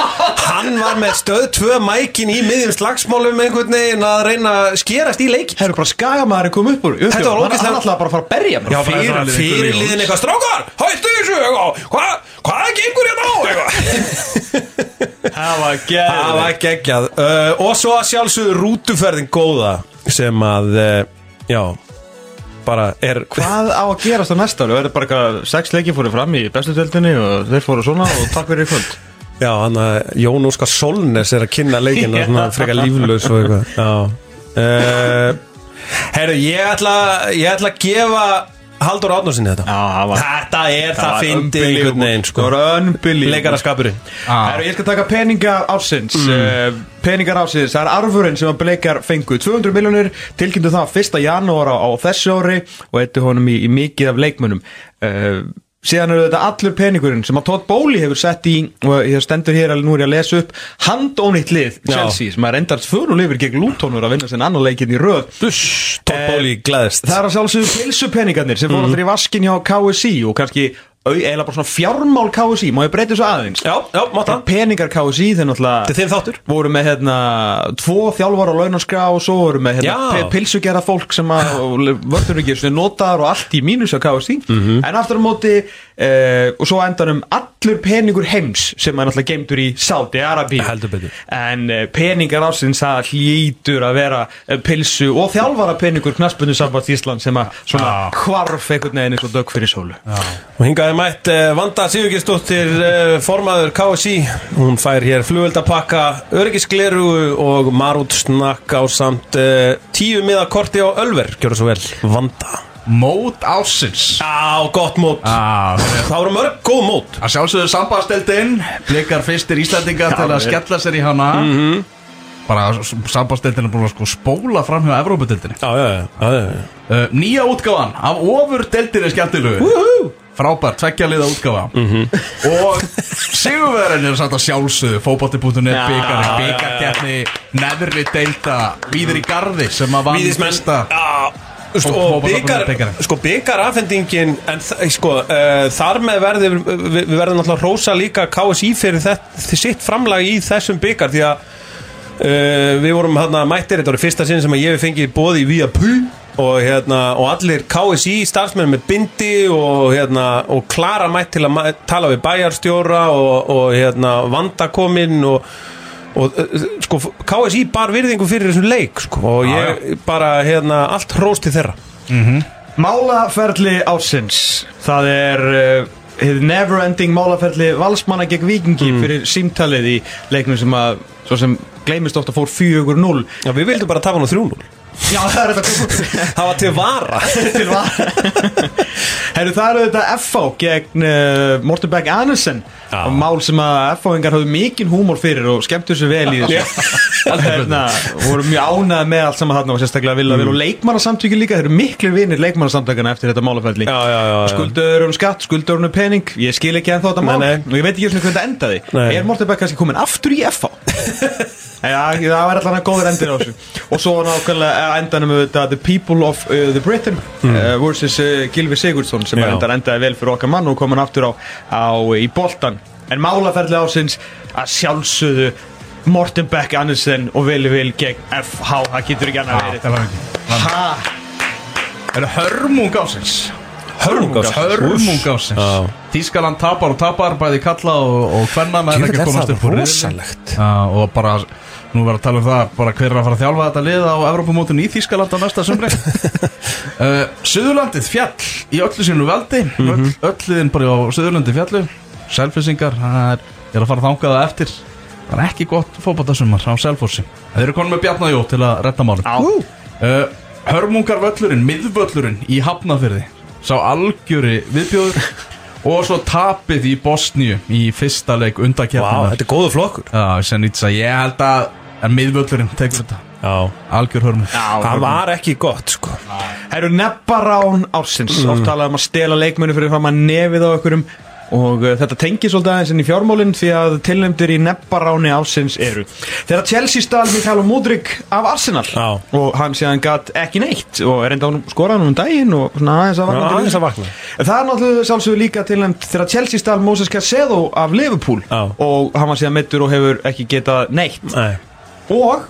Hann var með stöð tvö mækin í miðjum slagsmálum einhvern veginn að reyna að skerast í leik Herru bara skagamæður kom upp úr Þetta var ógeðslega- hann ætlaði bara að fara að berja mér Já, fyrir, Fyrirliðinn fyrir Jóns. eitthvað. Strákar Hættu þessu, Hvað, hvað gengur hérna á, eitthvað? Það var Það gæð var geggjað. Uh, Og svo að sjálfsögðu rútuferðin góða Sem að, uh, já Bara er Hvað á að gerast á næsta ári? Verður bara eitthvað sex leiki fóru fram í bestu tjöldinni og þeir fóru svona og takk fyrir í kvöld? Já, hann að Jón Óskar Solnes er að kynna leikina Svona frekar líflaus og eitthvað. Já. Uh, Herru, ég ætla Ég ætla að gefa Haldur Átnarsinni þetta Já, það var Þetta er það fyndið unbelievable. einhvern veginn sko. Það var unbelievable Leikaraskapurinn Herru, ég skal taka peninga ársins mm. Peningar ársins, það er arfurinn sem að bleikar fengu 200 miljónir, tilkynntu það 1. janúar á, á þessu ári og eittu honum í, í mikið af leikmönnum uh, síðan eru þetta allur peningurinn sem að Todd Bowley hefur sett í og ég stendur hér alveg nú er ég að lesa upp handónýtt lið Já. Chelsea sem er endast lifir gegn Lutonur að vinna sem annar leikinn í röð. Buss, Todd Eh, Bóli gleðist Það er að sjálfsögðu pilsupeningarnir sem fór allir í vaskin hjá KSI og kannski eiginlega bara svona fjármál KSI má ég breyta þessu aðeins? Já, já, er peningar KSI þeir náttúrulega þinn þáttur. voru með hérna tvo þjálfar á launaskrá og svo voru með hérna pilsugerða fólk sem að vörður ekki sem notaðar og allt í mínus á KSI Mhm. en aftur á móti uh, og svo endanum allur peningur heims sem er náttúrulega geimtur í Saudi Arabi en uh, peningar ásins það hlýtur að vera uh, pilsu og þjálfara peningur knaspunni samband Ísland sem að svona hvarf einhvern veginn eins og dög fyrir sólu. Og hingaði mætt Vanda Sigurgesdóttir uh, formaður KSI Hún fær hér flugveldapakka öryggisgleru og marút snakk á samt tíu miða korti á Ölver. Gjörðu svo vel, Vanda Mót ásins Á, gott mót. Ah, Það voru mörg góð mót. Að sjálfsögðu sambandsteldin Blikar fyrstir Íslandingar til að skella sér í hana. Mhm. Bara sambandsteldin er búin að sko spóla fram hjá Evrópudeldinni Já, já, já, já, uh, Nýja útgáfan af ofurdeldinni skemmtilegu Frábær, tveggjaliða útgáfa. Og Sigurverðin er satt að sjálfsögðu Fóbótti.net Já, byggar já, Byggarkjarni Neðri deilda Víður í garði sem að vann Víðismenn. fyrsta. Já, Fó- og byggar, sko byggar afhendingin en þ- sko, uh, þar með verður við, við verðum náttúrulega að rósa líka KSI fyrir þetta, sitt framlag í þessum byggar því að uh, við vorum hérna mættir, þetta var fyrsta sinn sem ég hef fengið bóði í Vía Pú og, hérna, og allir KSI starfsmenn með bindi og, hérna, og klara mætt til að tala við bæjarstjóra og, og hérna, vandakominn og og uh, sko KSI bar virðingu fyrir þessum leik sko, og ég bara hérna allt hrós til þeirra. Málaferli ásins Það er uh, hið never ending málaferli valsmanna gegn vikingi fyrir símtalið í leiknum sem að svo sem gleymist ofta fór 4-0 Já, við vildum bara tafa hann á 3-0 Já, það er þetta góð Það var til vara. Til var Herru, það eru þetta FH gegn uh, Morten Beck Andersen. Já. og mál sem að FH-ingar hafðu mikinn húmor fyrir og skemmtu sér vel í þessu. Hérna, voru mjög ánæð með allt saman þarna og sérstaklega vilja vel og leikmannasamtökin líka, þeir eru miklu vinir leikmannasamtökana eftir þetta málaferli. Já, já, já, já. skuldaður um skatt, skuldaður um pening. Ég skil ekki ennþá þetta mál. Nei, nei. og ég veit ekki hvernig þetta endaði. Nei. er Morten Beck kannski komin aftur í FH Já, það var allan að góður endir á þessu. Og svo nákvæmlega endanum við þetta The People of uh, the Britain uh, versus uh, Gilvi Sigurdsson sem endar endaði vel fyrir okkar mann og kom hann aftur á, á í boltan En málaferli ásins að sjálfsögðu Morten Beck Andersen og Vili Vil gegn FH, það getur ekki annað verið. Það ekki. Er það hörmung ásins? Hörmungas Hörmung ásins Já. Þískaland tapar og tapar bæði kalla og, og ekki er að komast upp úr og bara nú verður að tala um það bara hver er að fara að þjálfa þetta lið á Evrópumótun í Þískaland á næsta sumri. Uh, Suðurlandið fjall í öllu sínu veldi Mhm. öll, öll liðin bara á Suðurlandi fjallu Selfissingar, það er, er að fara að þangað það eftir. Það er ekki gott fótballtasumar á Selfossi. Þeir eru konum með Bjarnajó til að retta málum. Uh, Hörmungar völlurinn, miðvöllurinn í Hafnafyrði Sá algjöri viðbjóður Og svo tapið í Bosníu Í fyrsta leik Vá, undakjarnar þetta er góðu flokkur. Já, ég held að En miðvöllurinn tekur þetta. Já. Algjör hörmung Það var ekki gott sko. Herru nebbarán ársins. Oft talað um að stela leikmennu fyrir fram að nefið á okkurum Og uh, þetta tengir svolítið aðeins inn í fjármálinn Því að tilnefndir í nebbaráni ársins eru. Þegar Chelsea stál Mikael Mudrik af Arsenal Já. Og hann séðan gat ekki neitt Og er enda skorað hann um daginn Og svona aðeins að vakna til aðeins lífs. að vakna. En það er náttúrulega sjálfsögur líka tilnefnd Þegar Chelsea stál Moses Casedo af Liverpool Já. Og hann var síðan mittur og hefur ekki getað neitt. Nei Og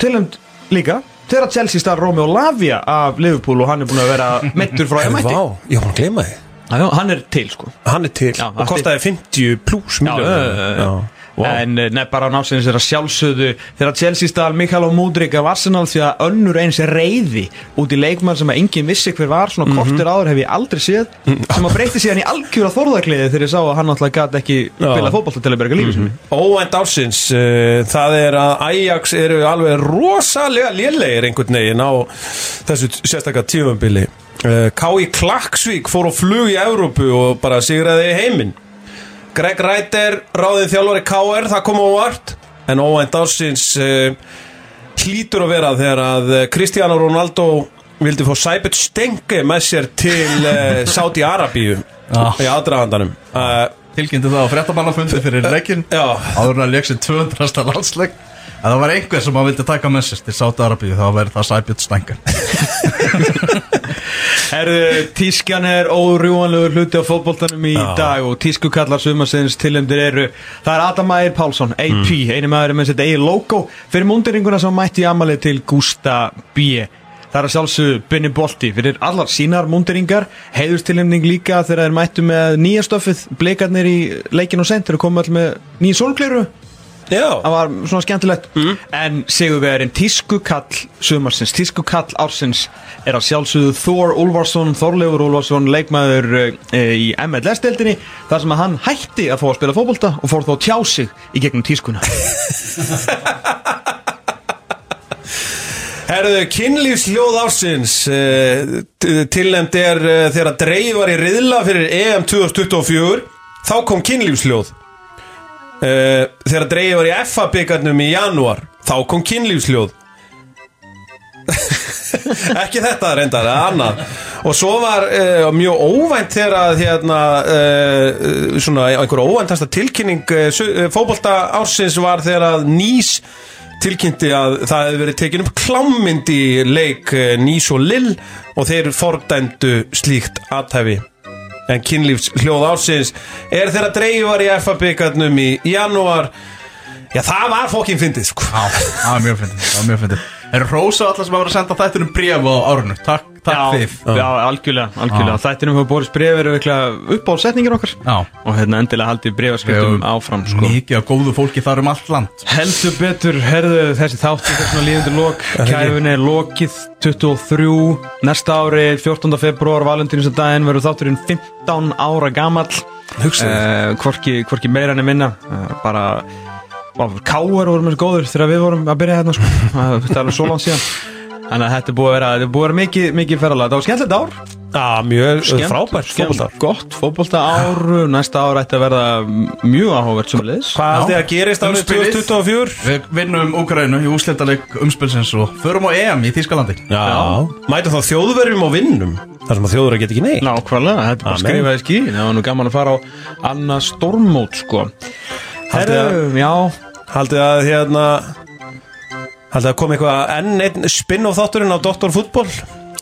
tilnæmt líka Þegar Chelsea starf Romeo Lavia af Liverpool og hann er búin að vera mittur frá Vá, MIT ég var að gleyma þið Já, hann er til sko. Hann er til Já, og hann kostaði 50 pluss Já, já, já, já. En uh, nefn bara á námsins er að sjálfsögðu þegar Chelsea stál Mikael og Múdrik af Arsenal því að önnur eins reyði út í leikmann sem að enginn vissi hver var svona kortir áður hef ég aldrei séð sem að breyti síðan í algjöra þórðakliði þegar ég sá að hann náttúrulega gat ekki spila fótbolta til að berga lífi sinni Óvænt ársins uh, Það er að Ajax eru alveg rosalega lélegir einhvern veginn á þessu sérstakka tífambili uh, K.I. Klaksvík fór á flug í Evrópu og bara sigraði heiminn Greg Reiter, ráðin þjálfari KR, það kom á vart en óvænt ársins uh, hlýtur að vera þegar að eh, Cristiano Ronaldo vildi fá Sæbjörn Stenge með sér til uh, Saudi Arabíu Ah. í aðdragandanum uh, Tilkynnti það á fréttamannafundi fyrir leikin. Áður en að leik sér 200. landsleik að það var einhver sem að vildi taka með sér til Sáta Arabíu þá verður það Sæbjörn Stængar Herðu, tískan er órjúanlegur hluti á fótboltanum í dag og tískukallar sumarsins tilhendur eru það er Adam Ægir Pálsson, AP, einu maður með sitt eigi logo. Fyrir múndiringuna sem mætti amalið til Gústa B. Það er að sjálfsögðu Binni Bolti fyrir allar sínar múndiringar heiðustilhemning líka þegar þeir mættu með nýja stöfið blikarnir í leikin og sent þeir komu all með nýja sólkleiru Já það var svona skemmtilegt. En sigurverðin tískukall sumarsins, tískukall ársins er að sjálfsögðu Þór Úlfarsson Þorleifur Úlfarsson, leikmaður e, í MLS-deildinni, þar sem að hann hætti að fá að spila fótbolta og fór að tjá sig í gegnum tískuna. Herðu, kynlífsljóð ársins uh, tilnæmt er uh, þegar dreif var í riðla fyrir EM 2024 þá kom kynlífsljóð uh, þegar dreif var í FA byggarnum í janúar þá kom kynlífsljóð. Ekki þetta reyndar, eða annað. Og svo var uh, mjög óvænt þegar hérna uh, svona einhver óvæntasta tilkynning fótbolta ársins var þegar Nýs tilkynnti að það hefði verið tekin upp klámynd í leik Nýs og Lill og þeir fordændu slíkt aðtæfi en kynlífs hljóð ársins. Er þeirra dreifar í FA-byggarnum í janúar? Já það var fokkin fyndið sko. Já, það var mjög fyndið, það var mjög fyndið. Er Rósa allar sem hafa verið að senda þættunum bréf á árunu Takk, takk þið já, algjörlega, algjörlega. Þættinum hefur borist brefir upp á setningir okkar Já. og hérna endilega haldið brefaskiptum áfram sko. Mikið af góðu fólki þar um allt land Heldur betur, herðu þessi þáttu þessuna líðandi lok Kæfin er lokið 23 Næsta ári, 14. februar Valentínsdaginn verður þátturinn 15 ára gamall Hugsaðu. uh, hvorki, hvorki meira enn minna uh, Bara Káar vorum þessu góður þegar við vorum að byrja hérna sko. Það er alveg svo langt síðan Þannig að þetta er búið að vera, þetta er búið að vera mikið, mikið ferðalega Það var skemmtilegt ár. Já, mjög Skemmt- frábært fótboltar Gott fótbolta ár Næsta ár ætti að verða mjög áhugavert sem liðs Hvað haldið að gerist árið Umspilið. 2024? Við vinnum Úkraínu í úslitaleg umspilsins og förum á EM í Þýskalandi. Já, mætum þá þjóðverjum og vinnum þar sem að þjóður get ekki neitt. Nákvæmlega, þetta er bara skrifaði skí Það var nú gaman að fara á annað stormót sko. Já. Haldið að hérna Haldið að koma eitthvað enn einn spin-off þátturinn á Dr. Fútból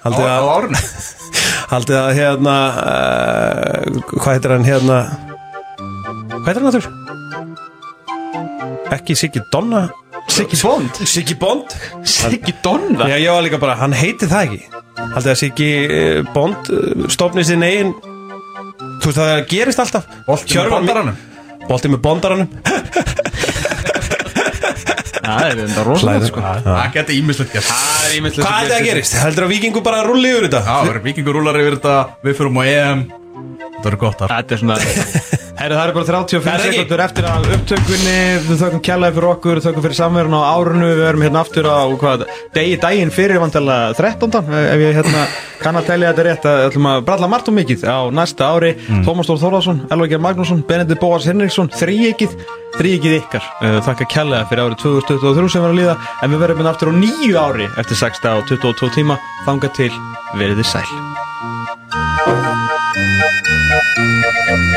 Haldið á að Haldið að hérna uh, Hvað heitir hann hérna? Hvað heitir hann þáttur? Ekki Siggi Donna? Siggi Bond. Siggi Bond. Siggi Donna? Já, ég var líka bara, hann heiti það ekki. Haldið að Siggi eh, Bond eh, stofni sinn eigin Þú veist það gerist alltaf. Bolti með bandaranum Bolti með bondaranum Það er þetta rosalega sko. Það geti ímislegt gert. Það er ímyndilegt Hvað er það að gerist? Heldur að vikingu bara rulli yfir þetta? Já, vikingur rúlar yfir þetta Við förum á EM Þetta verður gott af Þetta er svona Herru, það er bara 35 Það er ekki. sekundur eftir að upptökunni. Við þökkum kjallaði fyrir okkur, þökkum fyrir samverðin á árunu Við erum hérna aftur á hvað, degi daginn fyrir vantala 13. Ef ég hérna kann að telja þetta rétt að ætlum að bralla margt og mikið á næsta ári. Tómas Þór Þórðarsson, Elvar Geir Magnússon, Benedikt Bóas Henriksson Þríegið, þríegið ykkar. Uh, Þakka kjallaði fyrir árið 2023 sem var að líða En við verðum hérna aftur á nýju ári eftir 6 á 22 tíma. Þanga til, veriði sæl Thank you.